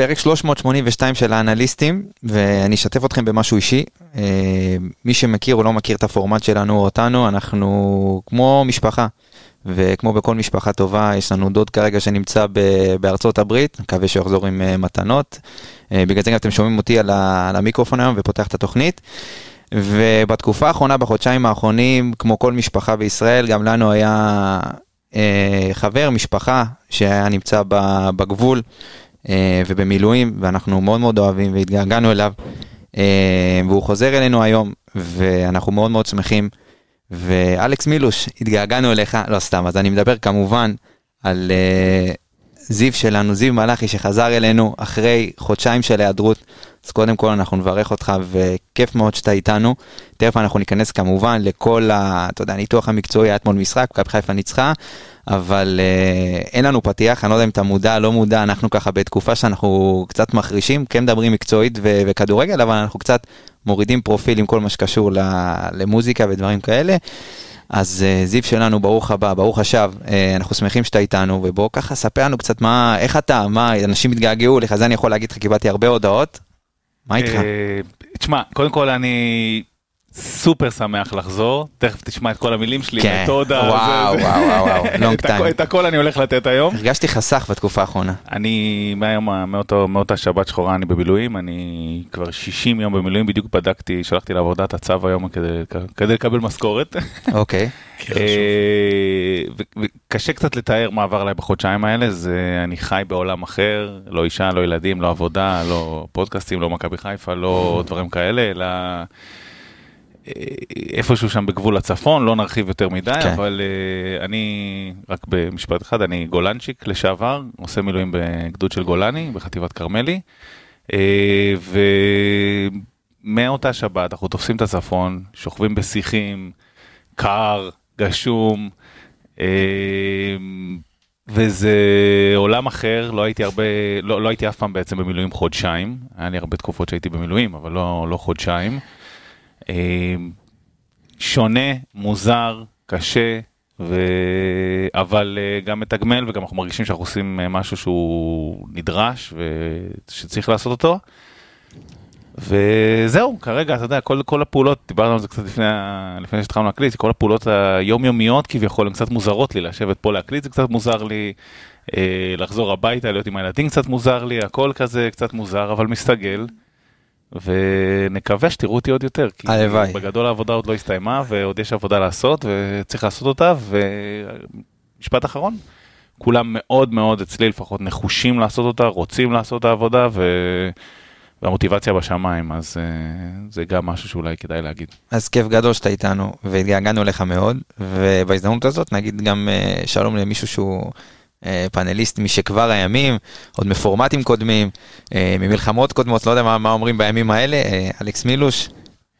פרק 382 של האנליסטים, ואני אשתף אתכם במשהו אישי. אה, מי שמכיר או לא מכיר את הפורמט שלנו או אותנו, אנחנו כמו משפחה. וכמו בכל משפחה טובה, יש לנו דוד כרגע שנמצא בארצות הברית, מקווה שהוא יחזור עם uh, מתנות. Uh, בגלל זה גם אתם שומעים אותי על, המיקרופון היום ופותח את התוכנית. ובתקופה האחרונה, בחודשיים האחרונים, כמו כל משפחה בישראל, גם לנו היה חבר, משפחה, שהיה נמצא בגבול ובמילואים, ואנחנו מאוד מאוד אוהבים והתגעגענו אליו. Uh, והוא חוזר אלינו היום, ואנחנו מאוד מאוד שמחים. ואלכס מילוש, התגעגענו אליך, לא סתם, אז אני מדבר כמובן על uh, זיו שלנו, זיו מלאכי שחזר אלינו אחרי חודשיים של היעדרות. אז קודם כל אנחנו נברך אותך וכיף מאוד שאתה איתנו. תכף אנחנו ניכנס כמובן לכל ה... אתה יודע, הניתוח המקצועי היה אתמול משחק, מכבי חיפה ניצחה, אבל uh, אין לנו פתיח, אני לא יודע אם אתה מודע, לא מודע, אנחנו ככה בתקופה שאנחנו קצת מחרישים, כן מדברים מקצועית ו- וכדורגל, אבל אנחנו קצת מורידים פרופיל עם כל מה שקשור למוזיקה ודברים כאלה. אז uh, זיו שלנו, ברוך הבא, ברוך השב, uh, אנחנו שמחים שאתה איתנו, ובוא ככה ספר לנו קצת מה, איך אתה, מה, אנשים התגעגעו לך, זה אני יכול להגיד לך, קיבלתי הרבה הודעות. מה איתך? תשמע, קודם כל אני סופר שמח לחזור, תכף תשמע את כל המילים שלי, כן, מתודה, וואו, זה- וואו, וואו, וואו, הכל- time. את הכל אני הולך לתת היום. הרגשתי חסך בתקופה האחרונה. אני מהיום, מאותו, מאותה שבת שחורה אני במילואים, אני כבר 60 יום במילואים, בדיוק בדקתי, שלחתי לעבודה את הצו היום כדי, כדי לקבל משכורת. אוקיי, אה, וקשה קצת לתאר מה עבר עליי בחודשיים האלה, זה אני חי בעולם אחר, לא אישה, לא ילדים, לא עבודה, לא פודקאסטים, לא מכבי חיפה, לא דברים כאלה, אלא איפשהו שם בגבול הצפון, לא נרחיב יותר מדי, כן. אבל אה, אני, רק במשפט אחד, אני גולנצ'יק לשעבר, עושה מילואים בגדוד של גולני, בחטיבת כרמלי, אה, ומאותה שבת אנחנו תופסים את הצפון, שוכבים בשיחים, קר, גשום, אה, וזה עולם אחר, לא הייתי הרבה, לא, לא הייתי אף פעם בעצם במילואים חודשיים, היה לי הרבה תקופות שהייתי במילואים, אבל לא, לא חודשיים. אה, שונה, מוזר, קשה, ו... אבל אה, גם מתגמל וגם אנחנו מרגישים שאנחנו עושים אה, משהו שהוא נדרש ושצריך לעשות אותו. וזהו, כרגע, אתה יודע, כל, כל הפעולות, דיברנו על זה קצת לפני, לפני שהתחלנו להקליט, כל הפעולות היומיומיות כביכול הן קצת מוזרות לי, לשבת פה להקליט זה קצת מוזר לי, אה, לחזור הביתה, להיות עם הילדים קצת מוזר לי, הכל כזה קצת מוזר, אבל מסתגל. ונקווה שתראו אותי עוד יותר, כי הלוואי. בגדול העבודה עוד לא הסתיימה ועוד יש עבודה לעשות וצריך לעשות אותה ומשפט אחרון, כולם מאוד מאוד אצלי לפחות נחושים לעשות אותה, רוצים לעשות את העבודה ו... והמוטיבציה בשמיים, אז uh, זה גם משהו שאולי כדאי להגיד. אז כיף גדול שאתה איתנו, והתגעגענו לך מאוד, ובהזדמנות הזאת נגיד גם אה, שלום למישהו שהוא פאנליסט משכבר הימים, עוד מפורמטים קודמים, אה, ממלחמות קודמות, לא יודע מה, מה אומרים בימים האלה, אה, אלכס מילוש,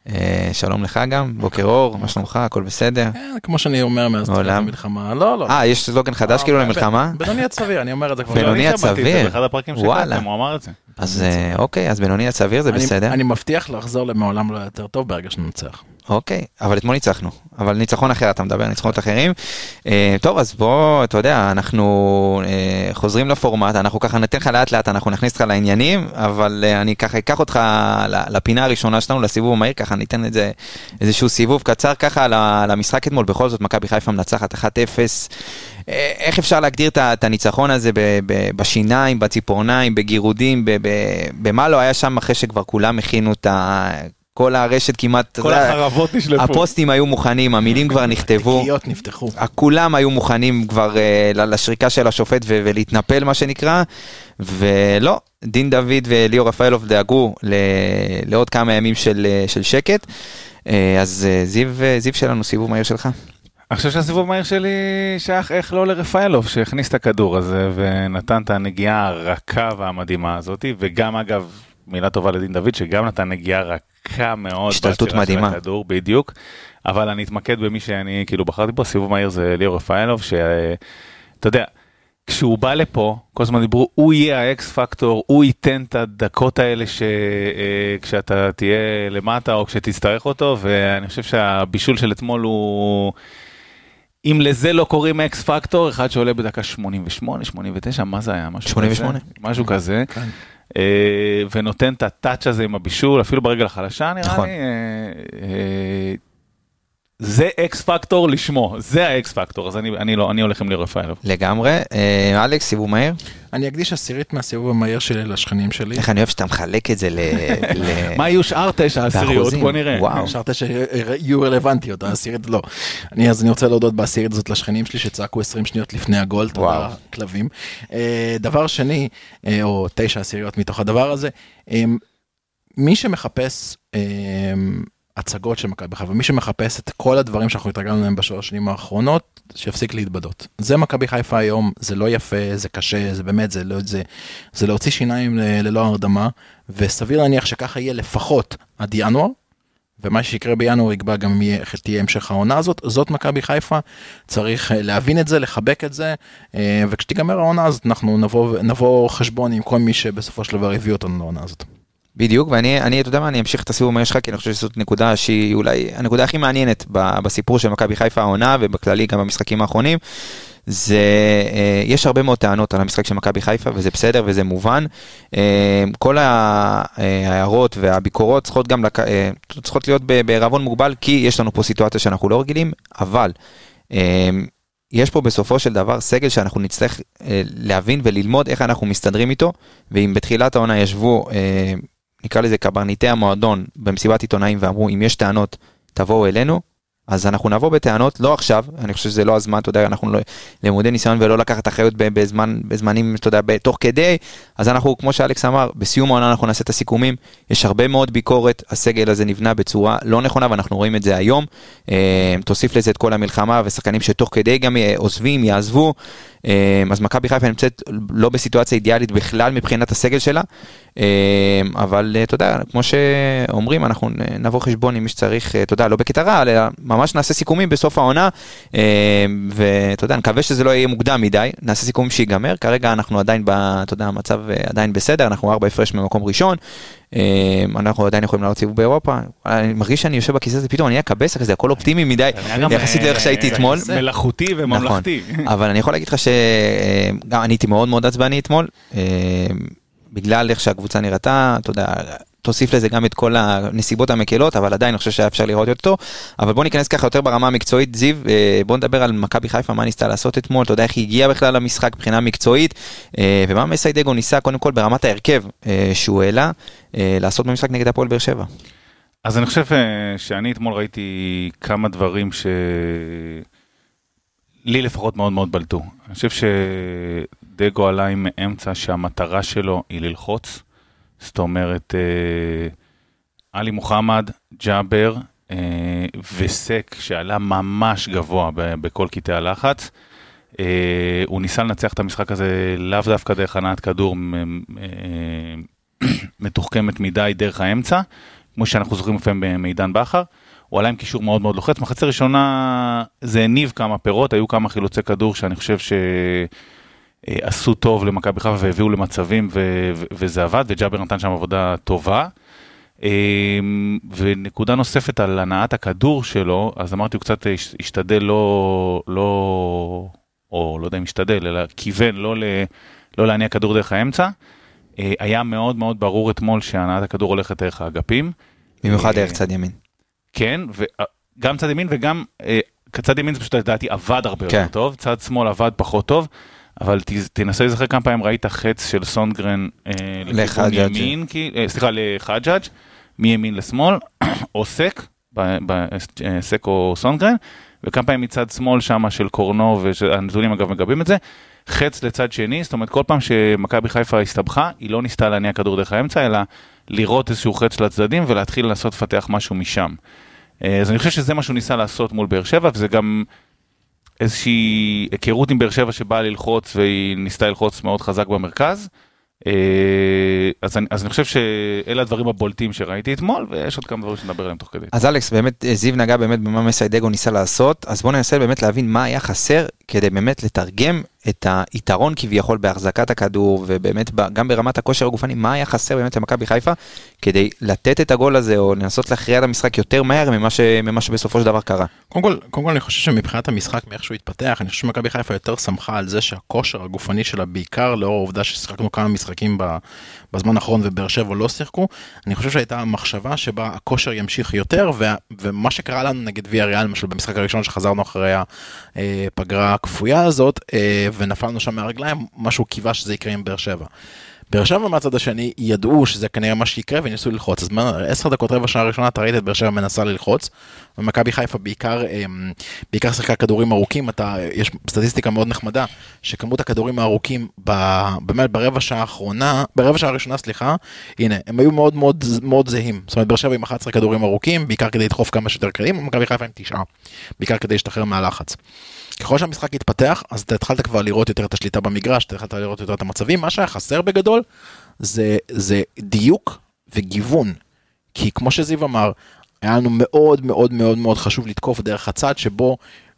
אה, שלום לך גם, בוקר אור, מה שלומך, הכל בסדר? כן, כמו שאני אומר מאז תחילת. המלחמה, לא, לא. אה, יש סלוגן חדש כאילו למלחמה? בינוני עד סביר, אני אומר את זה כבר. בינוני אני עד שמעתי את זה סביר. באחד הפרקים. שקראתם, הוא אמר את זה. אז אה, אוקיי, אז בינוני עד סביר זה אני- בסדר. אני מבטיח לחזור למעולם לא יותר טוב ברגע שננצח. אוקיי, אבל אתמול ניצחנו, אבל ניצחון אחר אתה מדבר, ניצחונות אחרים. אה, טוב, אז בוא, אתה יודע, אנחנו אה, חוזרים לפורמט, אנחנו ככה ניתן לך לאט לאט, אנחנו נכניס אותך לעניינים, אבל אה, אני ככה אקח אותך לפינה הראשונה שלנו, לסיבוב המהיר, ככה ניתן את זה איזשהו סיבוב קצר ככה למשחק אתמול, בכל זאת מכבי חיפה מנצחת 1-0. אה, איך אפשר להגדיר את הניצחון הזה בשיניים, בציפורניים, בגירודים, במה לא היה שם אחרי שכבר כולם הכינו את ה... כל הרשת כמעט, כל יודע, החרבות נשלפו. הפוסטים היו מוכנים, המילים כבר נכתבו, תגיות נפתחו. כולם היו מוכנים כבר ל- לשריקה של השופט ו- ולהתנפל מה שנקרא, ולא, דין דוד וליאור רפאלוב דאגו ל- לעוד כמה ימים של, אה, של שקט. אה, אז אה, זיו, אה, זיו שלנו, סיבוב מהיר שלך. אני חושב שהסיבוב המהיר שלי שייך איך לא לרפאלוב שהכניס את הכדור הזה ונתן את הנגיעה הרכה והמדהימה הזאת וגם אגב מילה טובה לדין דוד שגם נתן נגיעה רכה מאוד. השתלטות מדהימה. הכדור בדיוק אבל אני אתמקד במי שאני כאילו בחרתי בו סיבוב מהיר זה ליאור רפאלוב שאתה יודע. כשהוא בא לפה כל הזמן דיברו הוא יהיה האקס פקטור הוא ייתן את הדקות האלה שכשאתה תהיה למטה או כשתצטרך אותו ואני חושב שהבישול של אתמול הוא. אם לזה לא קוראים X factor אחד שעולה בדקה 88 89 מה זה היה משהו 88. כזה, משהו כזה כן. אה, ונותן את ה touch הזה עם הבישול, אפילו ברגל החלשה נראה נכון. לי. זה X factor לשמו, זה ה X factor, אז אני, אני לא, אני הולך עם ליאור רפאלוב. לגמרי. אה, אלכס, סיבוב מהיר? אני אקדיש עשירית מהסיבוב המהיר שלי לשכנים שלי. איך אני אוהב שאתה מחלק את זה ל... ל- מה יהיו שאר תשע עשיריות? בוא נראה. וואו. השארת שיהיו רלוונטיות, העשירית לא. אני אז אני רוצה להודות בעשירית הזאת לשכנים שלי שצעקו 20 שניות לפני הגול, תודה וואו. כלבים. אה, דבר שני, אה, או תשע עשיריות מתוך הדבר הזה, אה, מי שמחפש אה, הצגות של מכבי חיפה, מי שמחפש את כל הדברים שאנחנו התרגלנו להם בשלוש שנים האחרונות, שיפסיק להתבדות. זה מכבי חיפה היום, זה לא יפה, זה קשה, זה באמת, זה, לא, זה, זה להוציא שיניים ל- ללא הרדמה, וסביר להניח שככה יהיה לפחות עד ינואר, ומה שיקרה בינואר יקבע גם איך תהיה המשך העונה הזאת, זאת מכבי חיפה, צריך אה, להבין את זה, לחבק את זה, אה, וכשתיגמר העונה הזאת אנחנו נבוא, נבוא חשבון עם כל מי שבסופו של דבר הביא אותנו לעונה הזאת. בדיוק, ואני, אני, אתה יודע מה, אני אמשיך את הסיבוב המהיר שלך, כי אני חושב שזאת נקודה שהיא אולי הנקודה הכי מעניינת בסיפור של מכבי חיפה העונה, ובכללי גם במשחקים האחרונים. זה, אה, יש הרבה מאוד טענות על המשחק של מכבי חיפה, וזה בסדר וזה מובן. אה, כל אה, ההערות והביקורות צריכות גם, לק... צריכות להיות בערבון מוגבל, כי יש לנו פה סיטואציה שאנחנו לא רגילים, אבל יש פה בסופו של דבר סגל שאנחנו נצטרך להבין וללמוד איך אנחנו מסתדרים איתו, ואם בתחילת העונה ישבו, נקרא לזה קברניטי המועדון במסיבת עיתונאים ואמרו, אם יש טענות, תבואו אלינו, אז אנחנו נבוא בטענות, לא עכשיו, אני חושב שזה לא הזמן, אתה יודע, אנחנו לא, למודי ניסיון ולא לקחת אחריות בזמן, בזמנים, אתה יודע, תוך כדי, אז אנחנו, כמו שאלכס אמר, בסיום העונה אנחנו נעשה את הסיכומים, יש הרבה מאוד ביקורת, הסגל הזה נבנה בצורה לא נכונה ואנחנו רואים את זה היום, אה, תוסיף לזה את כל המלחמה ושחקנים שתוך כדי גם אה, עוזבים, יעזבו, אז מכבי חיפה נמצאת לא בסיטואציה אידיאלית בכלל מבחינת הסגל שלה, אה, אבל אה, אתה יודע, כמו שאומרים, אנחנו נבוא חשבון עם מי שצריך, אה, אתה יודע, לא בקטע רע, אלא ממש נעשה סיכומים בסוף העונה, אה, ואתה יודע, נקווה שזה לא יהיה מוקדם מדי, נעשה סיכומים שיגמר, כרגע אנחנו עדיין, אתה יודע, המצב אה, עדיין בסדר, אנחנו ארבע הפרש ממקום ראשון, אנחנו עדיין יכולים לעלות סיבוב באירופה, אני מרגיש שאני יושב בכיסא הזה, פתאום אני אהיה קבסה כזה, הכל אופטימי מדי, יחסית אה, לאיך שהייתי אתמול. מלאכותי וממלכתי. אבל אני יכול להגיד לך שגם אני הייתי מאוד מאוד עצבני אתמול, אה, בגלל איך שהקבוצה נראתה, אתה יודע, תוסיף לזה גם את כל הנסיבות המקלות, אבל עדיין אני חושב שהיה אפשר לראות טוב. אבל בוא ניכנס ככה יותר ברמה המקצועית, זיו, אה, בוא נדבר על מכבי חיפה, מה ניסתה לעשות אתמול, אתה יודע איך היא הגיעה בכלל למשחק מבחינה מקצועית, אה, ומה מסיידגו ניסה קודם כל ברמת ההרכב אה, שהוא העלה, לעשות במשחק נגד הפועל באר שבע. אז אני חושב שאני אתמול ראיתי כמה דברים ש... לי לפחות מאוד מאוד בלטו. אני חושב שדגו עלה עם אמצע שהמטרה שלו היא ללחוץ. זאת אומרת, אה, עלי מוחמד, ג'אבר אה, וסק שעלה ממש גבוה בכל קטעי הלחץ. אה, הוא ניסה לנצח את המשחק הזה לאו דווקא דרך הנעת כדור מתוחכמת מדי דרך האמצע, כמו שאנחנו זוכרים לפעמים במידן בכר. הוא עלה עם קישור מאוד מאוד לוחץ. מחצי ראשונה זה הניב כמה פירות, היו כמה חילוצי כדור שאני חושב שעשו טוב למכבי חיפה והביאו למצבים ו- ו- וזה עבד, וג'אבר נתן שם עבודה טובה. אמ, ונקודה נוספת על הנעת הכדור שלו, אז אמרתי הוא קצת הש- השתדל לא, לא, או לא יודע אם השתדל, אלא כיוון לא, ל, לא להניע כדור דרך האמצע. אה, היה מאוד מאוד ברור אתמול שהנעת הכדור הולכת דרך האגפים. במיוחד אה, דרך צד ימין. כן, וגם צד ימין וגם, אה, צד ימין זה פשוט לדעתי עבד הרבה יותר כן. טוב, צד שמאל עבד פחות טוב, אבל תנסה להיזכר כמה פעמים ראית חץ של סונגרן אה, לכיוון לחג'אג'. ימין, אה, סליחה, לחג'אג', מימין לשמאל, או סק, אה, סק או סונגרן, וכמה פעמים מצד שמאל שם של קורנו, והנתונים אגב מגבים את זה, חץ לצד שני, זאת אומרת כל פעם שמכבי חיפה הסתבכה, היא לא ניסתה להניע כדור דרך האמצע, אלא לראות איזשהו חץ לצדדים ולהתחיל לנסות לפתח משהו משם. אז אני חושב שזה מה שהוא ניסה לעשות מול באר שבע, וזה גם איזושהי היכרות עם באר שבע שבאה ללחוץ והיא ניסתה ללחוץ מאוד חזק במרכז. אה, אז אני, אז אני חושב שאלה הדברים הבולטים שראיתי אתמול, ויש עוד כמה דברים שנדבר עליהם תוך כדי. אז אלכס, באמת אה, זיו נגע באמת במה מסיידגו ניסה לעשות, אז בואו ננסה באמת להבין מה היה חסר כדי באמת לתרגם את היתרון כביכול בהחזקת הכדור, ובאמת גם ברמת הכושר הגופני, מה היה חסר באמת למכבי חיפה, כדי לתת את הגול הזה, או לנסות להכריע את המשחק יותר מהר ממה, ש... ממה שבסופו של דבר קרה. קודם כל, קודם כל אני חושב שמבחינת המשחק מאיך שהוא התפתח אני חושב שמכבי חיפה יותר שמחה על זה שהכושר הגופני שלה בעיקר לאור העובדה ששיחקנו כמה משחקים בזמן האחרון ובאר שבע לא שיחקו אני חושב שהייתה מחשבה שבה הכושר ימשיך יותר וה, ומה שקרה לנו נגד ויה ריאל למשל במשחק הראשון שחזרנו אחרי הפגרה הכפויה הזאת אה, ונפלנו שם מהרגליים משהו קיווה שזה יקרה עם באר שבע. באר שבע מהצד השני ידעו שזה כנראה מה שיקרה וניסו ללחוץ אז עשר דקות רבע שעה ראשונה אתה ראית את באר שבע מנסה ללחוץ. ומכבי חיפה בעיקר אמ, בעיקר שיחקה כדורים ארוכים אתה יש סטטיסטיקה מאוד נחמדה שכמות הכדורים הארוכים ב, באמת ברבע שעה האחרונה ברבע שעה הראשונה סליחה הנה הם היו מאוד מאוד מאוד זהים זאת אומרת באר שבע עם 11 כדורים ארוכים בעיקר כדי לדחוף כמה שיותר קלים ומכבי חיפה עם תשעה בעיקר כדי להשתחרר מהלחץ. ככל שהמשחק התפתח אז אתה התחלת כבר לראות יותר את השליטה במגרש, אתה התחלת לראות יותר את המצבים, מה שהיה חסר בגדול זה, זה דיוק וגיוון. כי כמו שזיו אמר, היה לנו מאוד מאוד מאוד מאוד חשוב לתקוף דרך הצד שבו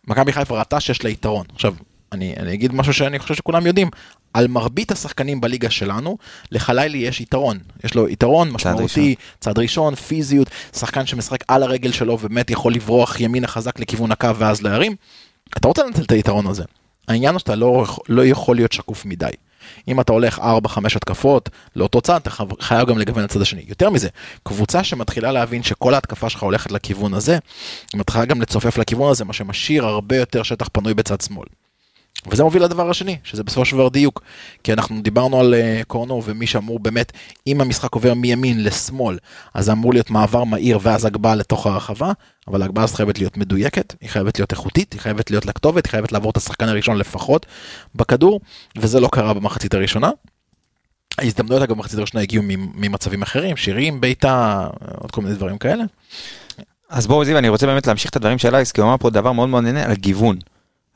מכבי חיפה ראתה שיש לה יתרון. עכשיו, אני, אני אגיד משהו שאני חושב שכולם יודעים, על מרבית השחקנים בליגה שלנו, לחלילי יש יתרון. יש לו יתרון משמעותי, צד ראשון, צד ראשון פיזיות, שחקן שמשחק על הרגל שלו ובאמת יכול לברוח ימינה חזק לכיוון הקו ואז להרים. אתה רוצה לנצל את היתרון הזה. העניין הוא שאתה לא, לא יכול להיות שקוף מדי. אם אתה הולך 4-5 התקפות לאותו צד, אתה חייב גם לגוון לצד השני. יותר מזה, קבוצה שמתחילה להבין שכל ההתקפה שלך הולכת לכיוון הזה, היא מתחילה גם לצופף לכיוון הזה, מה שמשאיר הרבה יותר שטח פנוי בצד שמאל. וזה מוביל לדבר השני, שזה בסופו של דבר דיוק. כי אנחנו דיברנו על uh, קורנו ומי שאמור באמת, אם המשחק עובר מימין לשמאל, אז זה אמור להיות מעבר מהיר ואז הגבהה לתוך הרחבה, אבל ההגבהה הזאת חייבת להיות מדויקת, היא חייבת להיות איכותית, היא חייבת להיות לכתובת, היא חייבת לעבור את השחקן הראשון לפחות בכדור, וזה לא קרה במחצית הראשונה. ההזדמנויות אגב במחצית הראשונה הגיעו ממצבים אחרים, שירים, בעיטה, עוד כל מיני דברים כאלה. אז בואו זיו, אני רוצה באמת להמשיך את הדברים של אלכס, כי הוא אמר פה דבר מאוד נהנה על גיוון.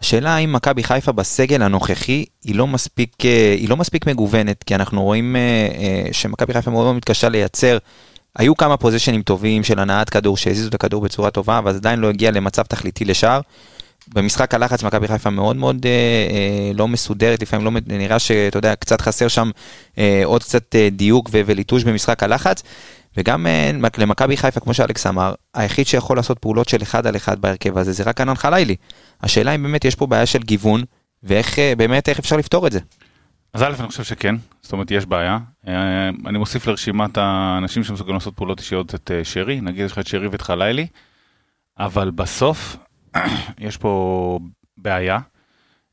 השאלה האם מכבי חיפה בסגל הנוכחי היא לא מספיק, אה, היא לא מספיק מגוונת, כי אנחנו רואים אה, אה, שמכבי חיפה מאוד מאוד מתקשה לייצר. היו כמה פוזיישנים טובים של הנעת כדור שהזיזו את הכדור בצורה טובה, אבל עדיין לא הגיע למצב תכליתי לשער. במשחק הלחץ מכבי חיפה מאוד מאוד אה, אה, לא מסודרת, לפעמים לא נראה שאתה יודע, קצת חסר שם אה, עוד קצת אה, דיוק וליטוש במשחק הלחץ. וגם אה, למכבי חיפה, כמו שאלכס אמר, היחיד שיכול לעשות פעולות של אחד על אחד בהרכב הזה זה רק ענן חלילי. השאלה אם באמת יש פה בעיה של גיוון, ואיך אה, באמת, איך אפשר לפתור את זה. אז א', אני חושב שכן, זאת אומרת, יש בעיה. אה, אני מוסיף לרשימת האנשים שמסוגלים לעשות פעולות אישיות את שרי, נגיד יש לך את שרי ואת חלילי, אבל בסוף יש פה בעיה.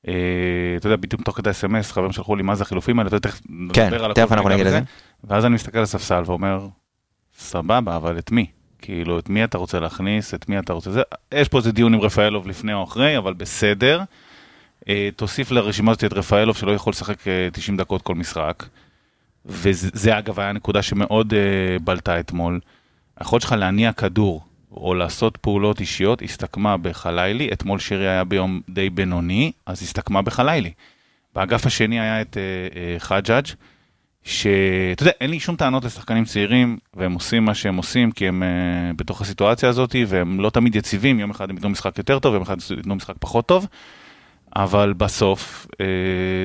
אתה יודע, בדיוק תוך כדי אס.אם.אס, חברים שלחו לי מה זה החילופים האלה, תכף כן, נדבר על הכל. כן, תכף אנחנו נגיד את זה. ואז אני מסתכל על הספסל ואומר, סבבה, אבל את מי? כאילו, את מי אתה רוצה להכניס, את מי אתה רוצה... זה... יש פה איזה דיון עם רפאלוב לפני או אחרי, אבל בסדר. אה, תוסיף לרשימה הזאת את רפאלוב שלא יכול לשחק 90 אה, דקות כל משחק. וזה אגב היה נקודה שמאוד אה, בלטה אתמול. היכולת שלך להניע כדור או לעשות פעולות אישיות הסתכמה בחלילי, אתמול שירי היה ביום די בינוני, אז הסתכמה בחלילי. באגף השני היה את אה, אה, חג'אג'. שאתה יודע, אין לי שום טענות לשחקנים צעירים, והם עושים מה שהם עושים, כי הם uh, בתוך הסיטואציה הזאת, והם לא תמיד יציבים, יום אחד הם ייתנו משחק יותר טוב, יום אחד ייתנו משחק פחות טוב, אבל בסוף uh,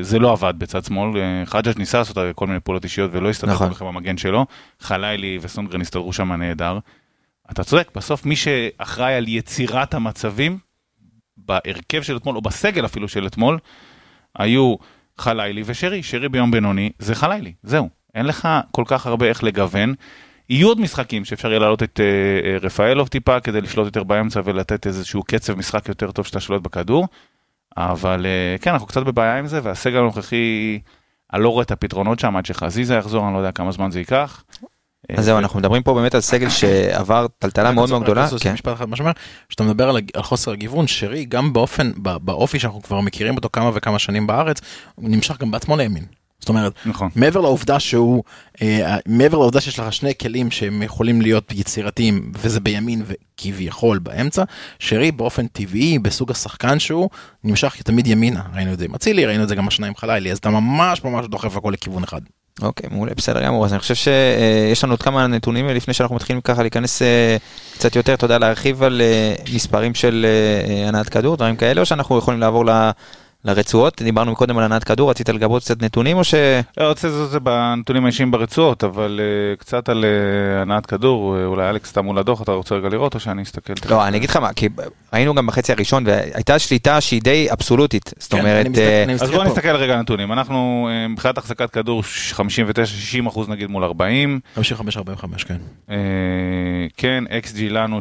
זה לא עבד בצד שמאל, uh, חג'אג' ניסה לעשות כל מיני פעולות אישיות ולא הסתדר נכון. כל במגן שלו, חלילי וסונגרן הסתדרו שם נהדר. אתה צודק, בסוף מי שאחראי על יצירת המצבים, בהרכב של אתמול, או בסגל אפילו של אתמול, היו חלילי ושרי, שרי ביום בינוני זה חלילי, זהו. אין לך כל כך הרבה איך לגוון. יהיו עוד משחקים שאפשר יהיה להעלות את uh, רפאלוב טיפה כדי לשלוט יותר באמצע ולתת איזשהו קצב משחק יותר טוב שאתה שולט בכדור. אבל uh, כן, אנחנו קצת בבעיה עם זה, והסגל הנוכחי, אני לא רואה את הפתרונות שם עד שחזיזה יחזור, אני לא יודע כמה זמן זה ייקח. אז זהו, אנחנו מדברים פה באמת על סגל שעבר טלטלה מאוד מאוד גדולה. כן. אחד, מה שאומר, שאתה מדבר על חוסר הגיוון, שרי גם באופן, באופי שאנחנו כבר מכירים אותו כמה וכמה שנים בארץ, הוא נמשך גם בעצמו לימין. זאת אומרת, נכון. מעבר לעובדה שהוא, אה, מעבר לעובדה שיש לך שני כלים שהם יכולים להיות יצירתיים, וזה בימין וכביכול באמצע, שרי באופן טבעי, בסוג השחקן שהוא, נמשך תמיד ימינה. ראינו את זה עם אצילי, ראינו את זה גם השניים חלילי, אז אתה ממש ממש דוחף הכל לכיוון אחד. אוקיי, מעולה, בסדר גמור. אז אני חושב שיש לנו עוד כמה נתונים לפני שאנחנו מתחילים ככה להיכנס אה, קצת יותר, אתה יודע, להרחיב על אה, מספרים של אה, הנעת כדור, דברים כאלה, או שאנחנו יכולים לעבור לרצועות, דיברנו קודם על הנעת כדור, רצית לגבות קצת נתונים או ש... לא, רוצה לעשות את זה בנתונים האישיים ברצועות, אבל אה, קצת על אה, הנעת כדור, אה, אולי אלכס אתה מול הדוח, אתה רוצה רגע לראות או שאני אסתכל? לא, אני אגיד לך מה, כי ראינו גם בחצי הראשון, והייתה שליטה שהיא די אבסולוטית, זאת כן, אומרת, אני מסתכל- אה, אני אז מסתכל בוא פה. נסתכל רגע על הנתונים, אנחנו אה, מבחינת החזקת כדור 59-60 אחוז נגיד מול 40, 55-45 כן. אה, כן, XG לנו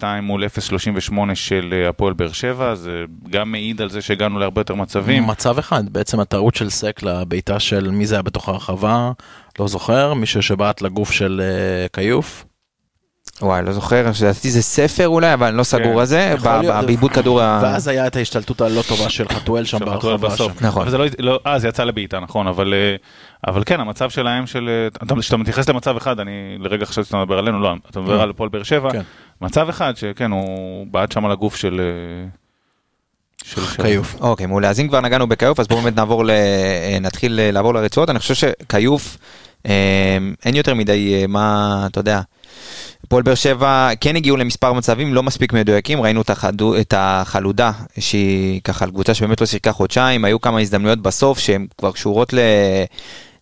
2.62 מול 0.38 של אה, הפועל באר שבע, זה גם מעיד על זה שהגענו להרבה יותר מצבים. מצב אחד, בעצם הטעות של סק לבעיטה של מי זה היה בתוך הרחבה, לא זוכר, מישהו שבעט לגוף של אה, כיוף. וואי, לא זוכר, לדעתי זה ספר אולי, אבל אני לא סגור על זה, בעיבוד כדור ה... ואז היה את ההשתלטות הלא טובה של חתואל שם ברחבה. נכון. אבל זה לא, לא, אה, זה יצא לבעיטה, נכון, אבל, אה, אבל כן, המצב שלהם של, אה, אתה- כשאתה מתייחס למצב אחד, אני לרגע חשבתי שאתה מדבר עלינו, לא, אתה מדבר לא. על הפועל באר שבע, כן. מצב אחד שכן, הוא בעט שם על הגוף של... של כיוף. אוקיי, מעולה, אז אם כבר נגענו בכיוף, אז בואו באמת נעבור. אה, נתחיל אה, לעבור לרצועות, אני חושב שכיוף, אה, אין יותר מדי, מה, אתה יודע, הפועל באר שבע כן הגיעו למספר מצבים לא מספיק מדויקים, ראינו את החלודה, שהיא ככה על קבוצה שבאמת לא שיחקה חודשיים, היו כמה הזדמנויות בסוף שהן כבר קשורות ל...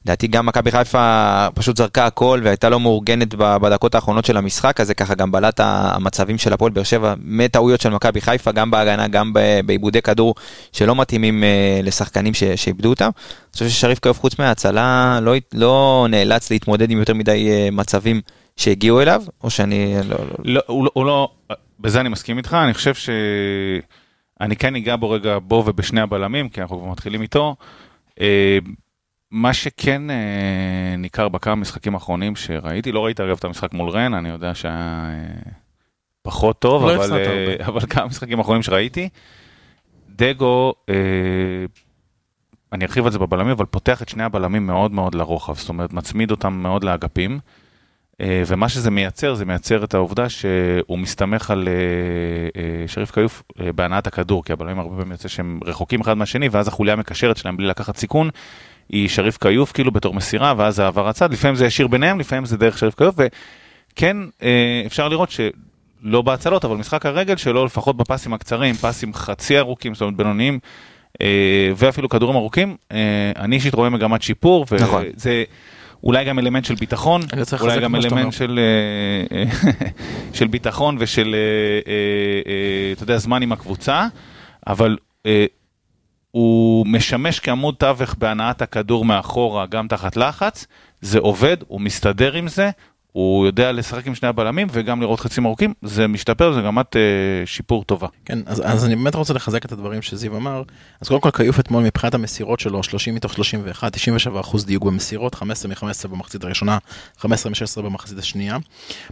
לדעתי גם מכבי חיפה פשוט זרקה הכל והייתה לא מאורגנת בדקות האחרונות של המשחק, אז ככה גם בלט המצבים של הפועל באר שבע מטעויות של מכבי חיפה, גם בהגנה, גם בעיבודי כדור שלא מתאימים אה, לשחקנים ש- שאיבדו אותם. אני חושב ששריף כיוף חוץ מההצלה לא, לא נאלץ להתמודד עם יותר מדי אה, מצבים שהגיעו אליו, או שאני לא... לא... לא, הוא, לא- הוא לא, בזה אני מסכים איתך, אני חושב שאני כן אגע בו רגע בו ובשני הבלמים, כי אנחנו כבר מתחילים איתו. מה שכן אה, ניכר בכמה משחקים האחרונים שראיתי, לא ראיתי אגב את המשחק מול רן, אני יודע שהיה אה, פחות טוב, לא אבל, אה. אבל כמה משחקים האחרונים שראיתי, דגו, אה, אני ארחיב על זה בבלמים, אבל פותח את שני הבלמים מאוד מאוד לרוחב, זאת אומרת מצמיד אותם מאוד לאגפים. אה, ומה שזה מייצר, זה מייצר את העובדה שהוא מסתמך על אה, אה, שריף כיוף אה, בהנעת הכדור, כי הבלמים הרבה פעמים יוצא שהם רחוקים אחד מהשני, ואז החוליה המקשרת שלהם בלי לקחת סיכון, היא שריף כיוף כאילו בתור מסירה, ואז העברת צד, לפעמים זה ישיר ביניהם, לפעמים זה דרך שריף כיוף, וכן אה, אפשר לראות שלא בהצלות, אבל משחק הרגל שלו, לפחות בפסים הקצרים, פסים חצי ארוכים, זאת אומרת בינוניים, אה, ואפילו כדורים ארוכים, אה, אני אישית רואה מגמת שיפור, נכון. וזה אולי גם אלמנט של ביטחון, רוצה אולי גם. אלמנט של, של ביטחון ושל, אתה יודע, זמן עם הקבוצה, אבל הוא משמש כעמוד תווך בהנעת הכדור מאחורה, גם תחת לחץ, זה עובד, הוא מסתדר עם זה, הוא יודע לשחק עם שני הבלמים וגם לראות חצים ארוכים, זה משתפר, זה גמת אה, שיפור טובה. כן, אז, אז אני באמת רוצה לחזק את הדברים שזיו אמר. אז קודם כל כיוף אתמול מבחינת המסירות שלו, 30 מתוך 31, 97 אחוז דיוק במסירות, 15 מ-15 במחצית הראשונה, 15 מ-16 במחצית השנייה.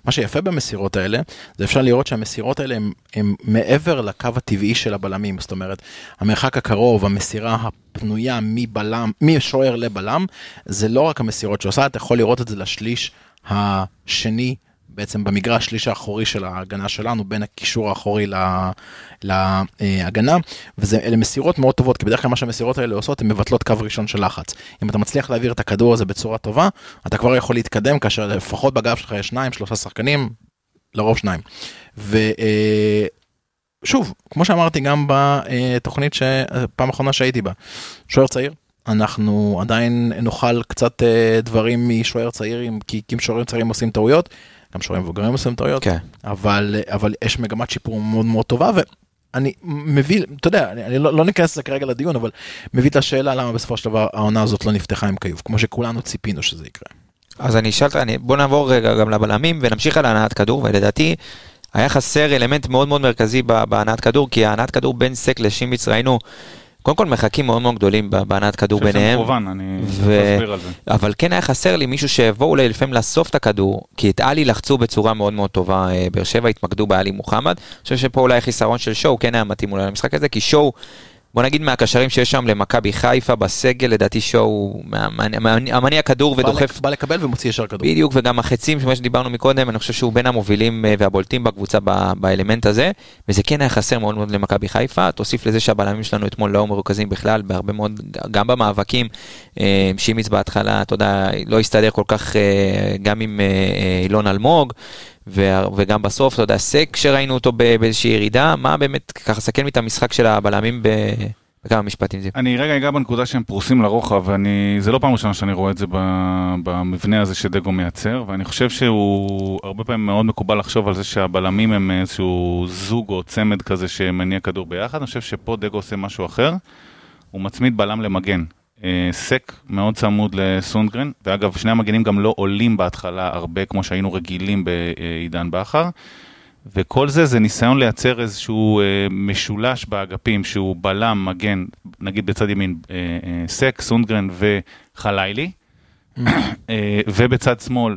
מה שיפה במסירות האלה, זה אפשר לראות שהמסירות האלה הם מעבר לקו הטבעי של הבלמים, זאת אומרת, המרחק הקרוב, המסירה הפנויה מבלם, משוער לבלם, זה לא רק המסירות שהוא עושה, אתה יכול לראות את זה לשליש השני בעצם במגרש שליש האחורי של ההגנה שלנו בין הקישור האחורי לה- להגנה ואלה מסירות מאוד טובות כי בדרך כלל מה שהמסירות האלה עושות הן מבטלות קו ראשון של לחץ. אם אתה מצליח להעביר את הכדור הזה בצורה טובה אתה כבר יכול להתקדם כאשר לפחות בגב שלך יש שניים שלושה שחקנים לרוב שניים. ושוב כמו שאמרתי גם בתוכנית שפעם אחרונה שהייתי בה שוער צעיר אנחנו עדיין נאכל קצת אה, דברים משוער צעירים כי אם שוערים צעירים עושים טעויות גם שוערים מבוגרים עושים טעויות כן. אבל אבל יש מגמת שיפור מאוד מאוד טובה ואני מביא אתה יודע אני, אני לא, לא ניכנס לזה כרגע לדיון אבל מביא את השאלה למה בסופו של דבר העונה הזאת לא נפתחה עם כיוף כמו שכולנו ציפינו שזה יקרה. אז אני אשאל, בוא נעבור רגע גם לבלמים ונמשיך על הנעת כדור, ולדעתי היה חסר אלמנט מאוד מאוד מרכזי בהנעת כדור, כי הנעת כדור בין סק לשימיץ ראינו, קודם כל מרחקים מאוד מאוד גדולים בהנעת כדור אני חושב שזה ביניהם. מכוון, אני ו- אסביר על זה. אבל כן היה חסר לי מישהו שיבוא אולי לפעמים לאסוף את הכדור, כי את עלי לחצו בצורה מאוד מאוד טובה, אה, באר שבע התמקדו בעלי מוחמד. אני חושב שפה אולי החיסרון של שואו כן היה מתאים אולי למשחק הזה, כי שואו, בוא נגיד מהקשרים שיש שם למכבי חיפה בסגל, לדעתי שואו מה- מה- מה- המניע כדור ודוחף בא לקבל ומוציא ישר כדור. בדיוק, וגם החצים, כמו שדיברנו מקודם, אני חושב שהוא בין המובילים אה, והבולטים בקבוצה באלמנט הזה, וזה כן היה חסר מאוד מאוד למכבי חיפה. תוסיף לזה שהבלמים שלנו אתמול לא מרוכזים בכלל, בהרבה מאוד, גם במאבקים. אה, שימיץ בהתחלה, אתה יודע, לא הסתדר כל כך אה, גם עם אילון אלמוג. וגם בסוף, אתה יודע, סק שראינו אותו באיזושהי ירידה, מה באמת, ככה סכם לי את המשחק של הבלמים בכמה משפטים זיו. אני רגע אגע בנקודה שהם פרוסים לרוחב, ואני, זה לא פעם ראשונה שאני רואה את זה במבנה הזה שדגו מייצר, ואני חושב שהוא הרבה פעמים מאוד מקובל לחשוב על זה שהבלמים הם איזשהו זוג או צמד כזה שמניע כדור ביחד, אני חושב שפה דגו עושה משהו אחר, הוא מצמיד בלם למגן. אה, סק מאוד צמוד לסונגרן, ואגב, שני המגנים גם לא עולים בהתחלה הרבה כמו שהיינו רגילים בעידן בכר. וכל זה זה ניסיון לייצר איזשהו אה, משולש באגפים שהוא בלם, מגן, נגיד בצד ימין, אה, סק, סונדגרן וחלילי, אה, ובצד שמאל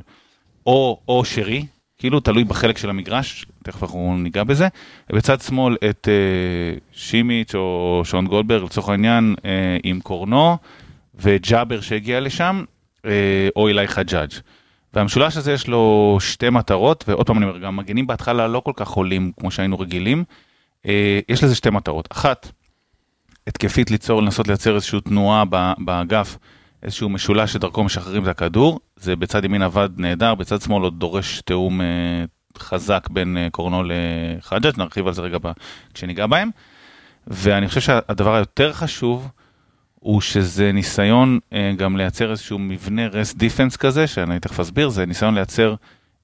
או, או שרי, כאילו תלוי בחלק של המגרש, תכף אנחנו ניגע בזה, ובצד שמאל את אה, שימיץ' או שון גולדברג לצורך העניין אה, עם קורנו וג'אבר שהגיע לשם, אה, או אילי חג'אג'. והמשולש הזה יש לו שתי מטרות, ועוד פעם אני אומר, גם מגנים בהתחלה לא כל כך עולים כמו שהיינו רגילים. אה, יש לזה שתי מטרות. אחת, התקפית ליצור, לנסות לייצר איזושהי תנועה באגף, איזשהו משולש שדרכו משחררים את הכדור. זה בצד ימין עבד נהדר, בצד שמאל עוד דורש תיאום אה, חזק בין אה, קורנו לחג'אג', נרחיב על זה רגע ב- כשניגע בהם. ואני חושב שהדבר היותר חשוב, הוא שזה ניסיון אה, גם לייצר איזשהו מבנה רסט דיפנס כזה, שאני תכף אסביר, זה ניסיון לייצר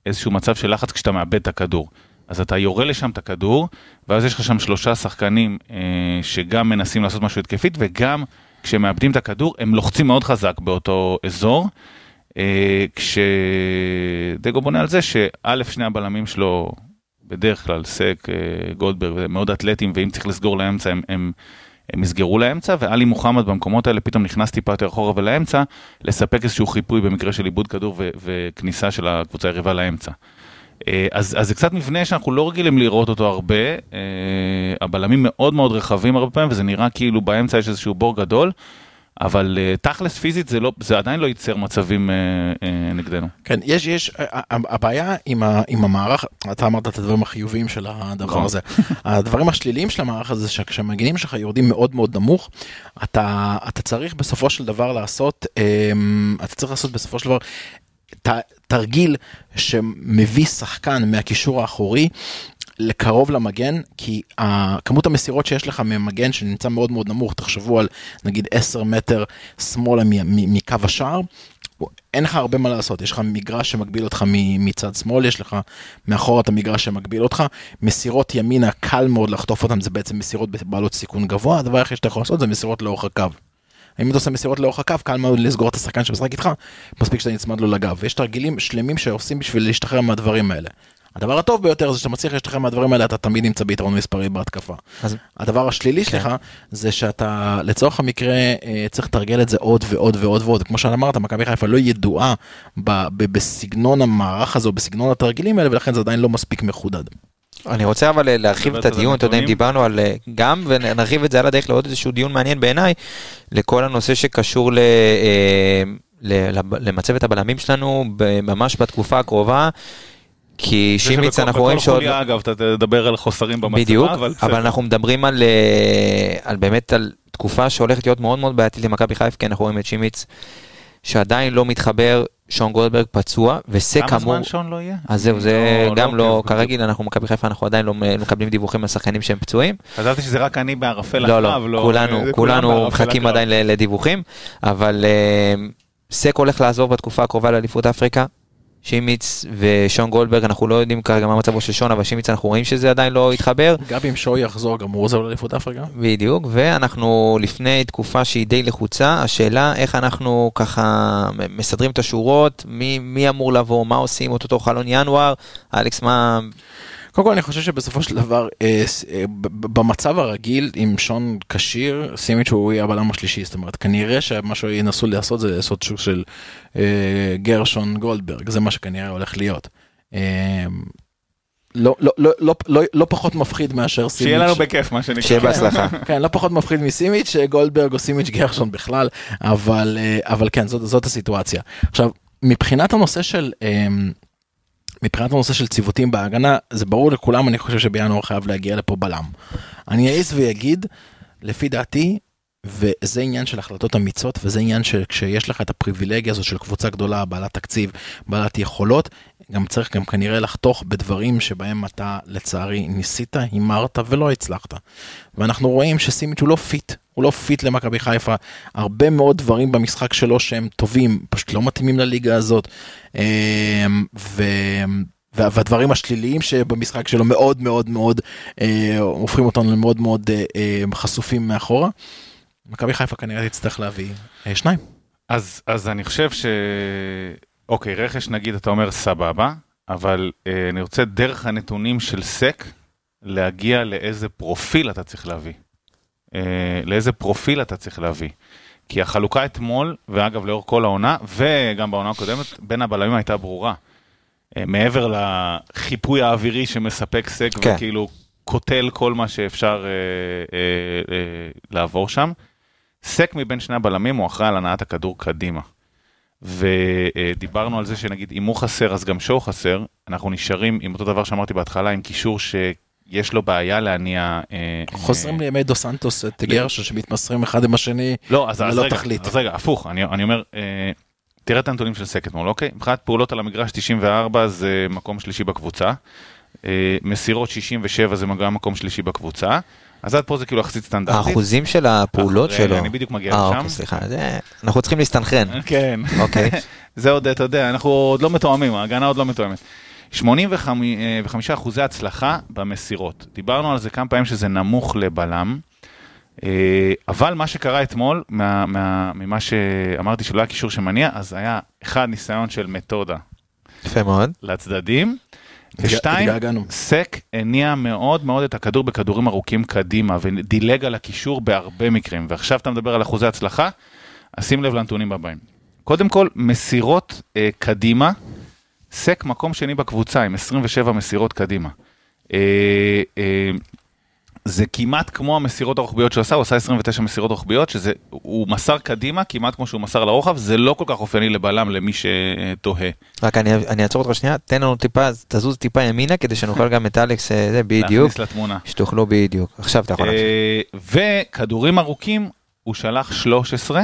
איזשהו מצב של לחץ כשאתה מאבד את הכדור. אז אתה יורה לשם את הכדור, ואז יש לך שם שלושה שחקנים אה, שגם מנסים לעשות משהו התקפית, וגם כשהם מאבדים את הכדור, הם לוחצים מאוד חזק באותו אזור. אה, כשדגו בונה על זה שא', שני הבלמים שלו, בדרך כלל סק, אה, גולדברג, מאוד אתלטים, ואם צריך לסגור לאמצע, הם, הם, הם יסגרו לאמצע, ואלי מוחמד במקומות האלה פתאום נכנס טיפה יותר אחורה ולאמצע, לספק איזשהו חיפוי במקרה של איבוד כדור ו- וכניסה של הקבוצה היריבה לאמצע. אה, אז, אז זה קצת מבנה שאנחנו לא רגילים לראות אותו הרבה, הבלמים מאוד מאוד רחבים הרבה פעמים, וזה נראה כאילו באמצע יש איזשהו בור גדול, אבל אה, תכלס פיזית זה, לא, זה עדיין לא ייצר מצבים אה, אה, נגדנו. כן, יש, יש, הבעיה עם, ה, עם המערך, אתה אמרת את הדברים החיוביים של הדבר נכון. הזה. הדברים השליליים של המערך הזה, שכשהמגינים שלך יורדים מאוד מאוד נמוך, אתה, אתה צריך בסופו של דבר לעשות, אמ, אתה צריך לעשות בסופו של דבר ת, תרגיל שמביא שחקן מהקישור האחורי. לקרוב למגן, כי כמות המסירות שיש לך ממגן שנמצא מאוד מאוד נמוך, תחשבו על נגיד 10 מטר שמאלה מקו השער, אין לך הרבה מה לעשות, יש לך מגרש שמגביל אותך מצד שמאל, יש לך מאחורה את המגרש שמגביל אותך, מסירות ימינה קל מאוד לחטוף אותם, זה בעצם מסירות בעלות סיכון גבוה, הדבר היחיד שאתה יכול לעשות זה מסירות לאורך הקו. אם אתה עושה מסירות לאורך הקו, קל מאוד לסגור את השחקן שמשחק איתך, מספיק שאתה נצמד לו לגב. ויש תרגילים שלמים שעושים בשביל להשתחרר מהדברים האלה. הדבר הטוב ביותר זה שאתה מצליח להשתחרר מהדברים האלה, אתה תמיד נמצא ביתרון מספרי בהתקפה. אז- הדבר השלילי כן. שלך זה שאתה לצורך המקרה אה, צריך לתרגל את זה עוד ועוד ועוד ועוד. כמו שאמרת, מכבי חיפה לא ידועה ב- ב- בסגנון המערך הזה או בסגנון התרגילים האלה, ולכן זה עדיין לא מספיק מחודד. אני רוצה אבל אה, להרחיב את הדיון, אתה יודע אם. דיברנו על אה, גם, ונרחיב את זה על הדרך לעוד איזשהו דיון מעניין בעיניי, לכל הנושא שקשור ל- למצבת הבלמים שלנו ממש בתקופה הקרובה, כי שימיץ אנחנו רואים שעוד... בכל חוליה, אגב, אתה תדבר על חוסרים במצבה, בדיוק, אבל אבל בסדר. אנחנו מדברים על, אה, על באמת על תקופה שהולכת להיות מאוד מאוד בעייתית למכבי חיפה, כי אנחנו רואים את שימיץ שעדיין לא מתחבר, שון גולדברג פצוע, וסק כמה. זמן שון לא יהיה? אז זהו, זה לא- גם לא לא, בדיוק. כרגיל אנחנו מכבי חיפה, אנחנו עדיין לא מקבלים דיווחים על שחקנים שהם פצועים. חשבתי שזה רק אני בערפל לא, הקרב, לא, כולנו, כולנו מחכים. עדיין לדיווחים, אבל אה, סק הולך לעזוב בתקופה הקרובה לאליפות אפריקה. שימיץ ושון גולדברג, אנחנו לא יודעים כרגע מה מצבו של שון, אבל שימיץ אנחנו רואים שזה עדיין לא התחבר. גם אם שוי יחזור, גם הוא עוזר לאליפות אפריקה. בדיוק, ואנחנו לפני תקופה שהיא די לחוצה, השאלה איך אנחנו ככה מסדרים את השורות, מי, מי אמור לבוא, מה עושים אותו חלון ינואר, אלכס מה... קודם כל אני חושב שבסופו של דבר אה, אה, במצב הרגיל עם שון כשיר שימיץ' הוא יהיה הבלם השלישי זאת אומרת כנראה שמה שינסו לעשות זה לעשות שוק של אה, גרשון גולדברג זה מה שכנראה הולך להיות. לא, לא, לא, לא, לא, לא פחות מפחיד מאשר סימיץ'. שיהיה לנו בכיף, מה שנקרא. שיהיה בהצלחה. כן, לא פחות מפחיד מסימיץ', גולדברג או סימיץ' גרשון בכלל, אבל, אבל כן, זאת, זאת הסיטואציה. עכשיו, מבחינת הנושא של... אמ, מבחינת הנושא של ציוותים בהגנה, זה ברור לכולם, אני חושב שבינואר חייב להגיע לפה בלם. אני אעז ויגיד, לפי דעתי, וזה עניין של החלטות אמיצות, וזה עניין שכשיש לך את הפריבילגיה הזאת של קבוצה גדולה, בעלת תקציב, בעלת יכולות, גם צריך גם כנראה לחתוך בדברים שבהם אתה לצערי ניסית, הימרת ולא הצלחת. ואנחנו רואים שסימיץ' הוא לא fit הוא לא fit למכבי חיפה, הרבה מאוד דברים במשחק שלו שהם טובים, פשוט לא מתאימים לליגה הזאת. אה, ו... והדברים השליליים שבמשחק שלו מאוד מאוד מאוד אה, הופכים אותנו למאוד מאוד אה, אה, חשופים מאחורה. מכבי חיפה כנראה תצטרך להביא אה, שניים. אז, אז אני חושב ש... אוקיי, רכש נגיד, אתה אומר סבבה, אבל אה, אני רוצה דרך הנתונים של סק להגיע לאיזה פרופיל אתה צריך להביא. אה, לאיזה פרופיל אתה צריך להביא. כי החלוקה אתמול, ואגב לאור כל העונה, וגם בעונה הקודמת, בין הבלמים הייתה ברורה. אה, מעבר לחיפוי האווירי שמספק סק כן. וכאילו קוטל כל מה שאפשר אה, אה, אה, לעבור שם. סק מבין שני הבלמים הוא אחראי על הנעת הכדור קדימה. ודיברנו על זה שנגיד אם הוא חסר אז גם שואו חסר, אנחנו נשארים עם אותו דבר שאמרתי בהתחלה, עם קישור שיש לו בעיה להניע... אה, חוזרים לימי דו סנטוס את גרשו שמתמסרים אחד עם השני לא, אז, אז, ללא רגע, תכלית. אז רגע, הפוך, אני, אני אומר, אה, תראה את הנתונים של סק אתמול, אוקיי? מבחינת פעולות על המגרש 94 זה מקום שלישי בקבוצה, אה, מסירות 67 זה גם מקום שלישי בקבוצה, אז עד פה זה כאילו יחסית סטנדרטית. האחוזים של הפעולות שלו. אני בדידוק מגיע אה, לשם. אוקיי, סליחה, זה- אנחנו צריכים להסתנכרן. כן. אוקיי. זה עוד, אתה יודע, אנחנו עוד לא מתואמים, ההגנה עוד לא מתואמת. 85 אחוזי הצלחה במסירות. דיברנו על זה כמה פעמים שזה נמוך לבלם, אה, אבל מה שקרה אתמול, מה- מה- ממה שאמרתי שלא היה קישור שמניע, אז היה אחד ניסיון של מתודה יפה מאוד. לצדדים, ושתיים, התגעגענו. סק הניע מאוד מאוד את הכדור בכדורים ארוכים קדימה, ודילג על הקישור בהרבה מקרים. ועכשיו אתה מדבר על אחוזי הצלחה, אז שים לב לנתונים הבאים. קודם כל, מסירות אה, קדימה, סק מקום שני בקבוצה עם 27 מסירות קדימה. אה, אה, זה כמעט כמו המסירות הרוחביות שהוא עשה, הוא עשה 29 מסירות רוחביות, שזה, הוא מסר קדימה כמעט כמו שהוא מסר לרוחב, זה לא כל כך אופייני לבלם למי שתוהה. רק אני אני אעצור אותך שנייה, תן לנו טיפה, תזוז טיפה ימינה כדי שנוכל גם את אלכס, אה, זה בדיוק, להכניס לתמונה. שתוכלו בדיוק. עכשיו אתה יכול להמשיך. וכדורים ארוכים, הוא שלח 13,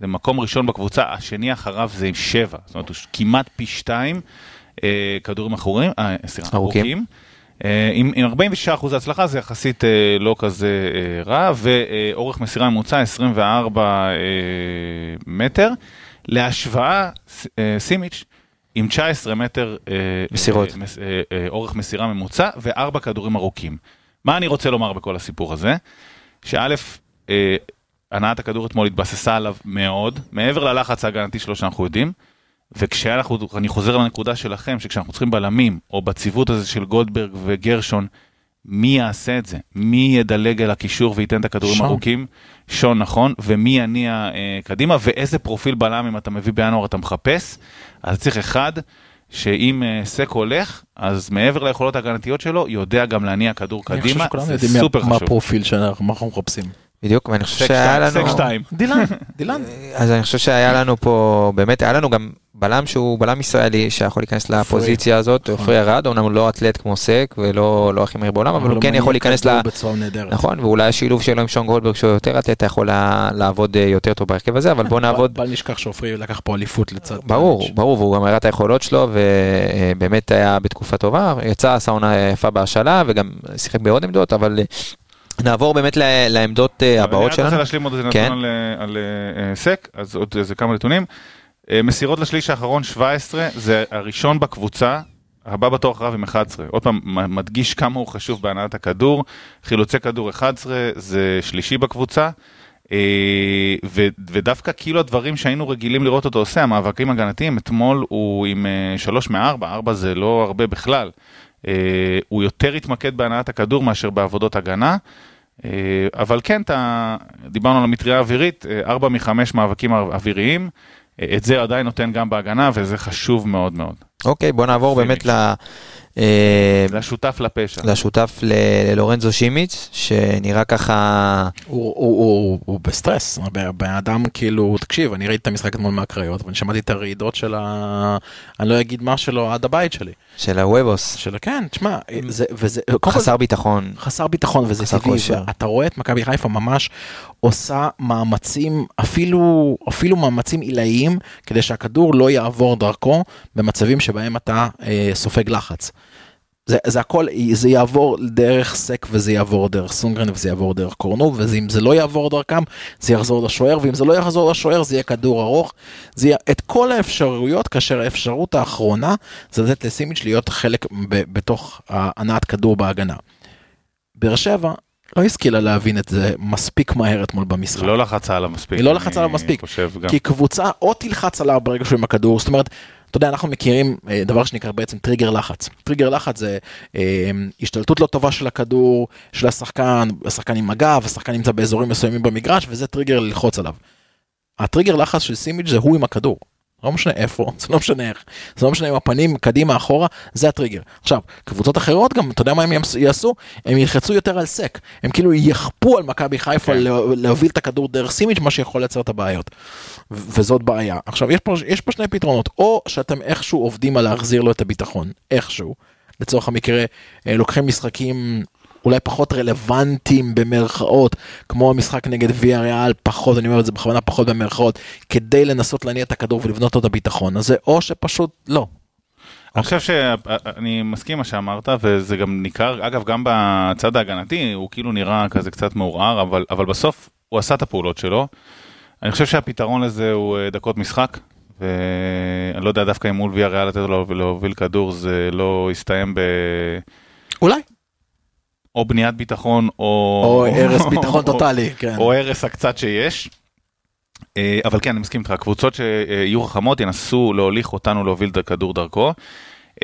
זה מקום ראשון בקבוצה, השני אחריו זה עם 7, זאת אומרת, הוא כמעט פי 2 כדורים אחורים, אה, סליחה, ארוכים. ארוכים. אה, עם, עם 46% הצלחה זה יחסית אה, לא כזה אה, רע, ואורך מסירה ממוצע 24 אה, מטר. להשוואה, אה, סימיץ' עם 19 מטר אה, מסירות. אה, אה, אה, אורך מסירה ממוצע וארבע כדורים ארוכים. מה אני רוצה לומר בכל הסיפור הזה? שא', אה, הנעת הכדור אתמול התבססה עליו מאוד, מעבר ללחץ ההגנתי שלו שאנחנו יודעים, וכשאנחנו, אני חוזר לנקודה שלכם, שכשאנחנו צריכים בלמים, או בציוות הזה של גולדברג וגרשון, מי יעשה את זה? מי ידלג על הקישור וייתן את הכדורים שון. ארוכים? שון, נכון. ומי יניע אה, קדימה, ואיזה פרופיל בלם אם אתה מביא בינואר אתה מחפש? אז צריך אחד, שאם אה, סק הולך, אז מעבר ליכולות ההגנתיות שלו, יודע גם להניע כדור אני חושב קדימה, זה יודעים סופר מה- מה חשוב. הפרופיל שאנחנו מה אנחנו מחפשים. בדיוק, ואני חושב שהיה שתיים, לנו... סק שתיים. דילן, דילן. אז אני חושב שהיה לנו פה, באמת היה לנו גם בלם שהוא בלם ישראלי שיכול להיכנס לפוזיציה הזאת, נכון. עופרי ארד, אומנם הוא לא אתלט כמו סק ולא לא הכי מהיר בעולם, אבל הוא כן יכול להיכנס ל... נכון, ואולי השילוב שלו עם שון גולדברג שהוא יותר אתלט יכול לה- לעבוד אה, יותר טוב בהרכב הזה, אבל בוא נעבוד בל נשכח שעופרי לקח פה אליפות לצד... ברור, ברור, והוא גם הראה את היכולות שלו, ובאמת היה בתקופה טובה, יצא, עשה עונה יפה בהשאלה, וגם שיחק בעוד עמדות, אבל אה, נעבור באמת לעמדות אה, הבאות אבל אני רוצה שלנו. להשלים עוד איזה נתון כן. על, אה, על אה, סק, אז עוד איזה כמה נתונים. מסירות לשליש האחרון 17, זה הראשון בקבוצה, הבא בתור אחריו עם 11. עוד פעם, מדגיש כמה הוא חשוב בהנעת הכדור. חילוצי כדור 11 זה שלישי בקבוצה. ו- ודווקא כאילו הדברים שהיינו רגילים לראות אותו עושה, המאבקים הגנתיים, אתמול הוא עם 3 מ-4, 4 זה לא הרבה בכלל. הוא יותר התמקד בהנעת הכדור מאשר בעבודות הגנה. אה, אבל כן, אתה, דיברנו על המטריה האווירית, 4 מ-5 מאבקים אוויריים, אה, את זה עדיין נותן גם בהגנה, וזה חשוב מאוד מאוד. אוקיי, בוא נעבור. באמת ל... אה, זה השותף לפשע. לשותף ל- ללורנזו שימיץ, שנראה ככה, הוא- הוא- הוא הוא בסטרס, הבן בן אדם כאילו, תקשיב, אני ראיתי את המשחק אתמול מהקריות, ואני שמעתי את הרעידות של ה... אני לא אגיד מה שלו עד הבית שלי. של הוובוס, של כן, תשמע, זה, וזה, חסר ביטחון. חסר ביטחון וזה טבעי. אתה רואה את מכבי חיפה ממש עושה מאמצים, אפילו, אפילו מאמצים עילאיים, כדי שהכדור לא יעבור דרכו במצבים שבהם אתה אה, סופג לחץ. זה, זה הכל, זה יעבור דרך סק וזה יעבור דרך סונגרן וזה יעבור דרך קורנו, ואם זה לא יעבור דרכם, זה יחזור לשוער, ואם זה לא יחזור לשוער, זה יהיה כדור ארוך. זה יהיה את כל האפשרויות, כאשר האפשרות האחרונה זה לתת לסימיץ' להיות חלק ב, בתוך הנעת כדור בהגנה. באר שבע לא השכילה להבין את זה מספיק מהר אתמול במשחק. לא לחצה עליו מספיק. היא לא לחצה עליו מספיק. כי קבוצה או תלחץ עליו ברגע שהוא עם הכדור, זאת אומרת, אתה יודע, אנחנו מכירים אה, דבר שנקרא בעצם טריגר לחץ. טריגר לחץ זה אה, השתלטות לא טובה של הכדור, של השחקן, השחקן עם הגב, השחקן נמצא באזורים מסוימים במגרש, וזה טריגר ללחוץ עליו. הטריגר לחץ של סימיץ' זה הוא עם הכדור. לא משנה איפה, זה לא משנה איך, זה לא משנה אם הפנים קדימה אחורה, זה הטריגר. עכשיו, קבוצות אחרות גם, אתה יודע מה הם יעשו? הם ילחצו יותר על סק, הם כאילו יכפו על מכבי חיפה כן. להוביל את הכדור דרך סימיץ', מה שיכול לייצר את הבעיות. וזאת בעיה. עכשיו, יש פה, יש פה שני פתרונות, או שאתם איכשהו עובדים על להחזיר לו את הביטחון, איכשהו. לצורך המקרה, אה, לוקחים משחקים אולי פחות רלוונטיים במרכאות, כמו המשחק נגד ויה ריאל, פחות, אני אומר את זה בכוונה פחות במרכאות, כדי לנסות להניע את הכדור ולבנות את הביטחון הזה, או שפשוט לא. אני חושב שאני מסכים מה שאמרת וזה גם ניכר אגב גם בצד ההגנתי הוא כאילו נראה כזה קצת מעורער אבל אבל בסוף הוא עשה את הפעולות שלו. אני חושב שהפתרון לזה הוא אה, דקות משחק ואני לא יודע דווקא אם מול ויה ריאל לתת לו להוביל כדור זה לא יסתיים ב... אולי. או בניית ביטחון או... או הרס ביטחון טוטאלי, כן. או הרס הקצת שיש. אה, אבל כן, אני מסכים איתך, קבוצות שיהיו חכמות ינסו להוליך אותנו להוביל את הכדור דרכו.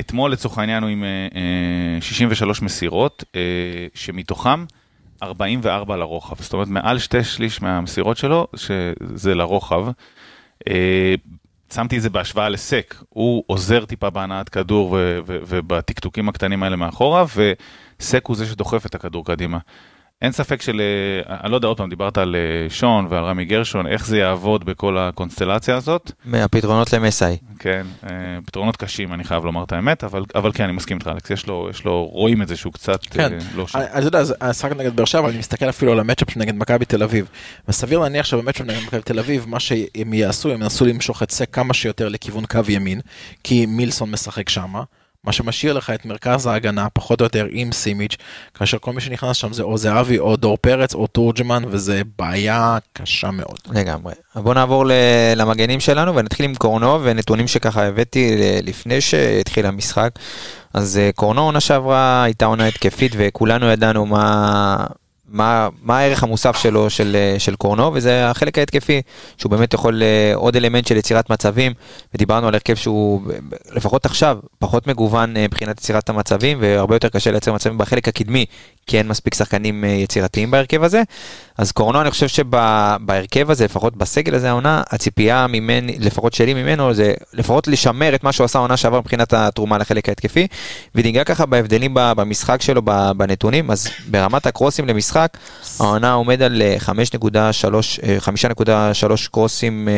אתמול לצורך העניין הוא עם 63 אה, אה, מסירות, שמתוכם 44 לרוחב. זאת אומרת, מעל שתי שליש מהמסירות שלו, שזה לרוחב. שמתי את זה בהשוואה לסק, הוא עוזר טיפה בהנעת כדור ובטקטוקים הקטנים האלה מאחורה, וסק הוא זה שדוחף את הכדור קדימה. אין ספק של, אה, אני לא יודע, עוד פעם, דיברת על אה, שון ועל רמי גרשון, איך זה יעבוד בכל הקונסטלציה הזאת. מהפתרונות למסאי. כן, אה, פתרונות קשים, אני חייב לומר את האמת, אבל, אבל כן, אני מסכים איתך, אלכס, יש לו, יש לו, רואים את זה שהוא קצת כן. לא שם. אני יודע, השחק נגד באר שבע, אני מסתכל אפילו על המצ'אפ נגד מכבי תל אביב, וסביר להניח שבמצ'אפ נגד מכבי תל אביב, מה שהם יעשו, הם ינסו למשוך את סק כמה שיותר לכיוון קו ימין, כי מילסון משחק שמה. מה שמשאיר לך את מרכז ההגנה פחות או יותר עם סימיץ', כאשר כל מי שנכנס שם זה או זהבי או דור פרץ או תורג'מן, וזה בעיה קשה מאוד. לגמרי. בוא נעבור למגנים שלנו ונתחיל עם קורנו ונתונים שככה הבאתי לפני שהתחיל המשחק. אז אה, קורנו עונה שעברה הייתה עונה התקפית וכולנו ידענו מה... מה, מה הערך המוסף שלו, של, של קורנו, וזה החלק ההתקפי, שהוא באמת יכול אה, עוד אלמנט של יצירת מצבים, ודיברנו על הרכב שהוא, לפחות עכשיו, פחות מגוון אה, מבחינת יצירת המצבים, והרבה יותר קשה לייצר מצבים בחלק הקדמי, כי אין מספיק שחקנים אה, יצירתיים בהרכב הזה. אז קורנו, אני חושב שבהרכב הזה, לפחות בסגל הזה העונה, הציפייה ממני, לפחות שלי ממנו, זה לפחות לשמר את מה שהוא עשה העונה שעבר מבחינת התרומה לחלק ההתקפי, וניגע ככה בהבדלים במשחק שלו, בנתונים, אז ברמת הקרוסים למשחק, העונה עומד על 5.3 אה, אה, קרוסים,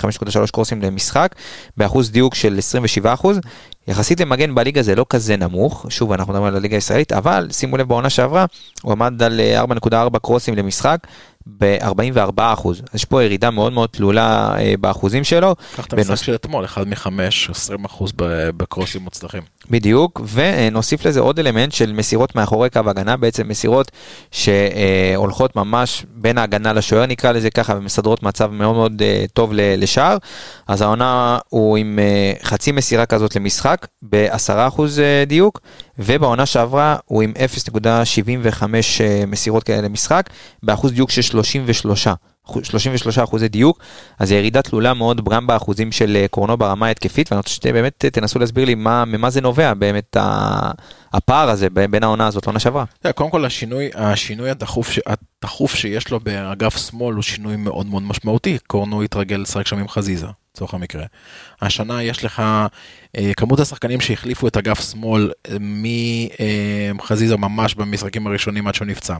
5.3 קרוסים למשחק, באחוז דיוק של 27 אחוז. יחסית למגן בליגה זה לא כזה נמוך, שוב אנחנו מדברים על הליגה הישראלית, אבל שימו לב בעונה שעברה, הוא עמד על 4.4 אה, קרוסים למשחק, ב-44 אחוז. אז יש פה ירידה מאוד מאוד תלולה אה, באחוזים שלו. קח את המשחק של אתמול, 1 מ-5, 20 אחוז בקרוסים מוצלחים. בדיוק, ונוסיף לזה עוד אלמנט של מסירות מאחורי קו הגנה, בעצם מסירות שהולכות ממש בין ההגנה לשוער נקרא לזה ככה, ומסדרות מצב מאוד מאוד אה, טוב לשער. אז העונה הוא עם אה, חצי מסירה כזאת למשחק, ב-10 אחוז אה, דיוק, ובעונה שעברה הוא עם 0.75 מסירות כאלה למשחק, באחוז דיוק של 33. 33 אחוזי דיוק, אז ירידה תלולה מאוד גם באחוזים של אה, קורנו ברמה ההתקפית, ואני רוצה שבאמת תנסו להסביר לי מה, ממה זה נובע באמת הפער הזה בין העונה הזאת לעונה שעברה. קודם כל השינוי, השינוי הדחוף, הדחוף שיש לו באגף שמאל הוא שינוי מאוד מאוד משמעותי, קורנו התרגל לשחק שם עם חזיזה. לצורך המקרה. השנה יש לך אה, כמות השחקנים שהחליפו את אגף שמאל אה, מחזיזה ממש במשחקים הראשונים עד שהוא נפצע.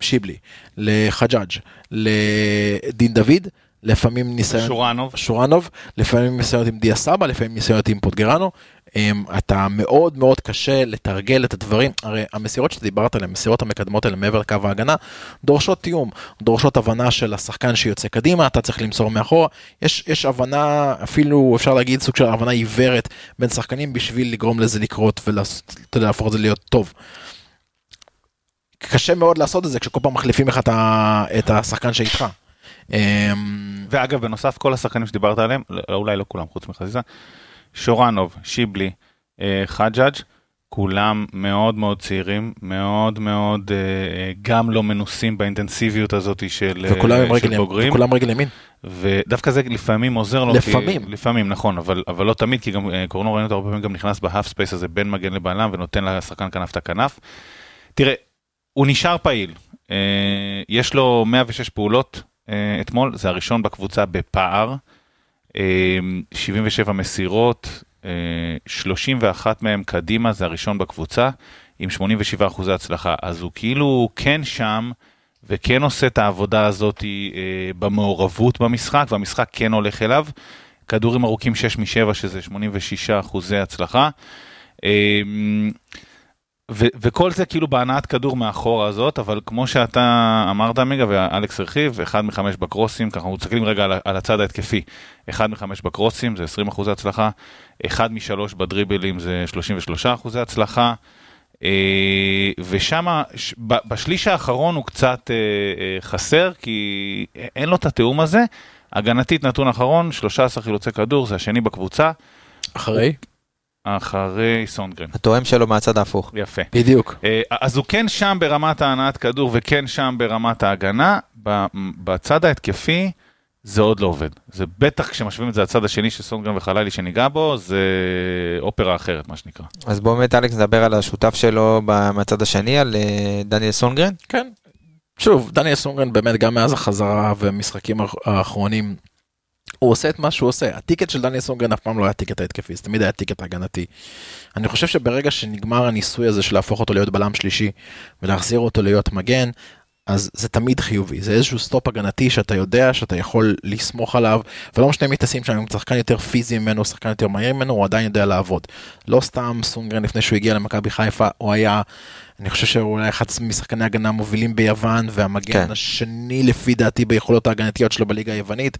שיבלי, לחג'אג', לדין דוד, לפעמים ניסיון... שורנוב. שורנוב, לפעמים ניסיונות עם דיה סבא, לפעמים ניסיונות עם פוטגרנו. אמ, אתה מאוד מאוד קשה לתרגל את הדברים, הרי המסירות שדיברת עליהן, המסירות המקדמות האלה מעבר לקו ההגנה, דורשות תיאום, דורשות הבנה של השחקן שיוצא קדימה, אתה צריך למסור מאחורה, יש, יש הבנה, אפילו אפשר להגיד סוג של הבנה עיוורת בין שחקנים בשביל לגרום לזה לקרות ולהפוך את זה להיות טוב. קשה מאוד לעשות את זה כשכל פעם מחליפים לך את השחקן שאיתך. אמ, ואגב, בנוסף, כל השחקנים שדיברת עליהם, אולי לא כולם חוץ מחזיזה, שורנוב, שיבלי, אה, חג'אג', כולם מאוד מאוד צעירים, מאוד מאוד אה, גם לא מנוסים באינטנסיביות הזאת של, אה, וכולם של רגל בוגרים. וכולם רגל ימין. ודווקא זה לפעמים עוזר לו. לפעמים. כי, לפעמים, נכון, אבל, אבל לא תמיד, כי גם קורנו ראינו אותו הרבה פעמים גם נכנס ב half space הזה בין מגן לבלם ונותן לשחקן כנף את הכנף. תראה, הוא נשאר פעיל. יש לו 106 פעולות אתמול, זה הראשון בקבוצה בפער. 77 מסירות, 31 מהם קדימה, זה הראשון בקבוצה, עם 87 אחוזי הצלחה. אז הוא כאילו כן שם, וכן עושה את העבודה הזאת אה, במעורבות במשחק, והמשחק כן הולך אליו. כדורים ארוכים 6 מ-7, שזה 86 אחוזי הצלחה. ו- וכל זה כאילו בהנעת כדור מאחורה הזאת, אבל כמו שאתה אמרת עמיגה ואלכס הרחיב, אחד מחמש בקרוסים, ככה אנחנו מסתכלים רגע על, על הצד ההתקפי, אחד מחמש בקרוסים זה 20 אחוזי הצלחה, אחד משלוש בדריבלים זה 33 אחוזי הצלחה, אה, ושם, בשליש האחרון הוא קצת אה, אה, חסר, כי אין לו את התיאום הזה. הגנתית נתון אחרון, 13 חילוצי כדור, זה השני בקבוצה. אחרי? אחרי סונגרן. התואם שלו מהצד ההפוך. יפה. בדיוק. אה, אז הוא כן שם ברמת ההנעת כדור וכן שם ברמת ההגנה. בצד ההתקפי זה עוד לא עובד. זה בטח כשמשווים את זה לצד השני של סונגרן וחלילי שניגע בו, זה אופרה אחרת מה שנקרא. אז בואו באמת אלכס נדבר על השותף שלו מהצד השני, על אה, דניאל סונגרן. כן. שוב, דניאל סונגרן באמת גם מאז החזרה והמשחקים האחרונים הוא עושה את מה שהוא עושה. ה ticket של דניאל סונגרן אף פעם לא היה ticket ההתקפי, זה תמיד היה ticket הגנתי. אני חושב שברגע שנגמר הניסוי הזה של להפוך אותו להיות בלם שלישי ולהחזיר אותו להיות מגן, אז זה תמיד חיובי, זה איזשהו stop הגנתי שאתה יודע שאתה יכול לסמוך עליו, ולא משנה מי תשים שם, אם שחקן יותר פיזי ממנו, שחקן יותר מהיר ממנו, הוא עדיין יודע לעבוד. לא סתם סונגרן לפני שהוא הגיע למכבי חיפה, הוא היה, אני חושב שהוא היה אחד משחקני הגנה המובילים ביוון, והמגן כן. השני לפי דעתי ביכולות ההגנתיות שלו בליגה היוונית.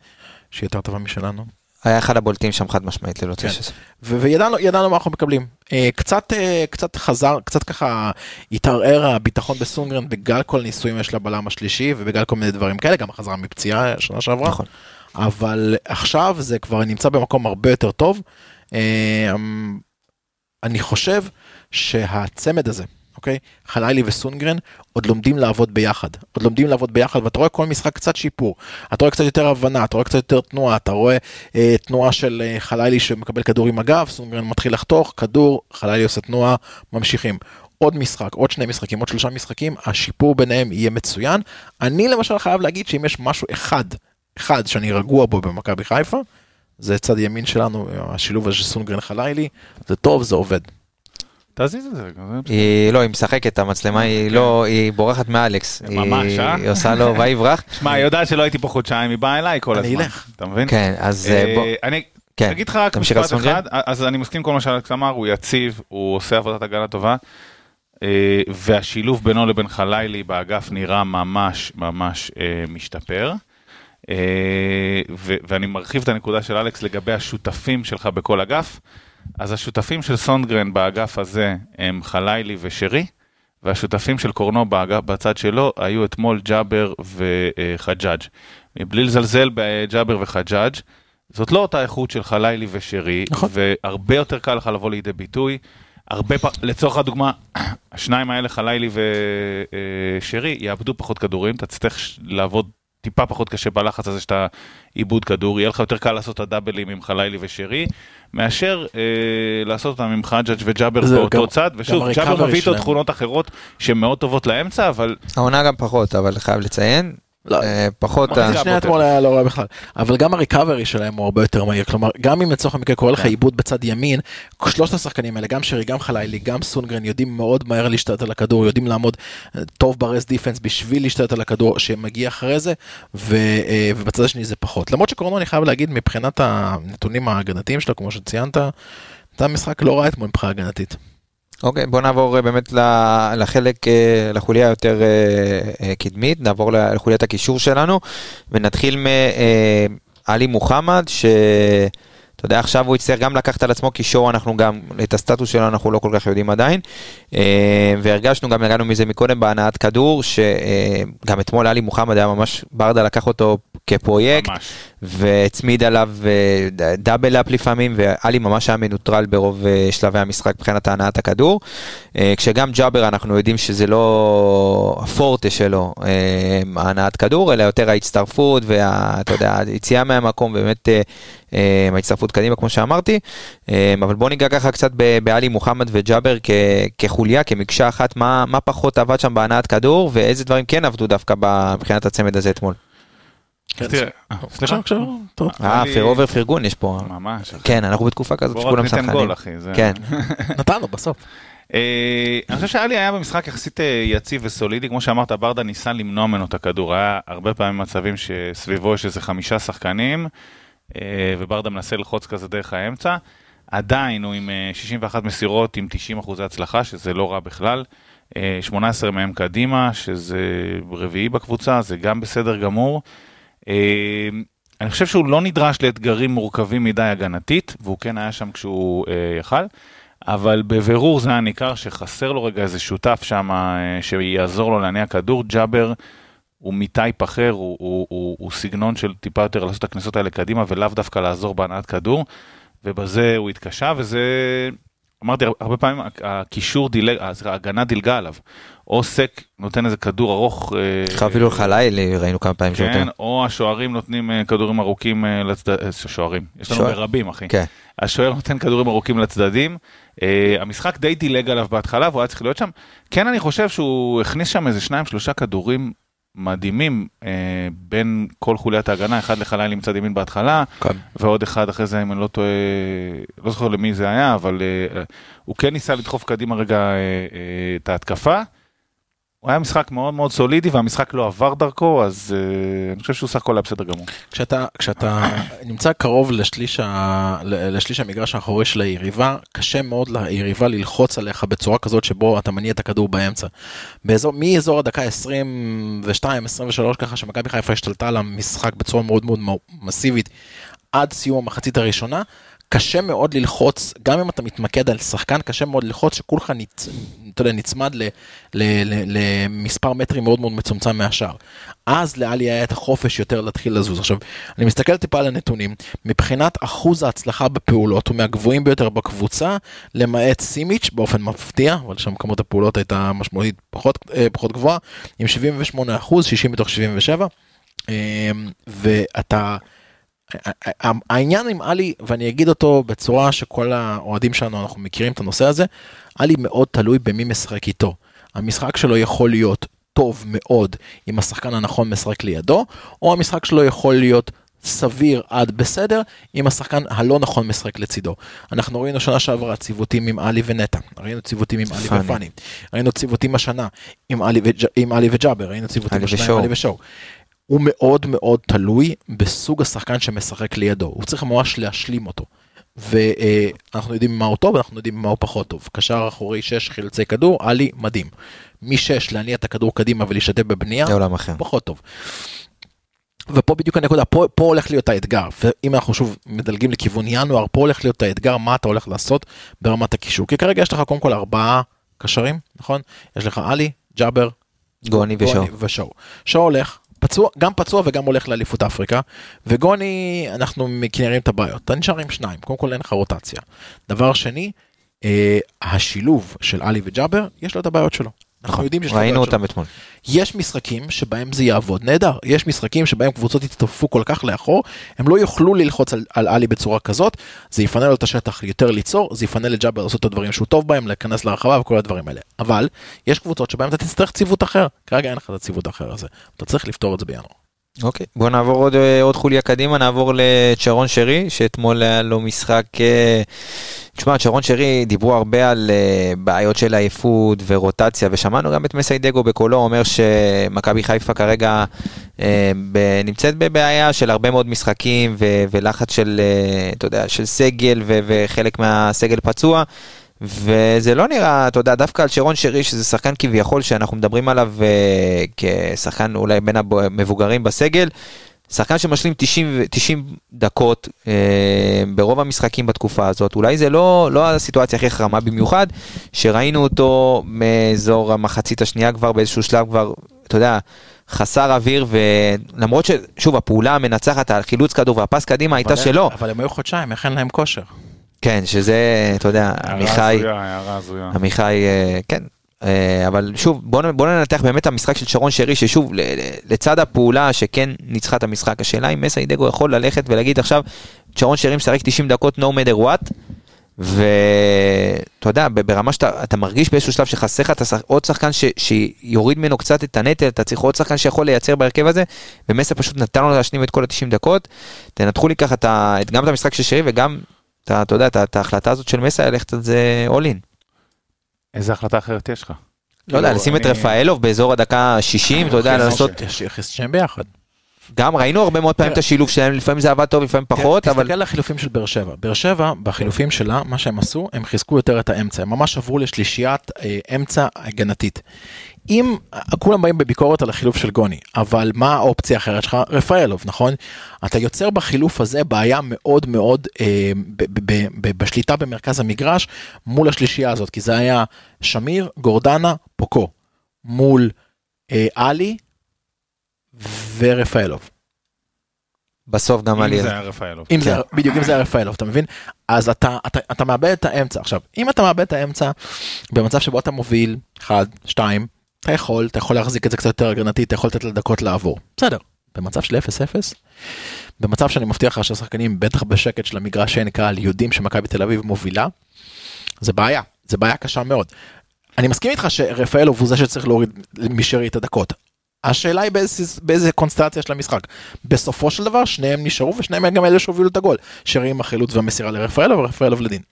שהיא יותר טובה משלנו. היה אחד הבולטים שם חד משמעית ללא כן. צ'ס. וידענו מה אנחנו מקבלים. אה, קצת אה, קצת חזר קצת ככה התערער הביטחון בסונגרן בגלל כל הניסויים יש לבלם השלישי ובגלל כל מיני דברים כאלה גם חזרה מפציעה שנה שעברה. נכון. אבל עכשיו זה כבר נמצא במקום הרבה יותר טוב. אה, אני חושב שהצמד הזה אוקיי? חלילי וסונגרן עוד לומדים לעבוד ביחד. עוד לומדים לעבוד ביחד, ואתה רואה כל משחק קצת שיפור. אתה רואה קצת יותר הבנה, אתה רואה קצת יותר תנועה, אתה רואה אה, תנועה של אה, חלילי שמקבל כדור עם הגב, סונגרן מתחיל לחתוך, כדור, חלילי עושה תנועה, ממשיכים. עוד משחק, עוד שני משחקים, עוד שלושה משחקים, השיפור ביניהם יהיה מצוין. אני למשל חייב להגיד שאם יש משהו אחד, אחד שאני רגוע בו במכבי חיפה, זה צד ימין שלנו, השילוב הזה של סונגרן חלילי, זה טוב, זה עובד. תזיז את זה. היא לא, היא משחקת, המצלמה היא לא, היא בורחת מאלכס. ממש, אה? היא עושה לו ויברח. שמע, היא יודעת שלא הייתי פה חודשיים, היא באה אליי כל הזמן. אני אלך. אתה מבין? כן, אז אה, בוא. אני כן, אגיד לך רק משפט אחד, אז אני מסכים כל מה שאלכס אמר, הוא יציב, הוא עושה עבודת הגנה טובה. אה, והשילוב בינו לבין חלילי באגף נראה ממש ממש משתפר. ואני מרחיב את הנקודה של אלכס לגבי השותפים שלך בכל אגף. אז השותפים של סונדגרן באגף הזה הם חלילי ושרי, והשותפים של קורנו באגף, בצד שלו היו אתמול ג'אבר וחג'אג'. מבלי לזלזל בג'אבר וחג'אג', זאת לא אותה איכות של חלילי ושרי, נכון. והרבה יותר קל לך לבוא לידי ביטוי. הרבה פעמים, לצורך הדוגמה, השניים האלה, חלילי ושרי, יאבדו פחות כדורים, אתה תצטרך לעבוד טיפה פחות קשה בלחץ הזה שאתה עיבוד כדור, יהיה לך יותר קל לעשות את הדאבלים עם חלילי ושרי, מאשר אה, לעשות אותם עם חג'אג' וג'אבר באותו גם, צד, ושוב, ג'אבר מביא איתו תכונות אחרות שהן מאוד טובות לאמצע, אבל... העונה גם פחות, אבל חייב לציין, לא, אה, פחות... שניהם אתמול היה לא רע בכלל, אבל גם ה recovery שלהם הוא הרבה יותר מהיר, כלומר גם אם לצורך המקרה קורה לך כן. איבוד בצד ימין, שלושת השחקנים האלה, גם שרי, גם חלילי, גם סונגרן, יודעים מאוד מהר להשתלט על הכדור, יודעים לעמוד אה, טוב ב rest defense בשביל להשתלט על הכדור שמגיע אחרי זה, אה, ובצד השני זה פחות. למרות שקורנו אני חייב להגיד מבחינת הנתונים ההגנתיים שלו, כמו שציינת, זה המשחק לא רע אתמול מבחינה הגנתית. אוקיי, בוא נעבור אה, באמת לחלק, אה, לחוליה יותר אה, קדמית, נעבור לחוליית הקישור שלנו, ונתחיל מעלי מוחמד, שאתה יודע, עכשיו הוא יצטרך גם לקחת על עצמו קישור, אנחנו גם, את הסטטוס שלו אנחנו לא כל כך יודעים עדיין, והרגשנו, גם נגענו מזה מקודם בהנעת כדור, שגם אתמול עלי מוחמד היה ממש, ברדה לקח אותו כפרויקט, ממש. והצמיד עליו אה, דאבל אפ לפעמים, ואלי ממש היה מנוטרל ברוב אה, שלבי המשחק מבחינת הנעת הכדור. אה, כשגם ג'אבר אנחנו יודעים שזה לא הפורטה שלו, הנעת כדור, אלא יותר ההצטרפות ואתה יודע, היציאה מהמקום, באמת ההצטרפות קדימה כמו שאמרתי. אבל בוא ניגע ככה קצת בעלי מוחמד וג'אבר כחוליה, כמקשה אחת, מה, מה פחות עבד שם בהנעת כדור, ואיזה דברים כן עבדו דווקא מבחינת הצמד הזה אתמול. תראה, אה, סליחה, עכשיו, טוב. אה, אובר פרגון יש פה. ממש. כן, אנחנו בתקופה כזאת שכולם רק ניתן סמכנים. גול אחי. כן. נתנו בסוף. אה, אני חושב שאלי היה במשחק יחסית אה, יציב וסולידי, כמו שאמרת, ברדה ניסה למנוע ממנו את הכדור, היה הרבה פעמים מצבים שסביבו יש איזה חמישה שחקנים, וברדה מנסה ללחוץ כזה דרך האמצע. עדיין הוא עם אה, 61 מסירות עם 90 אחוזי הצלחה, שזה לא רע בכלל. אה, 18 מהם קדימה, שזה רביעי בקבוצה, זה גם בסדר גמור. אה, אני חושב שהוא לא נדרש לאתגרים מורכבים מדי הגנתית, והוא כן היה שם כשהוא אה, יכל. אבל בבירור זה היה ניכר שחסר לו רגע איזה שותף שם אה, שיעזור לו להניע כדור. ג'אבר הוא מטייפ אחר, הוא, הוא, הוא, הוא סגנון של טיפה יותר לעשות את הכניסות האלה קדימה ולאו דווקא לעזור בהנעת כדור, ובזה הוא התקשה, וזה, אמרתי, הרבה פעמים הקישור דילג, אה, ההגנה דילגה עליו. או סק נותן איזה כדור ארוך. אה, אפילו חלילי ראינו כמה פעמים כן, שיותר. או השוערים נותנים אה, כדורים ארוכים אה, לצדדים, שוערים, יש לנו. ברבים אחי. כן. השוער נותן כדורים ארוכים לצדדים. המשחק די דילג עליו בהתחלה והוא היה צריך להיות שם. כן אני חושב שהוא הכניס שם איזה שניים שלושה כדורים מדהימים uh, בין כל חוליית ההגנה, אחד לחלילי מצד ימין בהתחלה, כן. ועוד אחד אחרי זה אם אני לא טועה, לא זוכר למי זה היה, אבל uh, הוא כן ניסה לדחוף קדימה רגע uh, uh, את ההתקפה. הוא היה משחק מאוד מאוד סולידי והמשחק לא עבר דרכו, אז uh, אני חושב שהוא סך הכל היה בסדר גמור. כשאתה כשאתה נמצא קרוב לשליש, ה, לשליש המגרש האחורי של היריבה, קשה מאוד ליריבה ללחוץ עליך בצורה כזאת שבו אתה מניע את הכדור באמצע. באזור, מאזור הדקה 22-23 ככה שמכבי חיפה השתלטה על המשחק בצורה מאוד מאוד מסיבית עד סיום המחצית הראשונה. קשה מאוד ללחוץ, גם אם אתה מתמקד על שחקן, קשה מאוד ללחוץ שכולך נצ... יודע, נצמד ל... ל... ל... למספר מטרים מאוד מאוד מצומצם מהשאר. אז לאלי היה את החופש יותר להתחיל לזוז. עכשיו, אני מסתכל טיפה על הנתונים, מבחינת אחוז ההצלחה בפעולות הוא מהגבוהים ביותר בקבוצה, למעט סימיץ' באופן מפתיע, אבל שם כמות הפעולות הייתה משמעותית פחות, אה, פחות גבוהה, עם 78 אחוז, 60 מתוך 77. אה, ואתה... העניין עם עלי, ואני אגיד אותו בצורה שכל האוהדים שלנו, אנחנו מכירים את הנושא הזה, עלי מאוד תלוי במי משחק איתו. המשחק שלו יכול להיות טוב מאוד אם השחקן הנכון משחק לידו, או המשחק שלו יכול להיות סביר עד בסדר אם השחקן הלא נכון משחק לצידו. אנחנו ראינו שנה שעברה ציוותים עם עלי ונטע, ראינו ציוותים עם עלי פאני. ופאני, ראינו ציוותים השנה עם עלי וג'- עם עלי וג'אבר, ראינו ציוותים השנה עם. עלי ושואו. הוא מאוד מאוד תלוי בסוג השחקן שמשחק לידו, הוא צריך ממש להשלים אותו. ואנחנו יודעים מה הוא טוב, אנחנו יודעים מה הוא פחות טוב. קשר אחורי 6 חילצי כדור, עלי מדהים. מ-6 להניע את הכדור קדימה ולהשתתף בבנייה, זה עולם אחר. פחות טוב. ופה בדיוק הנקודה, פה, פה הולך להיות האתגר, ואם אנחנו שוב מדלגים לכיוון ינואר, פה הולך להיות האתגר, מה אתה הולך לעשות ברמת הקישור. כי כרגע יש לך קודם כל ארבעה קשרים, נכון? יש לך עלי, ג'אבר, גוני ושואו. ושואו. שואו הולך, פצוע, גם פצוע וגם הולך לאליפות אפריקה, וגוני, אנחנו מכירים את הבעיות, אתה נשאר עם שניים, קודם כל אין לך רוטציה. דבר שני, אה, השילוב של עלי וג'אבר, יש לו את הבעיות שלו. אנחנו יודעים שיש ראינו. אותם אתמול. יש משחקים שבהם זה יעבוד נהדר, יש משחקים שבהם קבוצות יצטרפו כל כך לאחור, הם לא יוכלו ללחוץ על, על עלי בצורה כזאת, זה יפנה לו את השטח יותר ליצור, זה יפנה לג'אבר לעשות את הדברים שהוא טוב בהם, להיכנס לרחבה וכל הדברים האלה. אבל יש קבוצות שבהם אתה תצטרך ציוות אחר, כרגע אין לך את הציוות האחר הזה, אתה צריך לפתור את זה בינואר. אוקיי, בוא נעבור עוד, אה, עוד חוליה קדימה, נעבור לצ'רון שרי, שאתמול היה לו משחק, אה, תשמע, שרון שרי דיברו הרבה על uh, בעיות של עייפות ורוטציה, ושמענו גם את מסיידגו בקולו אומר שמכבי חיפה כרגע uh, ב- נמצאת בבעיה של הרבה מאוד משחקים ו- ולחץ של, uh, אתה יודע, של סגל ו- וחלק מהסגל פצוע. וזה לא נראה, אתה יודע, דווקא על שרון שרי, שזה שחקן כביכול שאנחנו מדברים עליו uh, כשחקן אולי בין המבוגרים בסגל, שחקן שמשלים 90, 90 דקות אה, ברוב המשחקים בתקופה הזאת, אולי זה לא, לא הסיטואציה הכי חרמה במיוחד, שראינו אותו מאזור המחצית השנייה כבר באיזשהו שלב כבר, אתה יודע, חסר אוויר, ולמרות ששוב, הפעולה המנצחת, החילוץ כדור והפס קדימה הייתה שלו. אבל הם היו חודשיים, איך אין להם כושר? כן, שזה, אתה יודע, עמיחי, עמיחי, אה, כן, אה, אבל שוב, בואו בוא ננתח באמת המשחק של שרון שרי, ששוב, לצד הפעולה שכן ניצחה את המשחק, השאלה אם מסי דגו יכול ללכת ולהגיד עכשיו, שרון שרי משחק 90 דקות no matter what, ואתה יודע, ברמה שאתה מרגיש באיזשהו שלב שחסר לך עוד שחקן ש, שיוריד ממנו קצת את הנטל, אתה צריך עוד שחקן שיכול לייצר בהרכב הזה, ומסי פשוט נתן לו להשלים את כל ה-90 דקות. תנתחו לי ככה גם את המשחק של שרי וגם, אתה יודע, את ההחלטה הזאת של מסי ללכת על זה all in. איזה החלטה אחרת יש לך? לא יודע, כאילו, לשים את רפאלוב באזור הדקה 60, אתה יודע, לעשות... שהם ביחד. גם ראינו הרבה מאוד פעמים את השילוב שלהם, לפעמים זה עבד טוב, לפעמים פחות, אבל... תסתכל על החילופים של באר שבע. באר שבע, בחילופים שלה, מה שהם עשו, הם חיזקו יותר את האמצע, הם ממש עברו לשלישיית אה, אמצע הגנתית. אם כולם באים בביקורת על החילוף של גוני, אבל מה האופציה האחרת שלך? רפאלוב, נכון? אתה יוצר בחילוף הזה בעיה מאוד מאוד אה, ב- ב- ב- בשליטה במרכז המגרש מול השלישייה הזאת, כי זה היה שמיר, גורדנה, פוקו, מול אה, עלי ורפאלוב. בסוף גם עלי. אם זה היה רפאלוב. אם זה, כן. בדיוק, אם זה היה רפאלוב, אתה מבין? אז אתה, אתה, אתה מאבד את האמצע. עכשיו, אם אתה מאבד את האמצע במצב שבו אתה מוביל, 1, 2, אתה יכול, אתה יכול להחזיק את זה קצת יותר הגנתי, אתה יכול לתת לדקות לעבור. בסדר. במצב של 0-0, במצב שאני מבטיח לך שהשחקנים בטח בשקט של המגרש שאין קהל יודעים שמכבי תל אביב מובילה, זה בעיה, זה בעיה קשה מאוד. אני מסכים איתך שרפאלוב הוא זה שצריך להוריד משרי את הדקות. השאלה היא באיזה, באיזה קונסטלציה של המשחק. בסופו של דבר שניהם נשארו ושניהם גם אלה שהובילו את הגול. שרי עם החילוץ והמסירה לרפאלוב ורפאלוב לדין.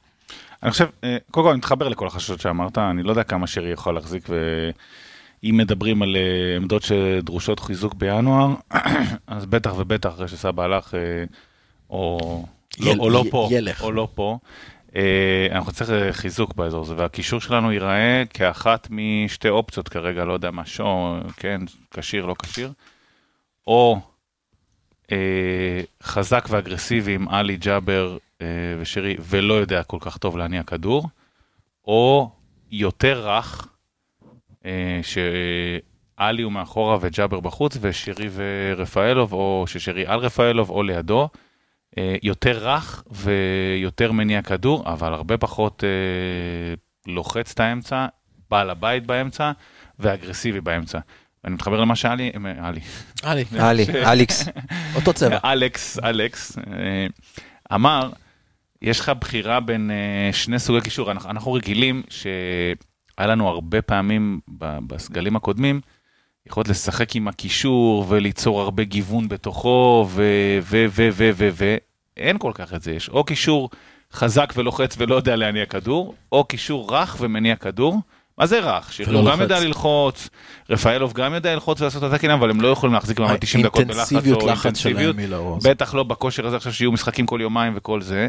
אני חושב, אה, קודם כל אני מתחבר לכל החששות שאמרת, אני לא יודע כמה שרי יכול להחזיק ו... אם מדברים על אה, עמדות שדרושות חיזוק בינואר, אז בטח ובטח אחרי שסבא הלך, אה, או, לא, או לא פה, ילך. או לא פה, אה, אנחנו צריך חיזוק באזור הזה, והקישור שלנו ייראה כאחת משתי אופציות כרגע, לא יודע מה, שו, כן, כשיר, לא כשיר, או אה, חזק ואגרסיבי עם עלי ג'אבר אה, ושירי, ולא יודע כל כך טוב להניע כדור, או יותר רך, שעלי הוא מאחורה וג'אבר בחוץ, ושירי ורפאלוב, או ששירי על רפאלוב או לידו. אה, יותר רך ויותר מניע כדור, אבל הרבה פחות אה, לוחץ את האמצע, בעל הבית באמצע ואגרסיבי באמצע. אני מתחבר למה שאלי, אלי, אלי, אלי, אליקס, אותו צבע. אלכס, אלכס, אמר, יש לך בחירה בין שני סוגי קישור, אנחנו רגילים ש... היה לנו הרבה פעמים בסגלים הקודמים, יכולת לשחק עם הקישור וליצור הרבה גיוון בתוכו, ו... ו... ו... ו... ו... ו... אין כל כך את זה, יש או קישור חזק ולוחץ ולא יודע להניע כדור, או קישור רך ומניע כדור. מה זה רך? שירלו גם יודע ללחוץ, רפאלוב גם יודע ללחוץ ולעשות את התקינה, אבל הם לא יכולים להחזיק מעמד 90 דקות בלחץ או אינטנסיביות. בטח לא בכושר הזה עכשיו שיהיו משחקים כל יומיים וכל זה.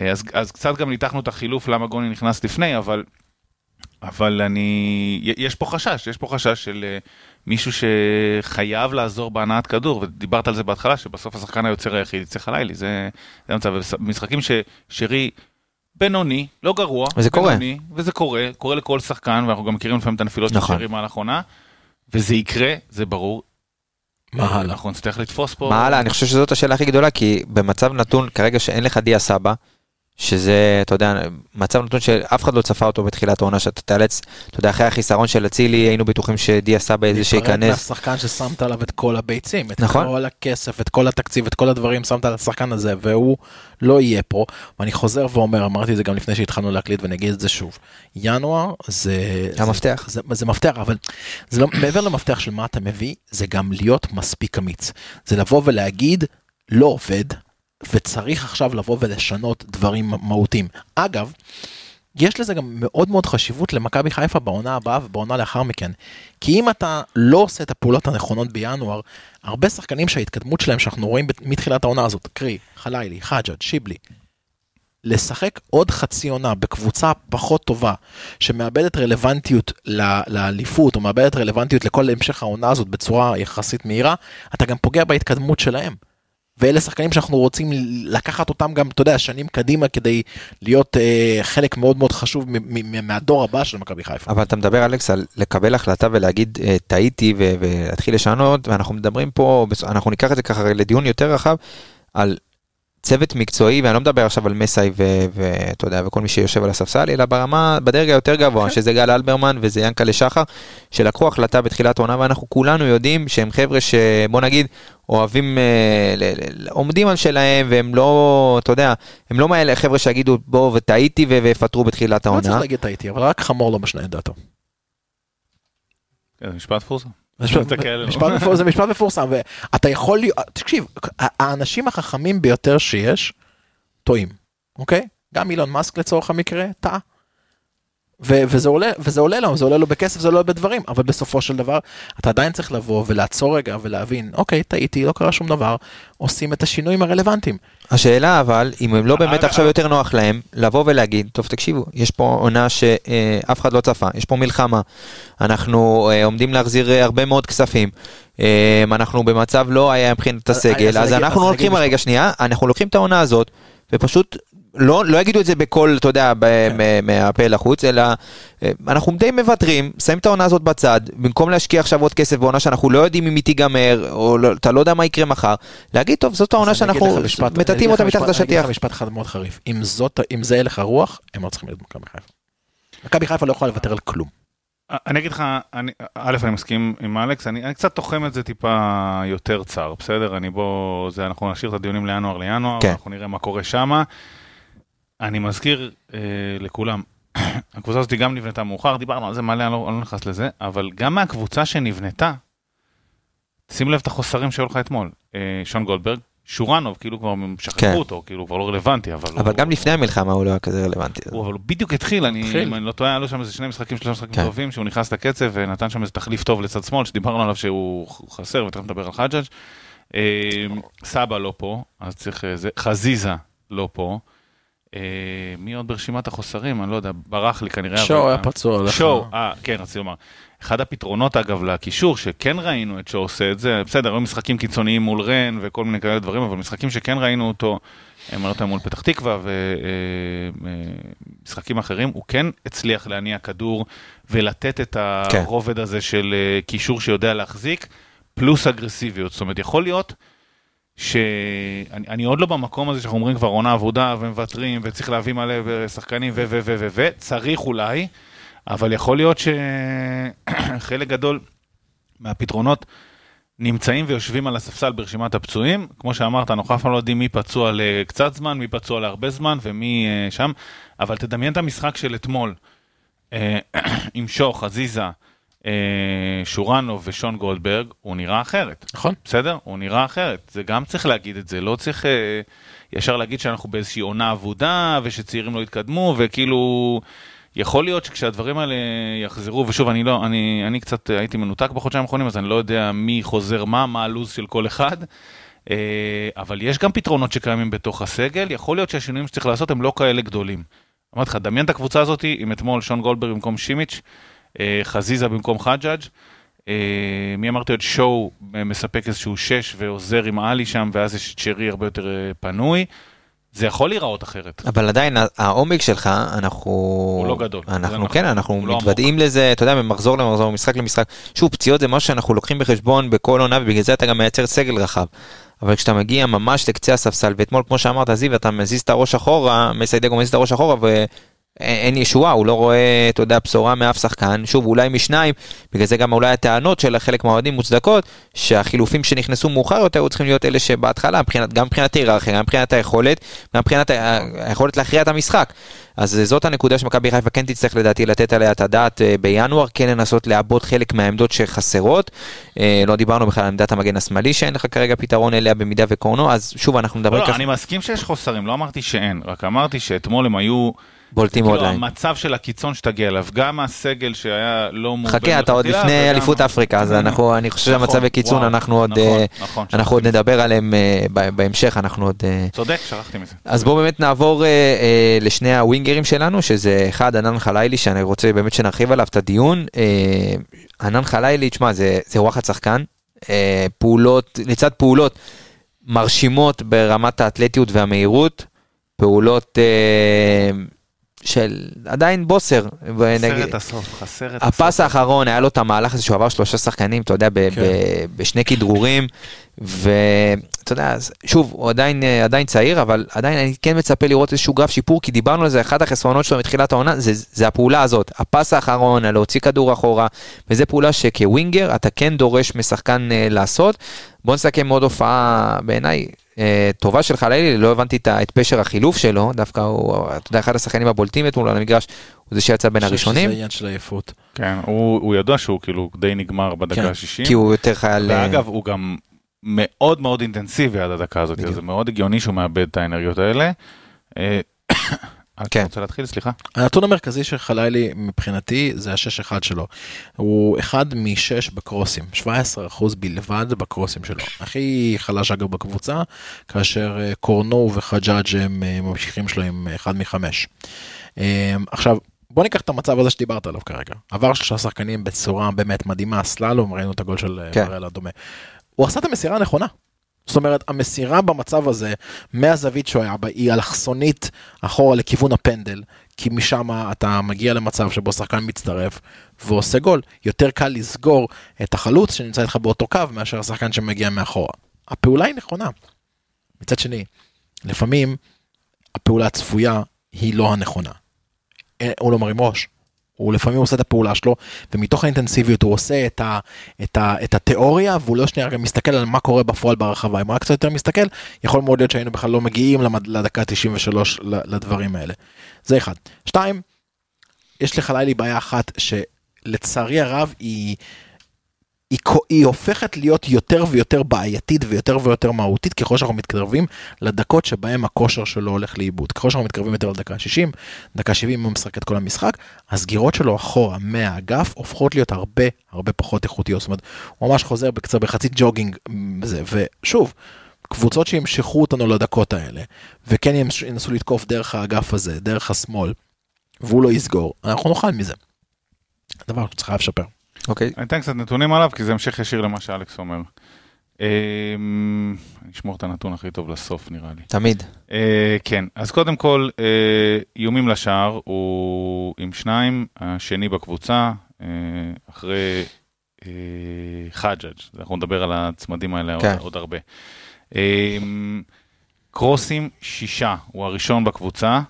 אז, אז קצת גם ניתחנו את החילוף למה גוני נכנס לפני, אבל אבל אני, יש פה חשש, יש פה חשש של uh, מישהו שחייב לעזור בהנעת כדור, ודיברת על זה בהתחלה, שבסוף השחקן היוצר היחיד יצא חלילי, זה, זה המצב, משחקים ששרי בינוני, לא גרוע, וזה בינוני, קורה, וזה קורה, קורה לכל שחקן, ואנחנו גם מכירים לפעמים את הנפילות נכון. של שרי מהלך עונה, וזה יקרה, זה ברור. מה הלאה? אנחנו נצטרך לתפוס פה. מה הלאה? אני חושב שזאת השאלה הכי גדולה, כי במצב נתון, כרגע שאין לך דיה סבא, שזה, אתה יודע, מצב נתון שאף אחד לא צפה אותו בתחילת העונה, שאתה תיאלץ, אתה יודע, אחרי החיסרון של אצילי, היינו בטוחים שדי עשה באיזה שייכנס. להיפרד מהשחקן ששמת עליו את כל הביצים, את נכון? כל הכסף, את כל התקציב, את כל הדברים, שמת על השחקן הזה, והוא לא יהיה פה. ואני חוזר ואומר, אמרתי את זה גם לפני שהתחלנו להקליט ואני אגיד את זה שוב. ינואר זה... המפתח. זה, זה, זה מפתח, אבל זה לא, מעבר למפתח של מה אתה מביא, זה גם להיות מספיק אמיץ. זה לבוא ולהגיד, לא עובד, וצריך עכשיו לבוא ולשנות דברים מהותיים. אגב, יש לזה גם מאוד מאוד חשיבות למכבי חיפה בעונה הבאה ובעונה לאחר מכן. כי אם אתה לא עושה את הפעולות הנכונות בינואר, הרבה שחקנים שההתקדמות שלהם שאנחנו רואים מתחילת העונה הזאת, קרי, חלילי, חג'אג', שיבלי, לשחק עוד חצי עונה בקבוצה פחות טובה, שמאבדת רלוונטיות לאליפות, או מאבדת רלוונטיות לכל המשך העונה הזאת בצורה יחסית מהירה, אתה גם פוגע בהתקדמות שלהם. ואלה שחקנים שאנחנו רוצים לקחת אותם גם, אתה יודע, שנים קדימה כדי להיות אה, חלק מאוד מאוד חשוב מהדור הבא של מכבי חיפה. אבל אתה מדבר, אלכס, על לקבל החלטה ולהגיד אה, טעיתי ולהתחיל לשנות, ואנחנו מדברים פה, אנחנו ניקח את זה ככה לדיון יותר רחב, על צוות מקצועי, ואני לא מדבר עכשיו על מסאי ואתה יודע, וכל מי שיושב על הספסל, אלא ברמה, בדרג היותר גבוה, כן. שזה גל אלברמן וזה ינקלה שחר, שלקחו החלטה בתחילת העונה, ואנחנו כולנו יודעים שהם חבר'ה שבוא נגיד, אוהבים, אה, עומדים על שלהם, והם לא, אתה יודע, הם לא מאלה חבר'ה שיגידו בוא וטעיתי ויפטרו בתחילת העונה. לא צריך להגיד טעיתי, אבל רק חמור לא משנה את דעתו. כן, משפט פורסם. זה משפט מפורסם ואתה יכול תקשיב האנשים החכמים ביותר שיש טועים אוקיי גם אילון מאסק לצורך המקרה טעה. וזה עולה וזה עולה לו זה עולה לו בכסף זה עולה בדברים אבל בסופו של דבר אתה עדיין צריך לבוא ולעצור רגע ולהבין אוקיי טעיתי לא קרה שום דבר עושים את השינויים הרלוונטיים. השאלה אבל אם הם לא באמת עכשיו יותר נוח להם לבוא ולהגיד טוב תקשיבו יש פה עונה שאף אחד לא צפה יש פה מלחמה אנחנו אה, עומדים להחזיר הרבה מאוד כספים. אה, אנחנו במצב לא היה מבחינת הסגל אז אנחנו לוקחים הרגע שנייה אנחנו לוקחים את העונה הזאת ופשוט לא, לא יגידו את זה בקול, אתה יודע, כן. מהפה לחוץ, אלא אה, אנחנו די מוותרים, שמים את העונה הזאת בצד, במקום להשקיע עכשיו עוד כסף בעונה שאנחנו לא יודעים אם היא תיגמר, או לא, אתה לא יודע מה יקרה מחר, להגיד, טוב, זאת העונה שאנחנו מטאטאים אותה מתחת לשטיח. אני אגיד לך משפט אחד מאוד חריף, אם, זאת, אם זה הלך הרוח, הם לא צריכים להיות מכבי חיפה. מכבי חיפה לא יכולה לוותר על כלום. אני אגיד לך, אני, א', אני מסכים עם אלכס, אני, אני קצת תוחם את זה טיפה יותר צר, בסדר? אני בוא, זה, אנחנו נשאיר את הדיונים לינואר לינואר, כן. אנחנו נראה מה קורה שמה. אני מזכיר אה, לכולם, הקבוצה הזאת גם נבנתה מאוחר, דיברנו על זה מלא, אני לא, אני לא נכנס לזה, אבל גם מהקבוצה שנבנתה, שים לב את החוסרים שהיו לך אתמול. אה, שון גולדברג, שורנוב, כאילו כבר שכחו כן. אותו, כאילו כבר לא רלוונטי, אבל... אבל הוא, גם לפני המלחמה הוא לא היה כזה רלוונטי. הוא, אבל הוא בדיוק התחיל, אני, התחיל. אם אני לא טועה, היה לו שם איזה שני משחקים, שלושה משחקים כן. טובים, שהוא נכנס לקצב ונתן שם איזה תחליף טוב לצד שמאל, שדיברנו עליו שהוא חסר, ותכף נדבר על חג'אג'. אה, סבא לא פה, אז צריך... אה, זה, חזיזה לא פה. אה, מי עוד ברשימת החוסרים? אני לא יודע, ברח לי כנראה. שואו היה פצוע. שואו, אה, כן, רציתי לומר. אחד הפתרונות אגב לקישור, שכן ראינו את שואו עושה את זה, בסדר, היו משחקים קיצוניים מול רן וכל מיני כאלה דברים, אבל משחקים שכן ראינו אותו, הם ראינו מול פתח תקווה ומשחקים אה, אה, אחרים, הוא כן הצליח להניע כדור ולתת את כן. הרובד הזה של קישור שיודע להחזיק, פלוס אגרסיביות. זאת אומרת, יכול להיות... שאני עוד לא במקום הזה שאנחנו אומרים כבר עונה עבודה ומוותרים וצריך להביא מלא שחקנים ו ו ו ו ו צריך אולי, אבל יכול להיות שחלק גדול מהפתרונות נמצאים ויושבים על הספסל ברשימת הפצועים. כמו שאמרת, אנחנו אף פעם לא יודעים מי פצוע לקצת זמן, מי פצוע להרבה זמן ומי אה, שם, אבל תדמיין את המשחק של אתמול אה, עם שוך, עזיזה, שורנו ושון גולדברג, הוא נראה אחרת. נכון. בסדר? הוא נראה אחרת. זה גם צריך להגיד את זה, לא צריך אה, ישר להגיד שאנחנו באיזושהי עונה אבודה, ושצעירים לא יתקדמו, וכאילו... יכול להיות שכשהדברים האלה יחזרו, ושוב, אני לא, אני, אני קצת הייתי מנותק בחודשיים האחרונים, אז אני לא יודע מי חוזר מה, מה הלו"ז של כל אחד, אה, אבל יש גם פתרונות שקיימים בתוך הסגל, יכול להיות שהשינויים שצריך לעשות הם לא כאלה גדולים. אמרתי לך, דמיין את הקבוצה הזאת, אם אתמול שון גולדברג במקום שימיץ', אה, חזיזה במקום חג'אג'. אה, מי אמרתי עוד שואו מספק איזשהו שש ועוזר עם עלי שם, ואז יש שרי הרבה יותר אה, פנוי. זה יכול להיראות אחרת. אבל עדיין העומק שלך, אנחנו... הוא לא גדול. אנחנו, נכון. כן, אנחנו לא מתוודעים לא לזה, אתה יודע, ממחזור למחזור, משחק למשחק. שוב, פציעות זה משהו שאנחנו לוקחים בחשבון בכל עונה, ובגלל זה אתה גם מייצר סגל רחב. אבל כשאתה מגיע ממש לקצה הספסל, ואתמול, כמו שאמרת, זיו, אתה מזיז את הראש אחורה, מסיידגו מזיז את הראש אחורה, אין ישועה, הוא לא רואה, אתה יודע, בשורה מאף שחקן, שוב, אולי משניים, בגלל זה גם אולי הטענות של חלק מהאוהדים מוצדקות, שהחילופים שנכנסו מאוחר יותר היו צריכים להיות אלה שבהתחלה, מבחינת, גם מבחינת היררכיה, גם מבחינת היכולת, גם מבחינת היכולת להכריע את המשחק. אז זאת הנקודה שמכבי חיפה כן תצטרך לדעתי לתת עליה את הדעת אה, בינואר, כן לנסות לעבוד חלק מהעמדות שחסרות. אה, לא דיברנו בכלל על עמדת המגן השמאלי שאין לך כרגע פתרון אליה במידה וקורנו, אז שוב אנחנו מדברים לא, לא, אני מסכים שיש חוסרים, לא אמרתי שאין, רק אמרתי שאתמול הם היו... בולטים מאוד כאילו המצב של הקיצון שתגיע אליו, גם הסגל שהיה לא מובן. חכה, אתה עוד לפני אליפות אפריקה, אז אנחנו, אני חושב נכון, שהמצבי קיצון, אנחנו עוד נכון, אה, נכון, אנחנו עוד נדבר עליהם אה, בהמשך, אנחנו עוד... אה, צודק, שכחתי מזה. אז בואו באמת נעבור לשני הווינגרים שלנו, שזה אחד, ענן חלילי, שאני רוצה באמת שנרחיב עליו את הדיון. ענן חלילי, תשמע, זה וואחד שחקן, פעולות, לצד פעולות מרשימות ברמת האתלטיות והמהירות, פעולות... של עדיין בוסר. חסר את הסוף, חסר את הסוף. הפס האחרון היה לו את המהלך הזה שהוא עבר שלושה שחקנים, אתה יודע, כן. בשני כדרורים, ואתה יודע, שוב, הוא עדיין, עדיין צעיר, אבל עדיין אני כן מצפה לראות איזשהו גרף שיפור, כי דיברנו על זה, אחד החסרונות שלו מתחילת העונה, זה, זה הפעולה הזאת, הפס האחרון, להוציא כדור אחורה, וזו פעולה שכווינגר אתה כן דורש משחקן uh, לעשות. בוא נסכם עוד הופעה בעיניי אה, טובה של חלילי, לא הבנתי את פשר החילוף שלו, דווקא הוא, אתה יודע, אחד השחקנים הבולטים אתמול על המגרש, הוא זה שיצא בין הראשונים. זה עניין של עייפות. כן, הוא, הוא ידע שהוא כאילו די נגמר בדקה ה-60. כן, כי הוא יותר חייל... אה, ואגב, הוא גם מאוד מאוד אינטנסיבי עד הדקה הזאת, זה מאוד הגיוני שהוא מאבד את האנרגיות האלה. אה, כן. אתה רוצה להתחיל? סליחה. הנתון המרכזי של חלילי מבחינתי זה ה-6-1 שלו. הוא אחד מ-6 בקרוסים, 17% בלבד בקרוסים שלו. הכי חלש אגב בקבוצה, כאשר אה, קורנו וחג'אג' הם אה, ממשיכים שלו עם 1 מ-5. עכשיו, בוא ניקח את המצב הזה שדיברת עליו כרגע. עבר שלושה שחקנים בצורה באמת מדהימה, סללום, ראינו את הגול של כן. בראל הדומה. הוא עשה את המסירה הנכונה. זאת אומרת, המסירה במצב הזה, מהזווית שהוא היה בה, היא אלכסונית אחורה לכיוון הפנדל, כי משם אתה מגיע למצב שבו שחקן מצטרף ועושה גול. יותר קל לסגור את החלוץ שנמצא איתך באותו קו, מאשר השחקן שמגיע מאחורה. הפעולה היא נכונה. מצד שני, לפעמים הפעולה הצפויה היא לא הנכונה. אה, הוא לא מרים ראש, הוא לפעמים עושה את הפעולה שלו, ומתוך האינטנסיביות הוא עושה את, ה, את, ה, את התיאוריה, והוא לא שנייה גם מסתכל על מה קורה בפועל ברחבה. אם הוא רק קצת יותר מסתכל, יכול מאוד להיות שהיינו בכלל לא מגיעים למד, לדקה 93 לדברים האלה. זה אחד. שתיים, יש לחלילי בעיה אחת שלצערי הרב היא... היא, היא הופכת להיות יותר ויותר בעייתית ויותר ויותר מהותית ככל שאנחנו מתקרבים לדקות שבהם הכושר שלו הולך לאיבוד. ככל שאנחנו מתקרבים יותר לדקה 60, דקה 70 הוא משחק את כל המשחק, הסגירות שלו אחורה מהאגף הופכות להיות הרבה הרבה פחות איכותיות. זאת אומרת, הוא ממש חוזר בקצת בחצי ג'וגינג וזה, ושוב, קבוצות שימשכו אותנו לדקות האלה, וכן ינסו לתקוף דרך האגף הזה, דרך השמאל, והוא לא יסגור, אנחנו נאכל מזה. דבר שצריך לשפר. אוקיי. אני אתן קצת נתונים עליו, כי זה המשך ישיר למה שאלכס אומר. אמ, אני אשמור את הנתון הכי טוב לסוף נראה לי. תמיד. אה, כן, אז קודם כל, אה, איומים לשער הוא עם שניים, השני בקבוצה, אה, אחרי חג'אג', אנחנו נדבר על הצמדים האלה כן. עוד הרבה. אמ, קרוסים, שישה, הוא הראשון בקבוצה,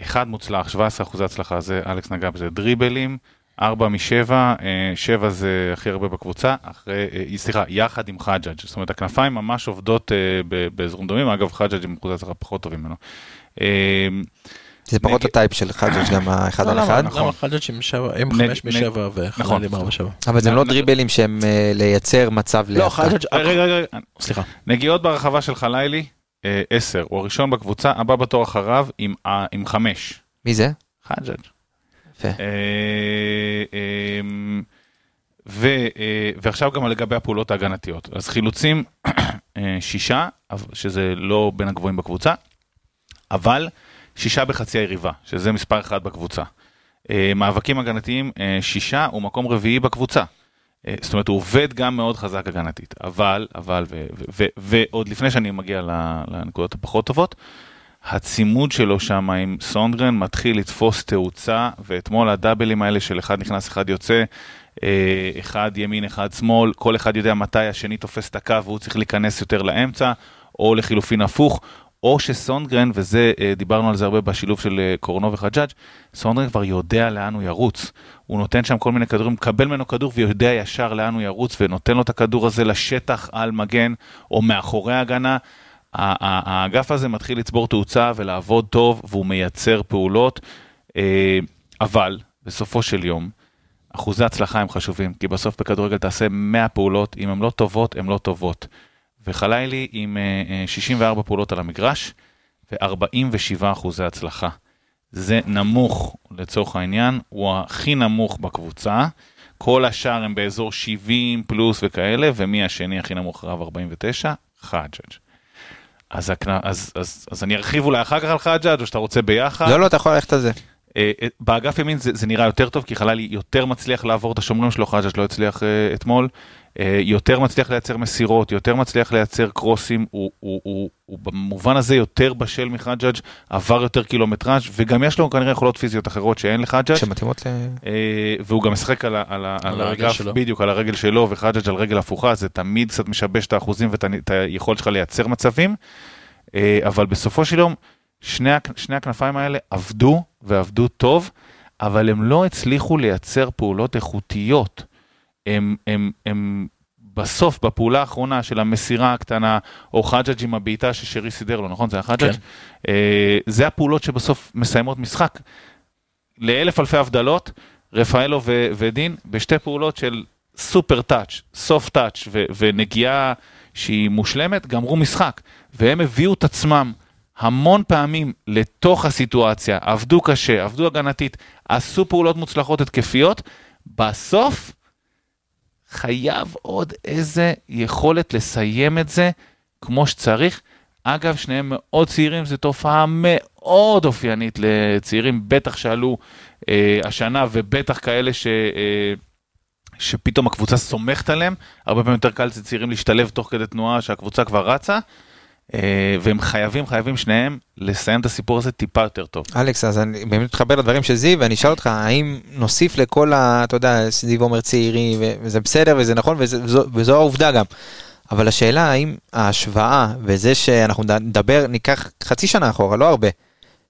אחד מוצלח, 17 אחוזי הצלחה, זה אלכס נגע בזה, דריבלים. ארבע משבע, אה, שבע זה הכי הרבה בקבוצה, אחרי, אה, סליחה, יחד עם חג'אג', זאת אומרת הכנפיים ממש עובדות אה, באזורים דומים, אגב חג'אג' עם אחוזי הצלחה פחות טובים ממנו. זה פחות ה type של חג'אג' גם האחד על אחד. למה חג'אג' עם חמש משבע וחג'אג' עם ארבע שבע. אבל זה לא דריבלים שהם לייצר מצב לא, חג'אג', רגע, רגע, סליחה. נגיעות ברחבה של חלילי, עשר, הוא הראשון בקבוצה, הבא בתור אחריו עם חמש. מי זה? חג'אג'. אה, אמ, אה, ועכשיו גם לגבי הפעולות ההגנתיות. אז חילוצים, אה, שישה, שזה לא בין הגבוהים בקבוצה, אבל שישה בחצי היריבה, שזה מספר אחד בקבוצה. מאבקים הגנתיים, שישה, הוא מקום רביעי בקבוצה. זאת אומרת, הוא עובד גם מאוד חזק הגנתית, אבל, אבל, ועוד לפני שאני מגיע לנקודות הפחות טובות, הצימוד שלו שם עם סונדרן מתחיל לתפוס תאוצה, ואתמול הדאבלים האלה של אחד נכנס, אחד יוצא, אה, אחד ימין, אחד שמאל, כל אחד יודע מתי השני תופס את הקו והוא צריך להיכנס יותר לאמצע, או לחילופין הפוך. או שסונגרן, וזה, אה, דיברנו על זה הרבה בשילוב של אה, קורנו וחג'אג', סונגרן כבר יודע לאן הוא ירוץ. הוא נותן שם כל מיני כדורים, מקבל ממנו כדור ויודע ישר לאן הוא ירוץ, ונותן לו את הכדור הזה לשטח על מגן, או מאחורי ההגנה. האגף הזה מתחיל לצבור תאוצה ולעבוד טוב, והוא מייצר פעולות, אה, אבל בסופו של יום, אחוזי הצלחה הם חשובים, כי בסוף בכדורגל תעשה 100 פעולות, אם הן לא טובות, הן לא טובות. וחלילי עם 64 אה, פעולות על המגרש ו-47 אחוזי הצלחה. זה נמוך לצורך העניין, הוא הכי נמוך בקבוצה. כל השאר הם באזור 70 פלוס וכאלה, ומי השני הכי נמוך רב 49? חג'אג'. אז, אז, אז, אז, אז אני ארחיב אולי אחר כך על חג'אג' או שאתה רוצה ביחד. לא, לא, אתה יכול ללכת על זה. אה, אה, באגף ימין זה, זה נראה יותר טוב, כי חלילי יותר מצליח לעבור את השומרים שלו, חג'אג' לא הצליח uh, אתמול. אה, יותר מצליח לייצר מסירות, יותר מצליח לייצר קרוסים, הוא, הוא, הוא, הוא במובן הזה יותר בשל מחג'אג', עבר יותר קילומטראז' וגם יש לו כנראה יכולות פיזיות אחרות שאין לחג'אג'. שמתאימות ל... אה, והוא גם משחק על, על, על, על הרגל שלו. בדיוק, על הרגל שלו, וחג'אג' על רגל הפוכה, זה תמיד קצת משבש את האחוזים ואת היכולת שלך לייצר מצבים, אה, אבל בסופו של יום, שני, שני הכנפיים האלה עבדו ועבדו טוב, אבל הם לא הצליחו לייצר פעולות איכותיות. הם, הם, הם בסוף, בפעולה האחרונה של המסירה הקטנה, או חג'אג' עם הבעיטה ששרי סידר לו, נכון? זה היה חג'אג'? כן. אה, זה הפעולות שבסוף מסיימות משחק. לאלף אלפי הבדלות, רפאלו ו- ודין, בשתי פעולות של סופר טאץ', סוף טאץ' ונגיעה שהיא מושלמת, גמרו משחק. והם הביאו את עצמם המון פעמים לתוך הסיטואציה, עבדו קשה, עבדו הגנתית, עשו פעולות מוצלחות התקפיות, בסוף חייב עוד איזה יכולת לסיים את זה כמו שצריך. אגב, שניהם מאוד צעירים, זו תופעה מאוד אופיינית לצעירים, בטח שעלו אה, השנה ובטח כאלה ש... אה, שפתאום הקבוצה סומכת עליהם, הרבה פעמים יותר קל לצעירים להשתלב תוך כדי תנועה שהקבוצה כבר רצה. אה, והם חייבים, חייבים שניהם לסיים את הסיפור הזה טיפה יותר טוב. אלכס, אז אני באמת מתחבר לדברים של זיו, ואני אשאל אותך, האם נוסיף לכל ה... אתה יודע, זיו אומר צעירי, וזה בסדר וזה נכון, וזו, וזו העובדה גם. אבל השאלה האם ההשוואה וזה שאנחנו נדבר, ניקח חצי שנה אחורה, לא הרבה.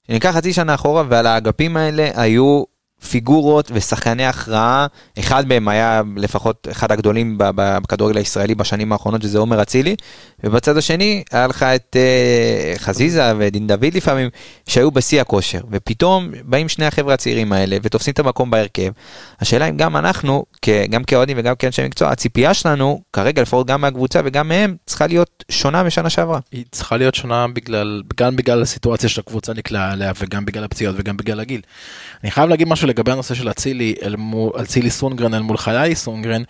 ניקח חצי שנה אחורה ועל האגפים האלה היו פיגורות ושחקני הכרעה, אחד מהם היה לפחות אחד הגדולים בכדורגל הישראלי בשנים האחרונות, שזה עומר אצילי, ובצד השני היה לך את uh, חזיזה ודין דוד לפעמים, שהיו בשיא הכושר, ופתאום באים שני החבר'ה הצעירים האלה ותופסים את המקום בהרכב. השאלה אם גם אנחנו, גם כאוהדים וגם כאנשי מקצוע, הציפייה שלנו, כרגע לפחות גם מהקבוצה וגם מהם, צריכה להיות שונה משנה שעברה. היא צריכה להיות שונה בגלל, גם בגלל הסיטואציה של הקבוצה נקלעה אליה וגם בגלל הפציעות וגם בגלל הגיל. אני חייב להגיד משהו לגבי הנושא של אצילי, אצילי סונגרן אל מול חיי סונגרן,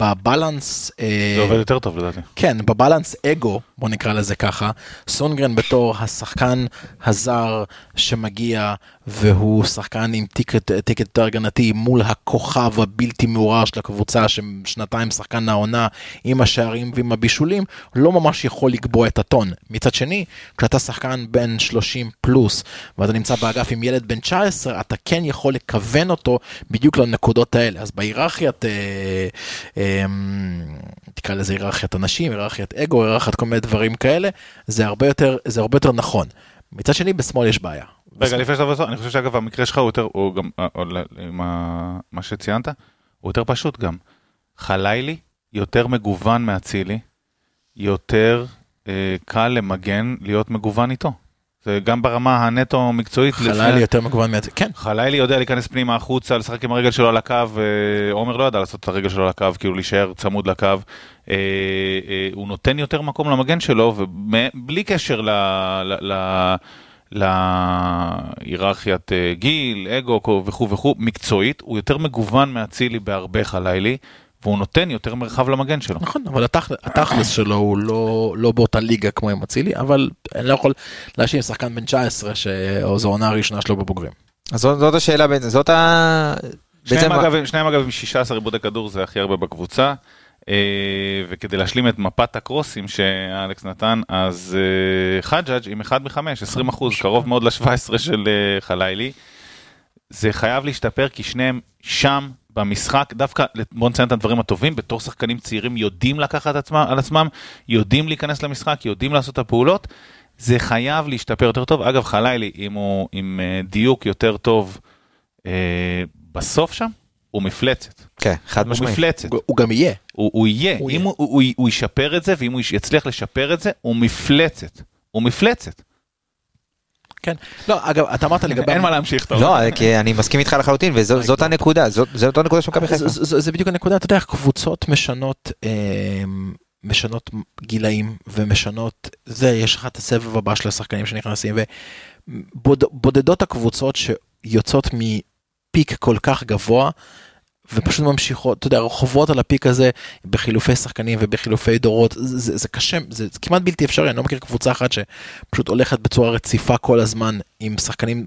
ב balance... אה, זה עובד יותר טוב לדעתי. כן, ב balance אגו, בוא נקרא לזה ככה, סונגרן בתור השחקן הזר שמגיע והוא שחקן עם ticket, ticket יותר הגנתי מול הכוכב הבלתי מעורער של הקבוצה ששנתיים שחקן העונה עם השערים ועם הבישולים, לא ממש יכול לקבוע את הטון. מצד שני, כשאתה שחקן בן 30 פלוס ואתה נמצא באגף עם ילד בן 19, אתה כן יכול לכוון אותו בדיוק לנקודות האלה. אז בהיררכיית, אה, אה, תקרא לזה היררכיית אנשים, היררכיית אגו, היררכיית כל מיני דברים כאלה, זה הרבה יותר, זה הרבה יותר נכון. מצד שני, בשמאל יש בעיה. רגע, לפני שאתה בסוף, אני חושב שאגב המקרה שלך הוא יותר, הוא גם, עם מה שציינת, הוא יותר פשוט גם. חלילי יותר מגוון מאצילי, יותר אה, קל למגן להיות מגוון איתו. זה גם ברמה הנטו מקצועית. חלילי יותר מגוון מאצילי, כן. חלילי יודע להיכנס פנימה החוצה, לשחק עם הרגל שלו על הקו, אה, עומר לא ידע לעשות את הרגל שלו על הקו, כאילו להישאר צמוד לקו. אה, אה, הוא נותן יותר מקום למגן שלו, ובלי קשר ל... ל, ל להיררכיית אה, גיל, אגו וכו' וכו', מקצועית, הוא יותר מגוון מאצילי בהרבה חלילי, והוא נותן יותר מרחב למגן שלו. נכון, אבל התכלס שלו הוא לא, לא באותה ליגה כמו עם אצילי, אבל אני לא יכול להשאיר שחקן בן 19 שזו העונה הראשונה שלו בבוגרים. אז זאת, זאת השאלה בעצם, זאת ה... שניהם אגב, שניהם אגב עם 16 עיבודי כדור זה הכי הרבה בקבוצה. אה, וכדי להשלים את מפת הקרוסים שאלכס נתן, אז אה, חג'אג' עם 1 מ-5, 20 אחוז, קרוב מאוד ל-17 של אה, חלילי. זה חייב להשתפר כי שניהם שם במשחק, דווקא בוא נציין את הדברים הטובים, בתור שחקנים צעירים יודעים לקחת עצמם, על עצמם, יודעים להיכנס למשחק, יודעים לעשות את הפעולות. זה חייב להשתפר יותר טוב. אגב, חלילי, אם הוא עם דיוק יותר טוב אה, בסוף שם, הוא מפלצת. כן, חד הוא משמעית. מפלצת. הוא- הוא גם יהיה. הוא, הוא יהיה, הוא אם יהיה. הוא, הוא, הוא ישפר את זה, ואם הוא יצליח לשפר את זה, הוא מפלצת. הוא מפלצת. כן. לא, אגב, אתה אמרת לגבי... אין מה להמשיך, אתה לא. כי אני מסכים איתך לחלוטין, וזאת הנקודה, זאת- הנקודה של מכבי חיפה. זה בדיוק הנקודה, אתה יודע, קבוצות משנות, אה, משנות גילאים ומשנות, זה, יש לך את הסבב הבא של השחקנים שנכנסים, ובודדות הקבוצות שיוצאות מפיק כל כך גבוה. ופשוט ממשיכות, אתה יודע, רחובות על הפיק הזה בחילופי שחקנים ובחילופי דורות, זה, זה, זה קשה, זה, זה כמעט בלתי אפשרי, אני לא מכיר קבוצה אחת שפשוט הולכת בצורה רציפה כל הזמן עם שחקנים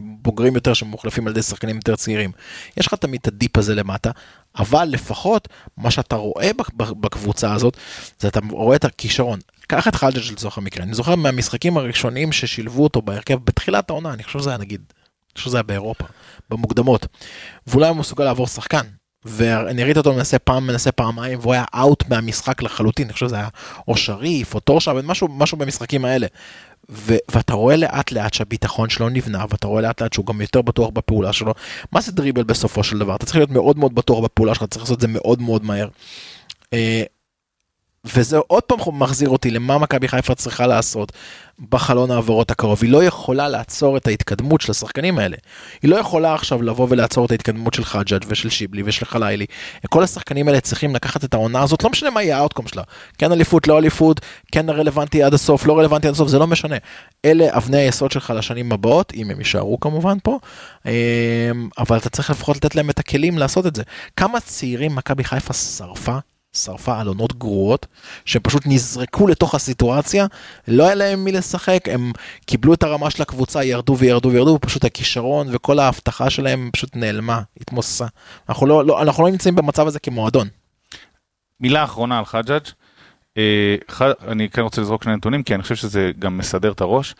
בוגרים יותר שמוחלפים על ידי שחקנים יותר צעירים. יש לך תמיד את הדיפ הזה למטה, אבל לפחות מה שאתה רואה בק- בק- בקבוצה הזאת, זה אתה רואה את הכישרון. קח את חלג'ה לצורך המקרה, אני זוכר מהמשחקים הראשונים ששילבו אותו בהרכב בתחילת העונה, אני חושב שזה היה נגיד, שזה היה באירופה, במוקדמות, ואולי הוא מסוגל לעבור שחקן. ואני ראיתי אותו מנסה פעם, מנסה פעמיים, והוא היה אאוט מהמשחק לחלוטין, אני חושב שזה היה או שריף או טורשה, משהו, משהו במשחקים האלה. ו- ואתה רואה לאט לאט שהביטחון שלו נבנה, ואתה רואה לאט לאט שהוא גם יותר בטוח בפעולה שלו. מה זה דריבל בסופו של דבר? אתה צריך להיות מאוד מאוד בטוח בפעולה שלך, צריך לעשות את זה מאוד מאוד מהר. אה, וזה עוד פעם מחזיר אותי למה מכבי חיפה צריכה לעשות בחלון העברות הקרוב. היא לא יכולה לעצור את ההתקדמות של השחקנים האלה. היא לא יכולה עכשיו לבוא ולעצור את ההתקדמות של חג'אג' ושל שיבלי ושל חלילי. כל השחקנים האלה צריכים לקחת את העונה הזאת, לא משנה מה יהיה האוטקום שלה. כן אליפות, לא אליפות, כן רלוונטי עד הסוף, לא רלוונטי עד הסוף, זה לא משנה. אלה אבני היסוד שלך לשנים הבאות, אם הם יישארו כמובן פה, אמ, אבל אתה צריך לפחות לתת להם את הכלים לעשות את זה. כמה צעירים מכבי חיפה שרפה שרפה על עונות גרועות, פשוט נזרקו לתוך הסיטואציה, לא היה להם מי לשחק, הם קיבלו את הרמה של הקבוצה, ירדו וירדו וירדו, ופשוט הכישרון וכל ההבטחה שלהם פשוט נעלמה, התמוססה. אנחנו לא, לא, אנחנו לא נמצאים במצב הזה כמועדון. מילה אחרונה על חג'אג'. אה, אני כן רוצה לזרוק שני נתונים, כי אני חושב שזה גם מסדר את הראש.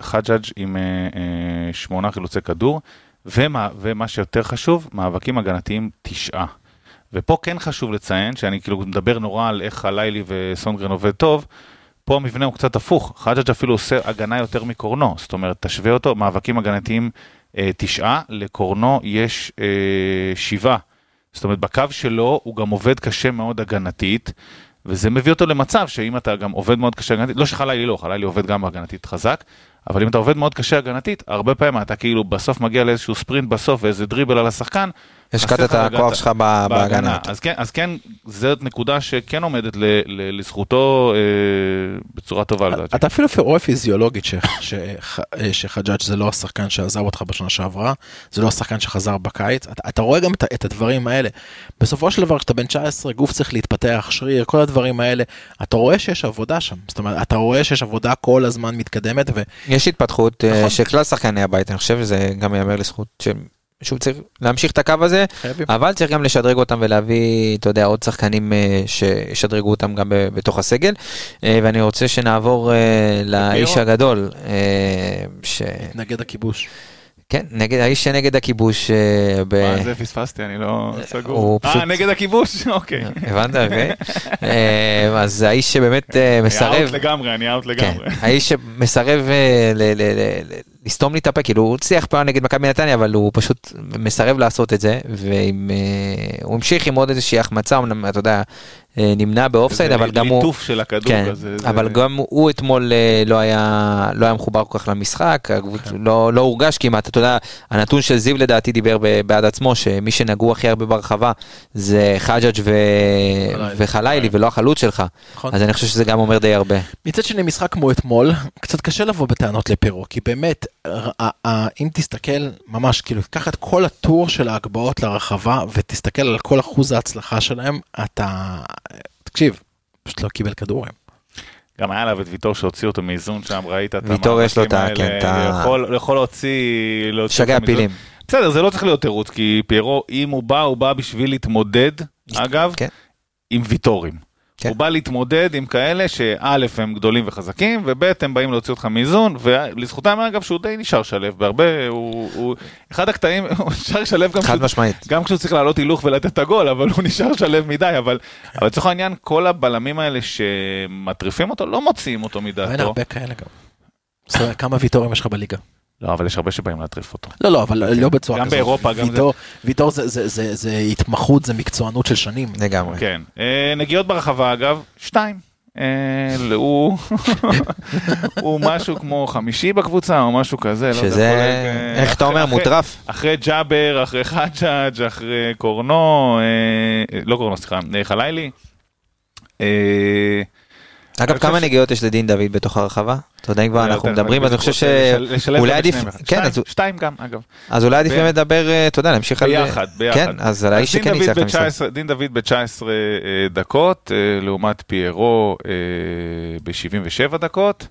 חג'אג' עם אה, אה, שמונה חילוצי כדור, ומה, ומה שיותר חשוב, מאבקים הגנתיים תשעה. ופה כן חשוב לציין, שאני כאילו מדבר נורא על איך הלילי וסונגרן עובד טוב, פה המבנה הוא קצת הפוך, חג'אג' אפילו עושה הגנה יותר מקורנו, זאת אומרת, תשווה אותו, מאבקים הגנתיים אה, תשעה, לקורנו יש אה, שבעה. זאת אומרת, בקו שלו הוא גם עובד קשה מאוד הגנתית, וזה מביא אותו למצב שאם אתה גם עובד מאוד קשה הגנתית, לא שחלילי לא, חלילי עובד גם הגנתית חזק, אבל אם אתה עובד מאוד קשה הגנתית, הרבה פעמים אתה כאילו בסוף מגיע לאיזשהו ספרינט בסוף ואיזה דריבל על השחקן, השקעת את הכוח הגעת- שלך בהגנה. אז כן, אז כן, זאת נקודה שכן עומדת ל, ל, לזכותו אה, בצורה טובה לדעתי. אתה אפילו רואה פיזיולוגית ש- ש- שחג'אג' זה לא השחקן שעזב אותך בשנה שעברה, זה לא השחקן שחזר בקיץ, אתה, אתה רואה גם את, הדברים האלה. בסופו של דבר כשאתה בן 19 גוף צריך להתפתח, שריר, כל הדברים האלה, אתה רואה שיש עבודה שם, זאת אומרת אתה רואה שיש עבודה כל הזמן מתקדמת ו... יש התפתחות אה, נכון. של כלל שחקני הבית, אני חושב שזה גם ייאמר לזכות של- שהוא צריך להמשיך את הקו הזה, חייבים. אבל צריך גם לשדרג אותם ולהביא, אתה יודע, עוד שחקנים אה, שישדרגו אותם גם בתוך הסגל. אה, ואני רוצה שנעבור אה, לאיש? הגדול, ש... נגד הכיבוש. כן, נגד, האיש שנגד הכיבוש. אה, ב- מה זה פספסתי, אני לא סגור. אה, פשוט- נגד הכיבוש? אוקיי. הבנת? אוקיי. אז האיש שבאמת אה, אני מסרב. אאוט לגמרי, אני אאוט כן, לגמרי. האיש שמסרב ל- ל- ל- ל- לסתום לי את הפה, כאילו הוא הצליח פעם נגד מכבי נתניה, אבל הוא פשוט מסרב לעשות את זה, והוא המשיך עם עוד איזושהי החמצה, אמנם אתה יודע, אה, נמנע באופסייד, זה אבל גם הוא... ליטוף של הכדור כן, כזה. זה- אבל גם הוא אתמול אה, לא היה לא היה מחובר כל כך למשחק, לא לא הורגש כמעט, אתה יודע, הנתון של זיו לדעתי דיבר בעד עצמו, שמי שנגעו הכי הרבה ברחבה זה חג'אג' ו- חלילי. וחלילי ולא החלוץ שלך, נכון. אז אני חושב שזה גם אומר די הרבה. מצד שני משחק כמו אתמול קצת קשה לבוא בטענות לפרו כי באמת אם תסתכל ממש כאילו קח את כל הטור של ההגבהות לרחבה ותסתכל על כל אחוז ההצלחה שלהם אתה תקשיב פשוט לא קיבל כדורים. גם היה עליו את ויטור שהוציא אותו מאיזון שם, ראית את ויטור יש לו את ה- כן, את האלה, ה- יכול- יכול להוציא... להוציא שגע. פילים. בסדר, זה לא צריך להיות תירוץ, כי פיירו, אם הוא בא, הוא בא בשביל להתמודד, אגב, כן. עם ויטורים. כן. הוא בא להתמודד עם כאלה שא' הם גדולים וחזקים, וב' הם באים להוציא אותך מאיזון, ולזכותם אגב שהוא די נשאר שלו בהרבה, הוא, הוא אחד הקטעים, הוא נשאר שלו גם, חד כשהוא- משמעית. גם כשהוא צריך לעלות הילוך ולתת את הגול, אבל הוא נשאר שלו מדי, אבל לצורך העניין כל הבלמים האלה שמטריפים אותו, לא מוציאים אותו אין מדעתו. הרבה כאלה גם. כמה ויטורים יש לך בליגה? לא, אבל יש הרבה שבאים להטריף אותו. לא, לא, אבל לא בצורה גם כזאת. באירופה, גם ויטור- ויטור זה- זה- זה זה התמחות, זה מקצוענות של שנים. לגמרי. כן. אה, נגיעות ברחבה אגב, שתיים. אה, הוא הוא משהו כמו חמישי בקבוצה או משהו כזה. לא יודע, שזה, אה, איך אתה אחרי- אומר, אחרי- מוטרף? אחרי ג'אבר, אחרי חג'אג', אחרי קורנו, אה, לא קורנו, סליחה, אה, חלילי. אה, אגב, כמה נגיעות יש לדין דוד בתוך הרחבה? אתה יודע אם כבר אנחנו מדברים, אז אני חושב שאולי עדיף. כן, שתיים- אז שתיים גם, אגב. אז אולי עדיף באמת לדבר, אה, אתה יודע, להמשיך על... ביחד, ביחד. כן, אז על האיש שכן ניצח למשחק. ב-19 דין דוד ב-19 דקות, אה, לעומת פיירו ב-77 דקות.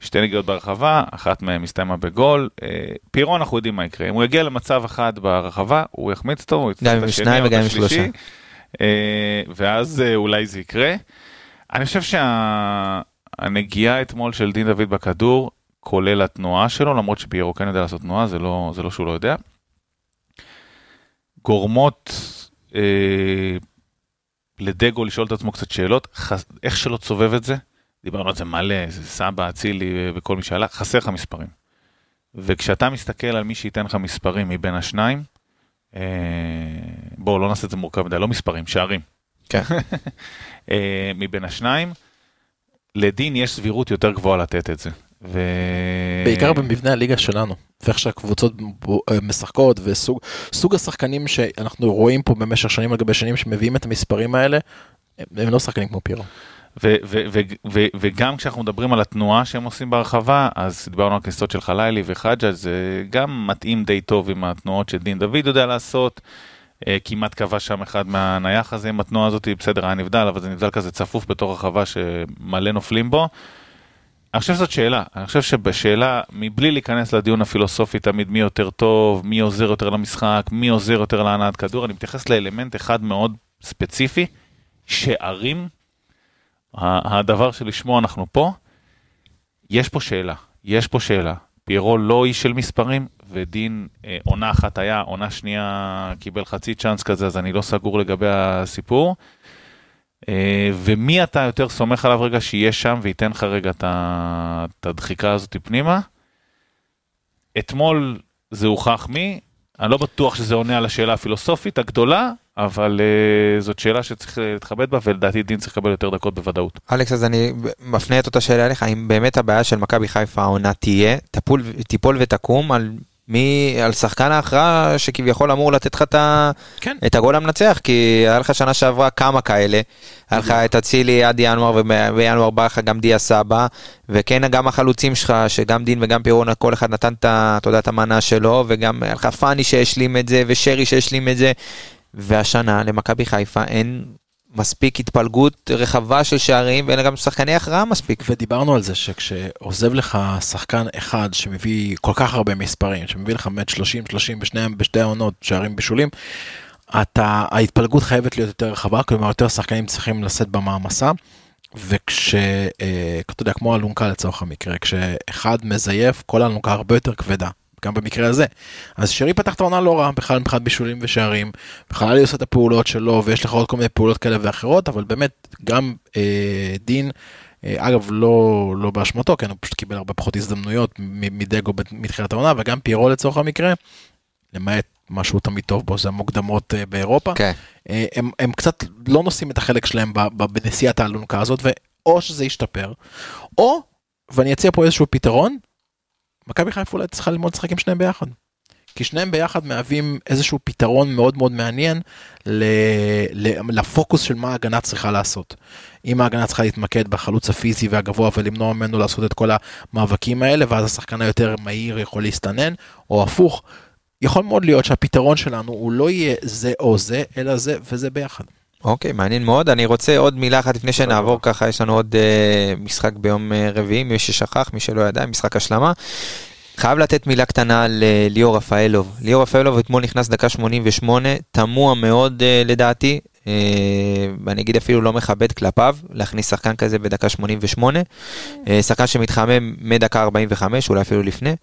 שתי נגיעות ברחבה, אחת מהן הסתיימה בגול. אה, פיירו אנחנו יודעים מה יקרה. אם הוא יגיע למצב אחד ברחבה, הוא יחמיץ אותו, הוא יצטרך את השני או את השלישי. אה, ואז אה, אולי זה יקרה. אני חושב שהנגיעה אתמול של דין דוד בכדור, כולל התנועה שלו, למרות שפיירו כן יודע לעשות תנועה, זה לא, זה לא שהוא לא יודע. גורמות אה, לדגו לשאול את עצמו קצת שאלות, חס, איך שלא תסובב את זה, דיברנו על זה מלא, זה סבא, אצילי אה, וכל מי שעלה, חסר לך מספרים. וכשאתה מסתכל על מי שייתן לך מספרים מבין השניים, אה, בואו לא נעשה את זה מורכב מדי, לא מספרים, שערים. כן. אה, מבין השניים, לדין יש סבירות יותר גבוהה לתת את זה. ו... בעיקר במבנה הליגה שלנו, ואיך שהקבוצות בו- אה, משחקות, וסוג סוג השחקנים שאנחנו רואים פה במשך שנים על גבי שנים שמביאים את המספרים האלה, הם לא שחקנים כמו פירו. ו- ו- ו- ו- וגם כשאנחנו מדברים על התנועה שהם עושים ברחבה, אז דיברנו על כניסות של חלילי וחג'ה, זה גם מתאים די טוב עם התנועות שדין דוד יודע לעשות. אה, כמעט כבש שם אחד מהנייח הזה. עם התנועה הזאת, בסדר, היה נבדל, אבל זה נבדל כזה צפוף בתור רחבה שמלא נופלים בו. אני חושב שזאת שאלה, אני חושב שבשאלה, מבלי להיכנס לדיון הפילוסופי תמיד מי יותר טוב, מי עוזר יותר למשחק, מי עוזר יותר להנעת כדור, אני מתייחס לאלמנט אחד מאוד ספציפי, שערים, הדבר שלשמו אנחנו פה, יש פה שאלה, יש פה שאלה. פיירו לא איש של מספרים, ודין אה, עונה אחת היה, עונה שנייה קיבל חצי צ'אנס כזה, אז אני לא סגור לגבי הסיפור. אה, ומי אתה יותר סומך עליו רגע שיהיה שם וייתן לך רגע את הדחיקה הזאת פנימה? אתמול זה הוכח מי, אני לא בטוח שזה עונה על השאלה הפילוסופית הגדולה, אבל uh, זאת שאלה שצריך אה, להתכבד בה, ולדעתי דין צריך לקבל יותר דקות בוודאות. אלכס, אז אני מפנה את אותה שאלה אליך, האם באמת הבעיה של מכבי חיפה העונה תהיה, תפול, תיפול ותקום על מי, על שחקן ההכרעה שכביכול אמור לתת לך כן. את הגול המנצח, כי היה לך שנה שעברה כמה כאלה, היה לך את אצילי עד ינואר, ובינואר בא לך גם דיה סבא, וכן גם החלוצים שלך, שגם דין וגם פירון, כל אחד נתן את אתה יודע, את המנה שלו, וגם היה לך פאני שהשלים את זה, ושרי שהשלים את זה, והשנה למכבי חיפה אין מספיק התפלגות רחבה של שערים, ואין גם שחקני הכרעה מספיק. ודיברנו על זה שכשעוזב לך שחקן אחד שמביא כל כך הרבה מספרים, שמביא לך באמת 30, 30 בשני, בשתי העונות שערים בישולים, אתה, ההתפלגות חייבת להיות יותר רחבה, כלומר יותר שחקנים צריכים לשאת במעמסה. וכש, אה, אתה יודע, כמו אלונקה לצורך המקרה, כשאחד מזייף, כל האלונקה הרבה יותר כבדה. גם במקרה הזה. אז שרי פתח את העונה לא רע, בכלל מבחינת בישולים ושערים, בכלל עושה את הפעולות שלו, ויש לך עוד כל מיני פעולות כאלה ואחרות, אבל באמת, גם אה, דין, אה, אגב, לא, לא באשמתו, כן, הוא פשוט קיבל הרבה פחות הזדמנויות מדגו מתחילת העונה, וגם פיירו לצורך המקרה, למעט מה שהוא תמיד טוב בו, זה המוקדמות אה, באירופה. כן. אה, הם, הם קצת לא נושאים את החלק שלהם בנסיעת האלונקה הזאת, ואו שזה ישתפר, או, ואני אציע פה איזשהו פתרון, מכבי חיפה אולי צריכה ללמוד לשחק עם שניהם ביחד. כי שניהם ביחד מהווים איזשהו פתרון מאוד מאוד מעניין לפוקוס של מה ההגנה צריכה לעשות. אם ההגנה צריכה להתמקד בחלוץ הפיזי והגבוה ולמנוע ממנו לעשות את כל המאבקים האלה, ואז השחקן היותר מהיר יכול להסתנן, או הפוך. יכול מאוד להיות שהפתרון שלנו הוא לא יהיה זה או זה, אלא זה וזה ביחד. אוקיי, מעניין מאוד. אני רוצה עוד מילה אחת לפני שנעבור ככה, יש לנו עוד אה, משחק ביום אה, רביעי, מי ששכח, מי שלא ידע, משחק השלמה. חייב לתת מילה קטנה לליאור רפאלוב. ליאור רפאלוב אתמול נכנס דקה 88, תמוה מאוד uh, לדעתי, uh, ואני אגיד אפילו לא מכבד כלפיו, להכניס שחקן כזה בדקה 88, uh, שחקן שמתחמם מדקה 45, אולי אפילו לפני,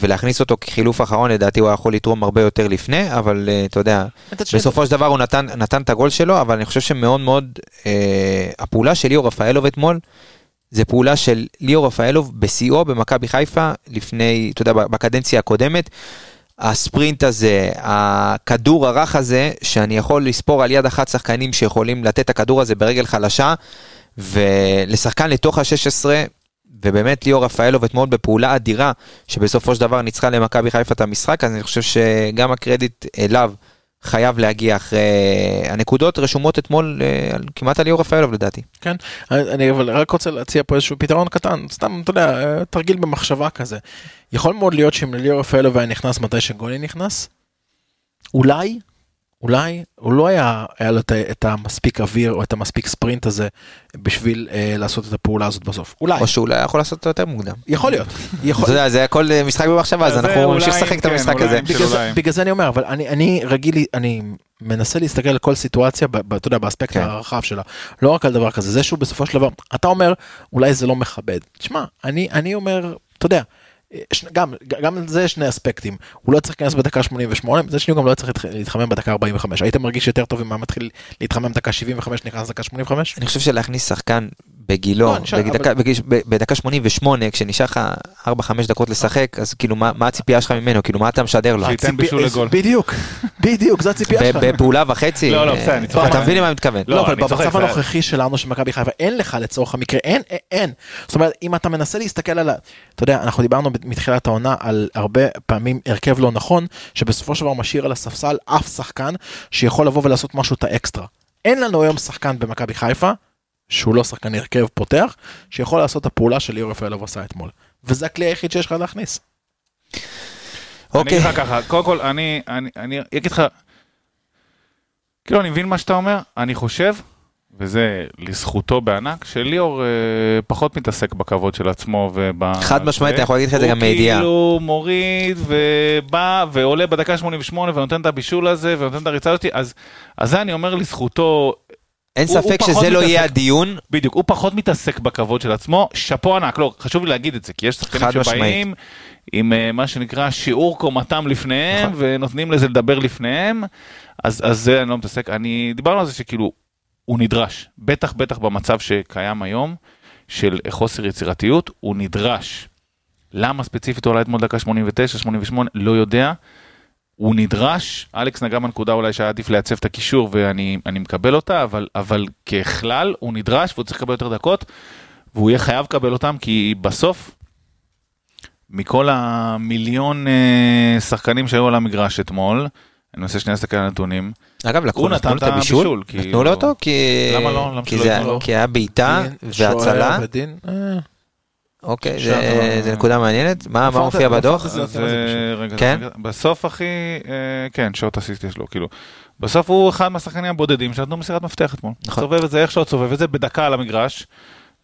ולהכניס אותו כחילוף אחרון, לדעתי הוא היה יכול לתרום הרבה יותר לפני, אבל אתה יודע, בסופו של דבר הוא נתן, נתן את הגול שלו, אבל אני חושב שמאוד מאוד, הפעולה של ליאור רפאלוב אתמול, זה פעולה של ליאור רפאלוב בשיאו במכבי חיפה לפני, אתה יודע, בקדנציה הקודמת. הספרינט הזה, הכדור הרך הזה, שאני יכול לספור על יד אחת שחקנים שיכולים לתת את הכדור הזה ברגל חלשה, ולשחקן לתוך ה-16, ובאמת ליאור רפאלוב אתמול בפעולה אדירה, שבסופו של דבר ניצחה למכבי חיפה את המשחק, אז אני חושב שגם הקרדיט אליו. חייב להגיע אחרי הנקודות רשומות אתמול אה, כמעט על ליאור רפאלוב לדעתי. כן, אני אבל רק רוצה להציע פה איזשהו פתרון קטן, סתם אתה יודע, אה, תרגיל במחשבה כזה. יכול מאוד להיות שאם ליאור רפאלוב היה נכנס מתי שגולי נכנס, אולי אולי הוא לא היה, היה לו את המספיק אוויר או את המספיק ספרינט הזה בשביל אה, לעשות את הפעולה הזאת בסוף. אולי. או שאולי יכול לעשות אותו יותר מוקדם. יכול להיות. יכול... אתה יודע, זה הכל אה, משחק במחשבה, אז אנחנו נמשיך לשחק את כן, המשחק אולי הזה. בגלל זה- בגלל זה אני אומר, אבל אני, אני רגיל, אני מנסה להסתכל על כל סיטואציה, ב- ב- אתה יודע, באספקט כן. הרחב שלה. לא רק על דבר כזה, זה שהוא בסופו של דבר, אתה אומר, אולי זה לא מכבד. תשמע, אני, אני אומר, אתה יודע, גם, גם זה יש שני אספקטים. הוא לא צריך להיכנס בדקה 88, מצד שני הוא גם לא צריך להתח- להתחמם בדקה 45. היית מרגיש יותר טוב אם היה מתחיל להתחמם דקה 75, נכנס דקה 85? אני חושב שלהכניס שחקן בגילו, לא, בדקה- אבל- בגיש- ב- בדקה 88, כשנשאר לך 4-5 דקות לשחק, אז כאילו מה מה הציפייה שלך ממנו? כאילו מה אתה משדר לו? שייתן בישול לגול. בדיוק, בדיוק, זו הציפייה שלך. בפעולה וחצי, לא, לא, בסדר, אני צוחק. אתה מבין למה אני מתכוון? לא, לא, אבל במצב זה- הנוכחי שלנו של מכבי חיפה אין לך לצורך המקרה אין אין, אין. זאת אומרת אם אתה מנסה להסתכל על ה... אתה יודע אנחנו דיברנו מתחילת העונה על הרבה פעמים הרכב לא נכון שבסופו של דבר משאיר על הספסל אף שחקן שיכול לבוא ולעשות משהו את האקסטרה. אין לנו היום שחקן במכבי חיפה שהוא לא שחקן הרכב פותח שיכול לעשות את הפעולה של ליאור רפאלוב עשה אתמול. וזה הכלי היחיד שיש לך להכניס. אני אוקיי, אגיד לך ככה, קודם כל, אני, אני, אני אגיד לך, כאילו, אני מבין מה שאתה אומר, אני חושב, וזה לזכותו בענק, שליאור אה, פחות מתעסק בכבוד של עצמו וב... חד משמעית. אני יכול להגיד לך את זה גם הוא מידיעה. כאילו מוריד ובא ועולה בדקה 88 ונותן את הבישול הזה ונותן את הריצה הזאת, אז, אז זה אני אומר לזכותו, אין הוא- ספק הוא שזה לא יהיה מתעסק. הדיון, בדיוק, הוא פחות מתעסק בכבוד של עצמו, שאפו ענק, לא, חשוב לי להגיד את זה, כי יש שחקנים שבאים עם אה, מה שנקרא שיעור קומתם לפניהם, נכון. ונותנים לזה לדבר לפניהם, אז, אז זה אני לא מתעסק, אני, דיברנו על זה שכאילו, הוא נדרש, בטח בטח במצב שקיים היום, של חוסר יצירתיות, הוא נדרש. למה ספציפית אולי אתמול דקה 89, 88, לא יודע. הוא נדרש, אלכס נגע בנקודה אולי שהיה עדיף לייצב את הקישור ואני אני מקבל אותה, אבל, אבל ככלל הוא נדרש והוא צריך לקבל יותר דקות, והוא יהיה חייב לקבל אותם, כי בסוף, מכל המיליון אה, שחקנים שהיו על המגרש אתמול, אני מנסה שנייה להסתכל על הנתונים, אגב לקחו נתנו לו את הבישול, נתנו כאילו. לו אותו כי למה לא? למה כי שלא היה בעיטה והצלה, אה, אוקיי, שם, זה- זה נקודה מעניינת, מה מופיע בדוח? כן? בסוף אחי, אה, כן, שעות אסיסט יש לו, כאילו, בסוף הוא אחד מהשחקנים הבודדים שנתנו מסירת מפתח אתמול. נכון. סובב את זה איך שהוא סובב את זה בדקה על המגרש.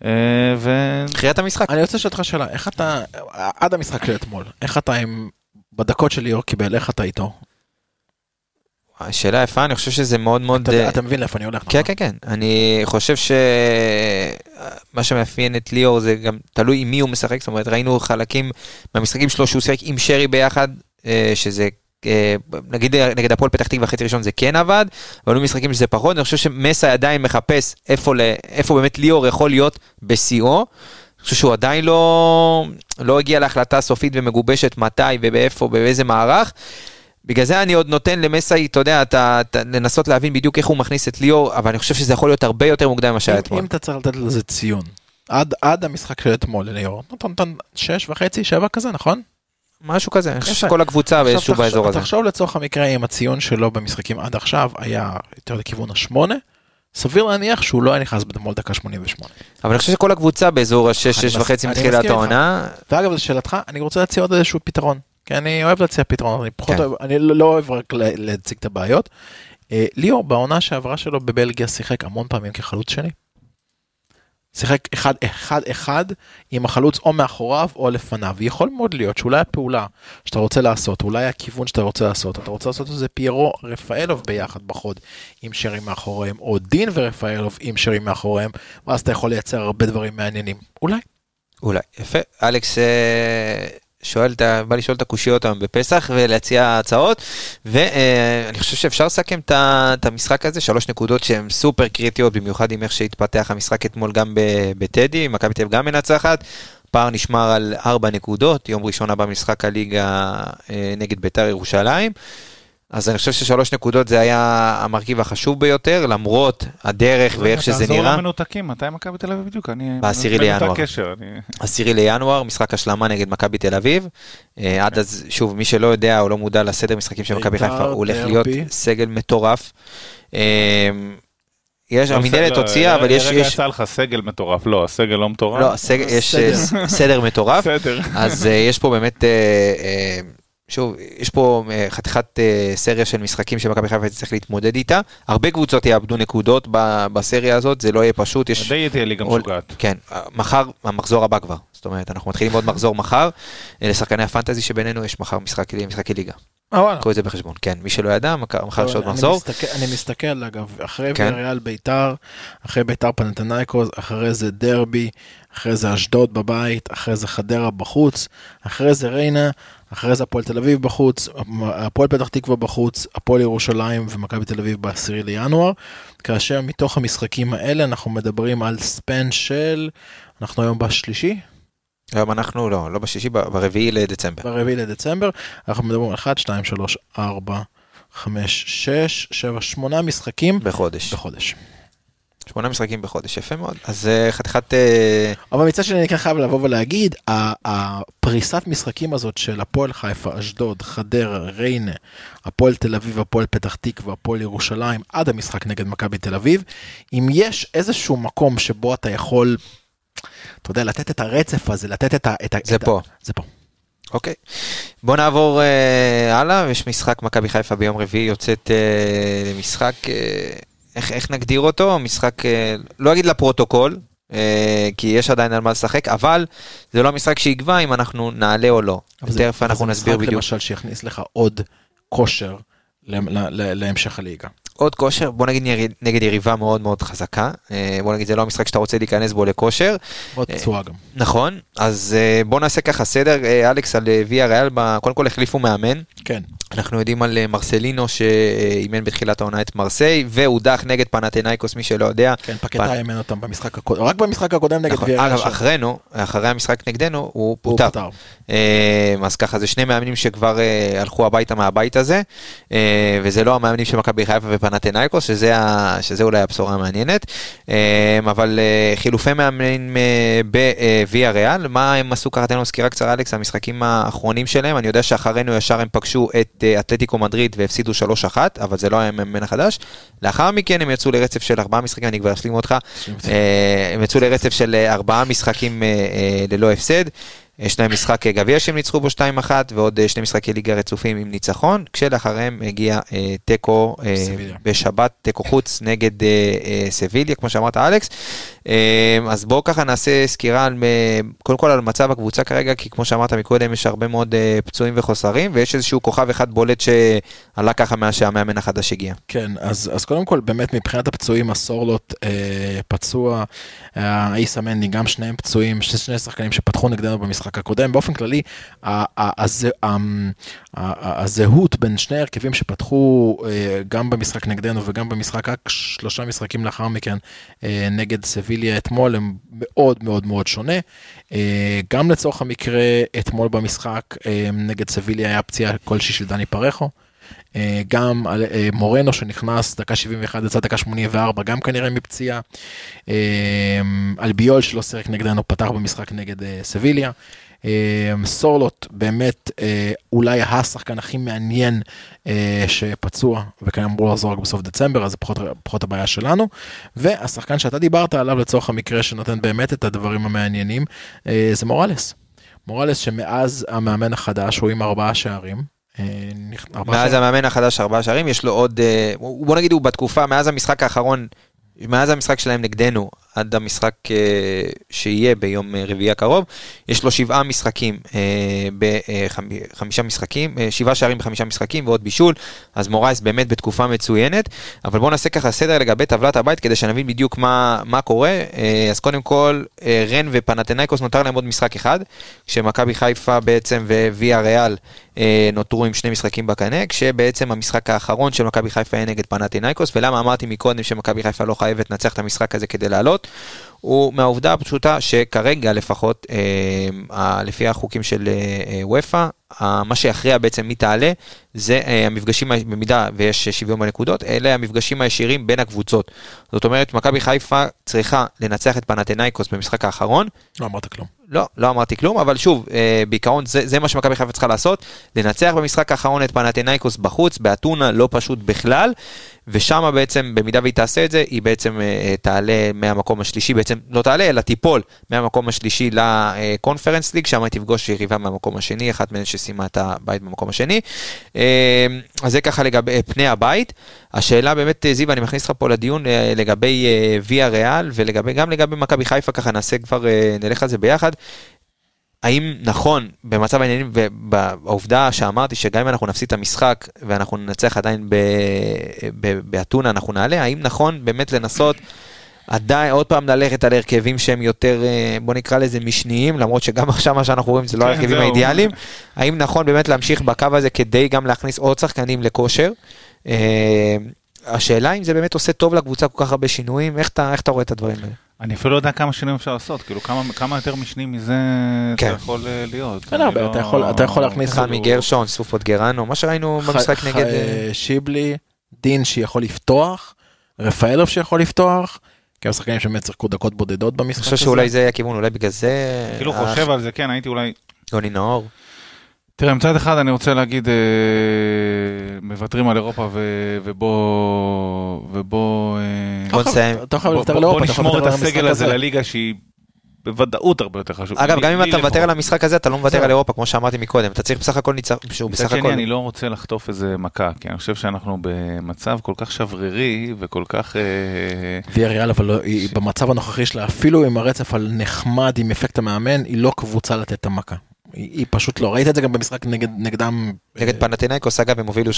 אה, ו... תחילת המשחק. אני רוצה לשאול אותך שאלה, איך אתה, עד המשחק של אתמול, איך אתה עם, בדקות של ליאור קיבל, איך אתה איתו? שאלה יפה, אני חושב שזה מאוד מאוד... אתה- אה, אתה מבין לאיפה אני הולך, כן, נכון? כן, כן. אני חושב שמה שמאפיין את ליאור זה גם תלוי עם מי הוא משחק, זאת אומרת ראינו חלקים מהמשחקים שלו שהוא שיחק עם שרי ביחד, אה, שזה אה, נגיד נגד הפועל פתח תקווה חצי ראשון זה כן עבד, אבל היו משחקים שזה פחות, אני חושב שמסה עדיין מחפש איפה, איפה באמת ליאור יכול להיות בשיאו. אני חושב שהוא עדיין לא, לא הגיע להחלטה סופית ומגובשת מתי ובאיפה, באיזה מערך. בגלל זה אני עוד נותן למסאי, אתה יודע, אתה, אתה, לנסות להבין בדיוק איך הוא מכניס את ליאור, אבל אני חושב שזה יכול להיות הרבה יותר מוקדם ממה שהיה אתמול. אם אתה צריך לתת לזה ציון, עד עד המשחק של אתמול לליאור, אתה נותן שש וחצי, שבע כזה, נכון? משהו כזה, אני חושב. שכל הקבוצה באיזשהו באזור הזה. תחשוב לצורך המקרה אם הציון שלו במשחקים עד עכשיו היה יותר לכיוון השמונה, סביר להניח שהוא לא היה נכנס אתמול דקה 88. אבל אני חושב שכל הקבוצה באזור השש, אני שש מס- וחצי אני מתחילת. העונה. ואגב לשאלתך, אני רוצה להציע עוד איזשהו פתרון, כי אני אוהב להציע פתרון, אני פחות כן. אוהב, אני לא לא אוהב רק לה- להציג את הבעיות. אה, ליאור בעונה שעברה שלו בבלגיה שיחק המון פעמים כחלוץ שני. שיחק אחד אחד אחד עם החלוץ או מאחוריו או לפניו. יכול מאוד להיות שאולי הפעולה שאתה רוצה לעשות, אולי הכיוון שאתה רוצה לעשות, אתה רוצה לעשות את זה פיירו רפאלוב ביחד בחוד עם שרי מאחוריהם, או דין ורפאלוב עם שרי מאחוריהם, ואז אתה יכול לייצר הרבה דברים מעניינים. אולי. אולי, יפה. אלכס אה, שואל, בא לשאול את הקושיות היום בפסח ולהציע הצעות, ואני חושב שאפשר לסכם את המשחק הזה, שלוש נקודות שהן סופר קריטיות, במיוחד עם איך שהתפתח המשחק אתמול גם בטדי, מכבי תל גם מנצחת. פער נשמר על ארבע נקודות, יום ראשון הבא משחק הליגה אה, נגד ביתר ירושלים. אז אני חושב ששלוש נקודות זה היה המרכיב החשוב ביותר, למרות הדרך ואיך שזה תעזור נראה. למנותקים, מתי מכבי תל אביב בדיוק? אני... בעשירי לינואר. קשר, אני- עשירי לינואר, משחק השלמה נגד מכבי תל אביב. אה, עד אז, שוב, מי שלא יודע או לא מודע לסדר משחקים של מכבי בית"ר, חיפה, הוא הולך. להיות סגל מטורף. אה, יש, לא, המינהלת לא, הוציאה, אבל יש, רגע יצא לך סגל מטורף, לא, הסגל לא מטורף. לא, יש אה, סדר. מטורף. אז אה, יש פה באמת, אה, אה, שוב, יש פה אה, חתיכת אה, סריה של משחקים שמכבי חיפה תצטרך להתמודד איתה. הרבה קבוצות יאבדו נקודות ב- בסריה הזאת, זה לא יהיה פשוט. יש די תהיה ליגה עול- משוגעת. כן, מחר, המחזור הבא כבר. זאת אומרת, אנחנו מתחילים עוד מחזור מחר. אה, לשחקני הפנטזי שבינינו יש מחר משחק, משחקי ליגה. אה. קחו את זה בחשבון. כן, מי שלא ידע, מחר יש עוד אני מחזור. אני מסתכל אגב, אחרי כן. ויאריאל ביתר, אחרי ביתר פנתנייקוס, אחרי זה דרבי, אחרי זה אשדוד בבית, אחרי זה חדרה בחוץ, אחרי זה ריינה, אחרי זה הפועל תל אביב בחוץ, הפועל פתח תקווה בחוץ, הפועל ירושלים ומכבי תל אביב ב-10 לינואר, כאשר מתוך המשחקים האלה אנחנו מדברים על ספן של, אנחנו היום בשלישי, היום אנחנו, לא, לא בשישי, ברביעי לדצמבר. ברביעי לדצמבר, אנחנו מדברים על 1, 2, 3, 4, 5, 6, 7, 8 משחקים בחודש. בחודש. שמונה משחקים בחודש, יפה מאוד. אז אה, חתיכת... אה, אבל מצד שני אני כן חייב לבוא ולהגיד, ה- הפריסת משחקים הזאת של הפועל חיפה, אשדוד, חדרה, ריינה, הפועל תל אביב, הפועל פתח תקווה, הפועל ירושלים, עד המשחק נגד מכבי תל אביב, אם יש איזשהו מקום שבו אתה יכול, אתה יודע, לתת את הרצף הזה, לתת את ה... את ה זה את ה- פה. זה פה. אוקיי. בוא נעבור אה, הלאה, יש משחק מכבי חיפה ביום רביעי יוצאת אה, למשחק, אה, איך, איך נגדיר אותו? משחק, אה, לא אגיד לפרוטוקול, אה, כי יש עדיין על מה לשחק, אבל זה לא המשחק שיקבע אם אנחנו נעלה או לא. זה- תכף אנחנו זה נסביר משחק בדיוק. למשל שיכניס לך עוד כושר להמשך הליגה. עוד כושר, בוא נגיד נגד יריבה מאוד מאוד חזקה, אה, בוא נגיד זה לא המשחק שאתה רוצה להיכנס בו לכושר. עוד אה, פצועה גם. נכון, אז אה, בוא נעשה ככה סדר, אלכס על ויה ריאל, קודם כל החליפו מאמן, כן. אנחנו יודעים על מרסלינו שאימן בתחילת העונה את מרסיי, והודח נגד פנתנאיקוס, מי שלא יודע. כן, פקטה אימן אותם במשחק הקודם, רק במשחק הקודם נגד נכון, ויאריאל. אגב, שם. אחרינו, אחרי המשחק נגדנו, הוא פוטר. אז ככה, זה שני מאמנים שכבר הלכו הביתה מהבית הזה, וזה לא המאמנים של מכבי חיפה ופנתנאיקוס, שזה, ה- שזה אולי הבשורה המעניינת. אה, אבל אה, חילופי מאמנים אה, בוויה ריאל, מה הם עשו ככה, תן לנו סקירה קצרה, אלכס, המשחקים האחרונים שלהם, אני יודע שאחרינו ישר הם פגשו את אה, אתלטיקו מדריד והפסידו 3-1, אבל זה לא היה המאמן החדש. לאחר מכן הם יצאו לרצף של ארבעה משחקים, אני כבר אשלים אותך, הם יצאו לרצף של ארבעה משחקים ללא הפסד. יש להם משחק אה, גביע שהם ניצחו בו 2-1 ועוד אה, שני משחקי ליגה רצופים עם ניצחון, כשלאחריהם הגיע אה, תיקו אה. בשבת, תיקו חוץ נגד אה, אה, סביליה, כמו שאמרת אלכס. אה, אז בואו ככה נעשה סקירה על, אה, קודם כל על מצב הקבוצה כרגע, כי כמו שאמרת מקודם יש הרבה מאוד אה, פצועים וחוסרים, ויש איזשהו כוכב אחד בולט שעלה ככה מאז שהמאמן החדש הגיע. כן, אז, אז קודם כל, באמת מבחינת הפצועים, הסורלוט אה, פצוע, אה, האיסה מנדי, גם שניהם פצועים, שני שחקנים שפתחו נגדנו במשחק הקודם. באופן כללי, ה- הזהות בין שני ההרכבים שפתחו גם במשחק נגדנו וגם במשחק, רק שלושה משחקים לאחר מכן, נגד סביליה אתמול, הם מאוד מאוד מאוד שונה. אה, גם לצורך המקרה, אתמול במשחק אה, נגד סביליה היה פציעה כלשהי של דני פרחו. אה, גם מורנו שנכנס דקה 71 יצא דקה 84 גם כנראה מפציעה. אלביול שלא שיחק נגדנו פתח במשחק נגד סביליה. אה, סורלוט באמת אה, אולי השחקן הכי מעניין אה, שפצוע וכאן אמור לחזור רק בסוף דצמבר אז זה פחות, פחות הבעיה שלנו. והשחקן שאתה דיברת עליו לצורך המקרה שנותן באמת את הדברים המעניינים אה, זה מורלס. מורלס שמאז המאמן החדש הוא עם ארבעה שערים. מאז שערים. המאמן החדש ארבעה שערים, יש לו עוד, בוא נגיד הוא בתקופה, מאז המשחק האחרון מאז המשחק שלהם נגדנו עד המשחק אה, שיהיה ביום אה, רביעי הקרוב, יש לו שבעה משחקים, אה, בחמישה משחקים, שבעה שערים בחמישה משחקים ועוד בישול, אז מורייס באמת בתקופה מצוינת, אבל בואו נעשה ככה סדר לגבי טבלת הבית כדי שנבין בדיוק מה, מה קורה. אז קודם כל, רן ופנתנאיקוס נותר להם עוד משחק אחד, כשמכבי חיפה בעצם וויה ריאל נותרו עם שני משחקים בקנה, כשבעצם המשחק האחרון של מכבי חיפה היה נגד פנתנאיקוס, ולמה אמרתי מקודם שמכבי חיפה לא חייבת לנצח את המשחק הזה כדי לעלות? הוא מהעובדה הפשוטה שכרגע לפחות, אה, לפי החוקים של אה, וופא, אה, מה שיכריע בעצם מי תעלה, זה אה, המפגשים, במידה ויש שוויון בנקודות, אלה המפגשים הישירים בין הקבוצות. זאת אומרת, מכבי חיפה צריכה לנצח את פנתנאיקוס במשחק האחרון. לא אמרת כלום. לא, לא אמרתי כלום, אבל שוב, אה, בעיקרון זה, זה מה שמכבי חיפה צריכה לעשות, לנצח במשחק האחרון את פנתנאיקוס בחוץ, באתונה, לא פשוט בכלל, ושם בעצם, במידה והיא תעשה את זה, היא בעצם אה, תעלה מהמקום השלישי, בעצם לא תעלה, אלא תיפול מהמקום השלישי לקונפרנס ליג, שם היא תפגוש יריבה מהמקום השני, אחת מהן שסיימה את הבית במקום השני. אה, אז זה ככה לגבי פני הבית. השאלה באמת, זיו, אני מכניס אותך פה לדיון לגבי ויה ריאל, וגם לגבי מכבי חיפה, ככה נעשה כבר, נלך על זה ביחד. האם נכון במצב העניינים ובעובדה שאמרתי שגם אם אנחנו נפסיד את המשחק ואנחנו ננצח עדיין באתונה אנחנו נעלה, האם נכון באמת לנסות עדיין עוד פעם ללכת על הרכבים שהם יותר אה, בוא נקרא לזה משניים למרות שגם עכשיו מה שאנחנו רואים זה לא כן, הרכבים האידיאליים, האם נכון באמת להמשיך בקו הזה כדי גם להכניס עוד שחקנים לכושר. אה, השאלה אם זה באמת עושה טוב לקבוצה כל כך הרבה שינויים, איך אתה, איך אתה רואה את הדברים האלה? אני אפילו לא יודע כמה שינויים אפשר לעשות, כאילו כמה, כמה יותר משנים מזה כן. אתה יכול אה, להיות. כן, הרבה, לא... אתה, יכול, אתה יכול להכניס... חמי גרשון, סופות גרנו, מה שראינו ח... במשחק ח... נגד... אה, שיבלי, דין שיכול לפתוח, רפאלוב שיכול לפתוח. כי שחקנים שבאמת שיחקו דקות בודדות במשחק הזה. אני חושב שאולי זה הכיוון, אולי בגלל זה... כאילו חושב על זה, כן, הייתי אולי... יוני נאור. תראה, מצד אחד אני רוצה להגיד, אה, מוותרים על אירופה ובוא... ובוא... אה, בוא נסיים. בוא נשמור את הסגל הזה לליגה שהיא בוודאות הרבה יותר חשוב. אגב, גם אם אתה מוותר על המשחק הזה, אתה לא מוותר על אירופה, כמו שאמרתי מקודם. אתה צריך בסך הכל ניצח... שהוא בסך הכל... אני לא רוצה לחטוף איזה מכה, כי אני חושב שאנחנו במצב כל כך שברירי וכל כך... אה, ויה ריאל, אבל לא- במצב הנוכחי שלה, אפילו עם הרצף על נחמד, עם אפקט המאמן, היא לא קבוצה לתת את המכה. היא פשוט לא, ראית את זה גם במשחק נגד, נגדם. נגד פנטינאיקוס אגב הם הובילו 3-0,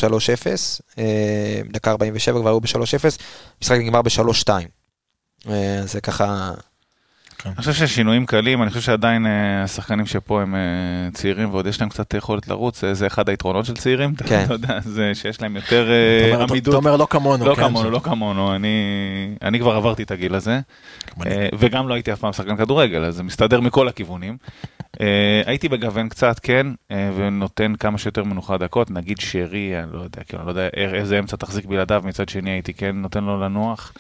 אה, דקה 47 כבר היו ב-3-0, משחק נגמר ב-3-2. אה, זה ככה... כן. אני חושב ששינויים קלים, אני חושב שעדיין אה, השחקנים שפה הם צעירים ועוד יש להם קצת יכולת לרוץ, זה אחד היתרונות של צעירים, אתה כן. יודע, זה שיש להם יותר עמידות. אתה אומר לא כמונו. לא כן, כמונו, לא כמונו, אני כבר עברתי את הגיל הזה, וגם לא הייתי אף פעם שחקן כדורגל, אז זה מסתדר מכל הכיוונים. אה, הייתי מגוון קצת, כן, אה, ונותן כמה שיותר מנוחה דקות, נגיד שרי, אני לא יודע, כאילו, אני לא יודע איזה אמצע תחזיק בלעדיו, מצד שני הייתי כן נותן לו לנוח.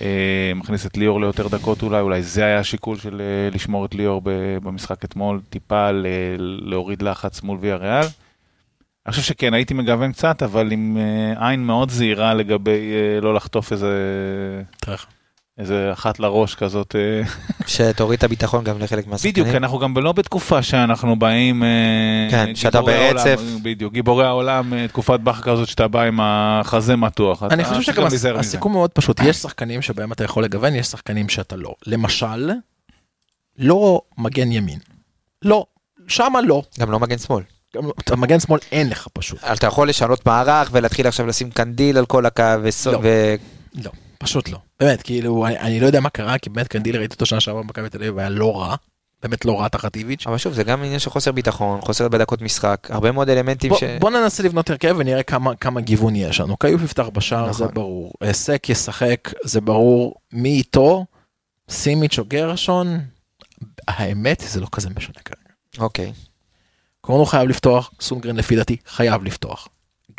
אה, מכניס את ליאור ליותר דקות אולי, אולי זה היה השיקול של לשמור את ליאור במשחק אתמול, טיפה להוריד לחץ מול ויה ריאל. אני חושב שכן, הייתי מגוון קצת, אבל עם עין מאוד זהירה לגבי לא לחטוף איזה... איזה אחת לראש כזאת. אה, שתוריד את הביטחון גם לחלק מהשחקנים. בדיוק, אנחנו גם לא בתקופה שאנחנו באים... אה, כן, שאתה ברצף. בדיוק, גיבורי העולם, אה, תקופת בכר כזאת שאתה בא עם החזה מתוח. אני חושב שגם הסיכום מאוד פשוט, יש שחקנים שבהם אתה יכול לגוון, יש שחקנים שאתה לא. למשל, לא מגן ימין. לא, שמה לא. גם לא מגן שמאל. מגן שמאל אין לך פשוט. אתה יכול לשנות מערך ולהתחיל עכשיו לשים קנדיל על כל הקו. לא. לא. פשוט לא. באמת, כאילו, אני, אני לא יודע מה קרה, כי באמת קנדיל ראיתי אותו שנה שעברה במכבי תל אביב, והיה לא רע. באמת לא רע תחת איביץ'. אבל שוב, זה גם עניין של חוסר ביטחון, חוסר בדקות משחק, הרבה מאוד אלמנטים בוא, ש... בוא ננסה לבנות הרכב ונראה כמה, כמה גיוון יש לנו. קיוף יפתח בשער, נכון. זה ברור. סק ישחק, זה ברור. מי איתו? סימיץ' או גרשון? האמת, זה לא כזה משנה כרגע. אוקיי. קורנו חייב לפתוח, סונגרן לפי דעתי חייב לפתוח.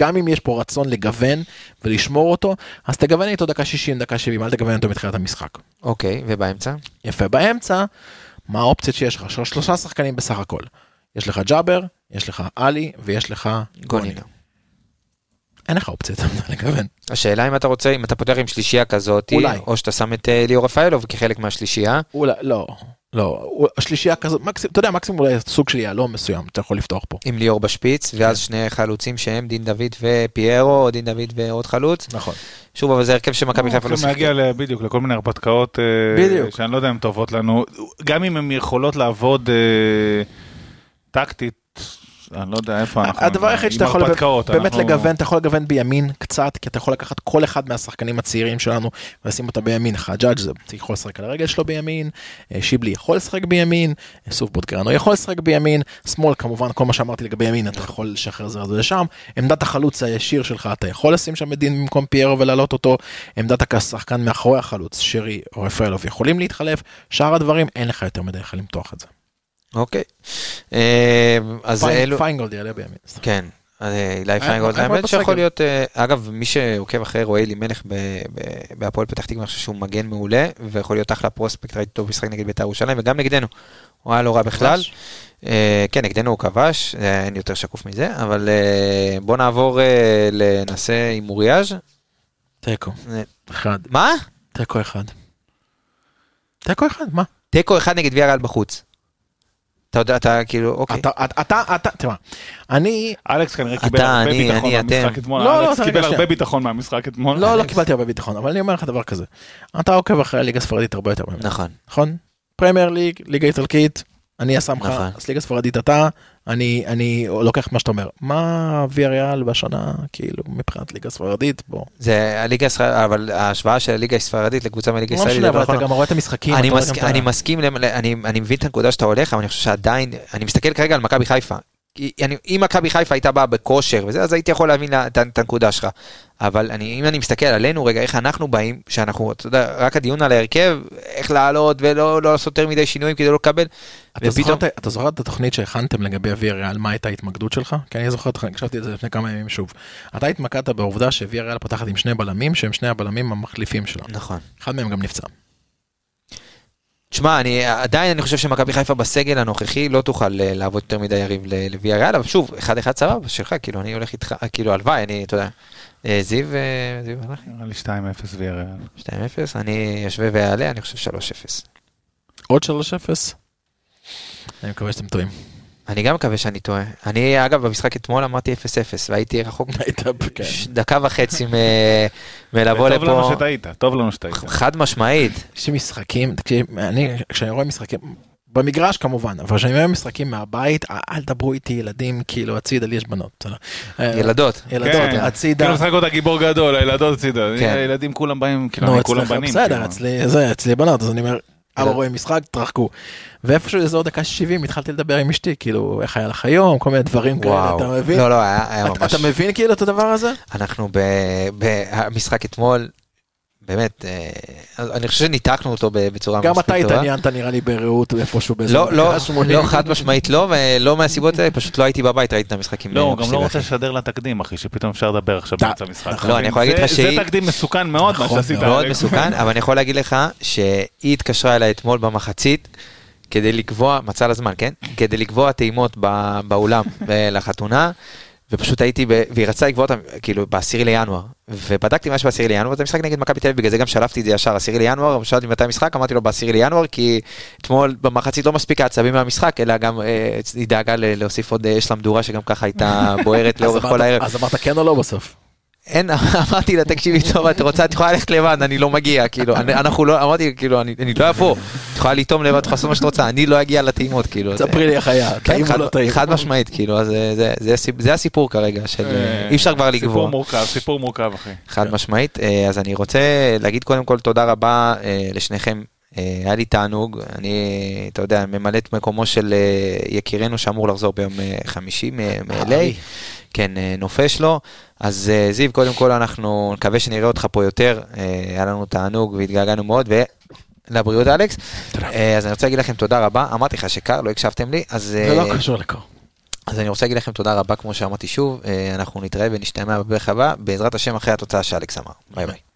גם אם יש פה רצון לגוון ולשמור אותו, אז תגוון איתו דקה 60, דקה 70, אל תגוון אותו מתחילת המשחק. אוקיי, ובאמצע? יפה, באמצע, מה האופציות שיש לך? של שלושה שחקנים בסך הכל. יש לך ג'אבר, יש לך עלי ויש לך גונינו. אין לך אופציה לגוון. השאלה אם אתה רוצה, אם אתה פותח עם שלישייה כזאת, אולי. או שאתה שם את אה, ליאור רפאלוב כחלק מהשלישייה. אולי, לא, לא, השלישייה כזאת, מקסימום, אתה יודע, מקסימום אולי סוג של יהלום מסוים, אתה יכול לפתוח פה. עם ליאור בשפיץ, ואז שני חלוצים שהם דין דוד ופיירו, או דין דוד ועוד חלוץ. נכון. שוב, אבל זה הרכב שמכבי חיפה לא הולכים להגיע בדיוק לכל מיני הרפתקאות אה, בדיוק. שאני לא יודע אם טובות לנו גם אם הן יכולות לעבוד אה, טקטית אני לא יודע איפה אנחנו הדבר היחיד שאתה יכול באמת לגוון, אתה יכול לגוון בימין קצת, כי אתה יכול לקחת כל אחד מהשחקנים הצעירים שלנו ולשים אותם בימין. חג'אג' זה יכול לשחק על הרגל שלו בימין, אה, שיבלי יכול לשחק בימין, אה, סוף בוטגרנו יכול לשחק בימין, שמאל כמובן כל מה שאמרתי לגבי ימין אתה יכול לשחרר זה לשם, עמדת החלוץ הישיר שלך אתה יכול לשים שם את דין במקום פיירו ולהעלות אותו, עמדת השחקן מאחורי החלוץ, שרי או רפאלוב יכולים להתחלף, שאר הדברים אין לך יותר מדי איך למתוח את זה. אוקיי. אה, אז אלו... פיינגולד יעלה בימין. כן. אה, אילי היה- פיינגולד, האמת. שיכול להיות, אה, אגב, מי שעוקב אחרי רועי אלימלך ב- ב- בהפועל פתח תקווה, אני חושב שהוא מגן מעולה, ויכול להיות אחלה פרוספקט, ראיתי אותו במשחק נגד בית"ר ירושלים, וגם נגדנו. הוא היה לא רע בכלל. אה, כן, נגדנו הוא כבש, אה, אין יותר שקוף מזה, אבל אה, בוא נעבור אה, לנעשה עם אוריאז'. תיקו, אה, אחד. מה? תיקו אחד. תיקו אחד, מה? תיקו אחד נגד ויה ריאל בחוץ. אתה יודע, אתה כאילו, אוקיי. אתה, אתה, אתה, תשמע, אני, אלכס כנראה קיבל הרבה אני, ביטחון אני, מהמשחק. אתמול, לא, לא, אלכס קיבל. הרבה ביטחון מהמשחק אתמול. לא, לא. קיבלתי הרבה ביטחון, אבל אני אומר לך דבר כזה, אתה עוקב אחרי הליגה הספרדית הרבה יותר ממני, נכון. נכון? פרמייר ליג, ליגה איטלקית, אני הסמכה, נכון. אז ליגה ספרדית אתה, אני, אני לוקח מה שאתה אומר. מה ויה ריאל בשנה, כאילו, מבחינת ליגה ספרדית, בוא. זה הליגה הישראלית, אבל ההשוואה של הליגה הספרדית לקבוצה מהליגה לא הישראלית. משנה, זה אבל לא אתה. גם רואה את המשחקים. אני, אתה רואה מסכ... גם את ה- אני מסכים, אני מבין את הנקודה שאתה הולך, אבל אני חושב שעדיין, אני מסתכל כרגע על מכבי חיפה. אני, אם מכבי חיפה הייתה באה בכושר וזה, אז הייתי יכול להבין לה- את, הנקודה שלך. אבל אני, אם אני מסתכל עלינו רגע, איך אנחנו באים, שאנחנו, אתה יודע, רק הדיון על ההרכב, איך לעלות ולא לא לעשות יותר מדי שינויים כדי לא לקבל. אתה זוכר, ופתאום- את- אתה זוכר את התוכנית שהכנתם לגבי ויה ריאל, מה הייתה ההתמקדות שלך? כי אני זוכר, הקשבתי את זה לפני כמה ימים שוב. אתה התמקדת בעובדה שוויה ריאל פותחת עם שני בלמים, שהם שני הבלמים המחליפים שלה. נכון. אחד מהם גם נפצע. תשמע, אני עדיין אני חושב שמכבי חיפה בסגל הנוכחי לא תוכל אה, לעבוד יותר מדי יריב ל- לוויה ריאל, אבל שוב, אחד אחד סבבה, שלך, כאילו אני הולך איתך, כאילו הלוואי, אני, אתה יודע, אה, זיו, אה, זיו הלך? נראה לי 2-0 ויריאל. 2-0, אני אשווה ואעלה, אני חושב 3-0. עוד 3-0. אני מקווה שאתם טועים. אני גם מקווה שאני טועה. אני, אגב, במשחק אתמול אמרתי 0-0, והייתי רחוק כן. דקה וחצי מ- מלבוא טוב לנו לפה. שטעית, טוב לנו שטעית. חד משמעית. יש לי משחקים, תקשיב, אני, כשאני רואה משחקים, במגרש כמובן, אבל כשאני רואה משחקים מהבית, אל- אל דברו איתי ילדים, כאילו הצידה, לי יש בנות. אה, ילדות. ילדות, כן. הצידה. כאילו משחק אותה גיבור גדול, הילדות הצידה. כן. הילדים כולם באים, כאילו כולם בנים. בסדר, כאילו. אצלי בנות, אז אני אומר, אבא. רואה משחק, תרחקו. ואיפשהו איזה עוד דקה 70 התחלתי לדבר עם אשתי, כאילו, איך היה לך היום, כל מיני דברים כאלה. אתה מבין? לא, לא, היה ממש... אתה מבין כאילו את הדבר הזה? אנחנו במשחק אתמול, באמת, אה, אני חושב שניתקנו אותו בצורה גם מספיק אתה טובה. התעניינת נראה לי ברעות איפשהו באיזה לא, לא, דקה 80. לא, חד משמעית לא, ולא מהסיבות האלה, פשוט לא הייתי בבית, ראיתי את המשחקים. לא, הוא גם לא רוצה. לשדר לתקדים, אחי, שפתאום אפשר לדבר עכשיו באמצע המשחק. לא, אני יכול להגיד לך זה- שהיא- זה תקדים מסוכן מאוד, מה נכון שעשית. מאוד. מסוכן, אבל אני יכול להגיד לך שהיא התקשרה אליי אתמול במחצית, כדי לקבוע, מצא לה זמן, כן? כדי לקבוע טעימות ב- באולם לחתונה, ופשוט הייתי, ב- והיא רצתה לקבוע אותם, כאילו, בעשירי לינואר. ובדקתי מה יש בעשירי לינואר, זה משחק נגד מכבי תל אביב, בגלל זה גם שלפתי את זה ישר, עשירי לינואר, שאלתי מתי המשחק, אמרתי לו בעשירי לינואר, כי אתמול במחצית לא מספיק העצבים מהמשחק, אלא גם אה, היא דאגה ל- להוסיף עוד אש למדורה, שגם ככה הייתה בוערת לאורך כל הערב. אז אמרת כן או לא בסוף? אין, אמרתי לה, תקשיבי טוב, את רוצה, את יכולה ללכת לבד, אני לא מגיע, כאילו, אני- אנחנו לא, אמרתי, כאילו, אני אני לא אבוא, את יכולה לטעום לבד, את יכולה לעשות מה שאת רוצה, אני לא אגיע לטעימות, כאילו. זה- ספרי לי איך היה, כן, טעים או לא טעים. חד משמעית, כאילו, אז זה- זה- זה הסיפ- זה הסיפור כרגע, של אה, אי אפשר כבר סיפור לגבור, מורכב, סיפור מורכב, אחי. חד משמעית, אה, אז אני רוצה להגיד קודם כל תודה רבה אה, לשניכם. אה, היה לי תענוג, אני, אתה יודע, ממלא את מקומו של אה, יקירנו שאמור לחזור ביום אה, חמישי מ-LA. כן, אה, נופש לו. אז אה, זיו, קודם כל אנחנו נקווה שנראה אותך פה יותר, אה, היה לנו תענוג והתגעגענו מאוד, ולבריאות אלכס. תודה. אה, אז אני רוצה להגיד לכם תודה רבה, אמרתי לך שקר, לא הקשבתם לי, אז, זה לא קשור לקור. אז אני רוצה להגיד לכם תודה רבה, כמו שאמרתי שוב, אנחנו נתראה ונשתמע בפרק הבא, בעזרת השם אחרי התוצאה שאלכס אמר. ביי ביי.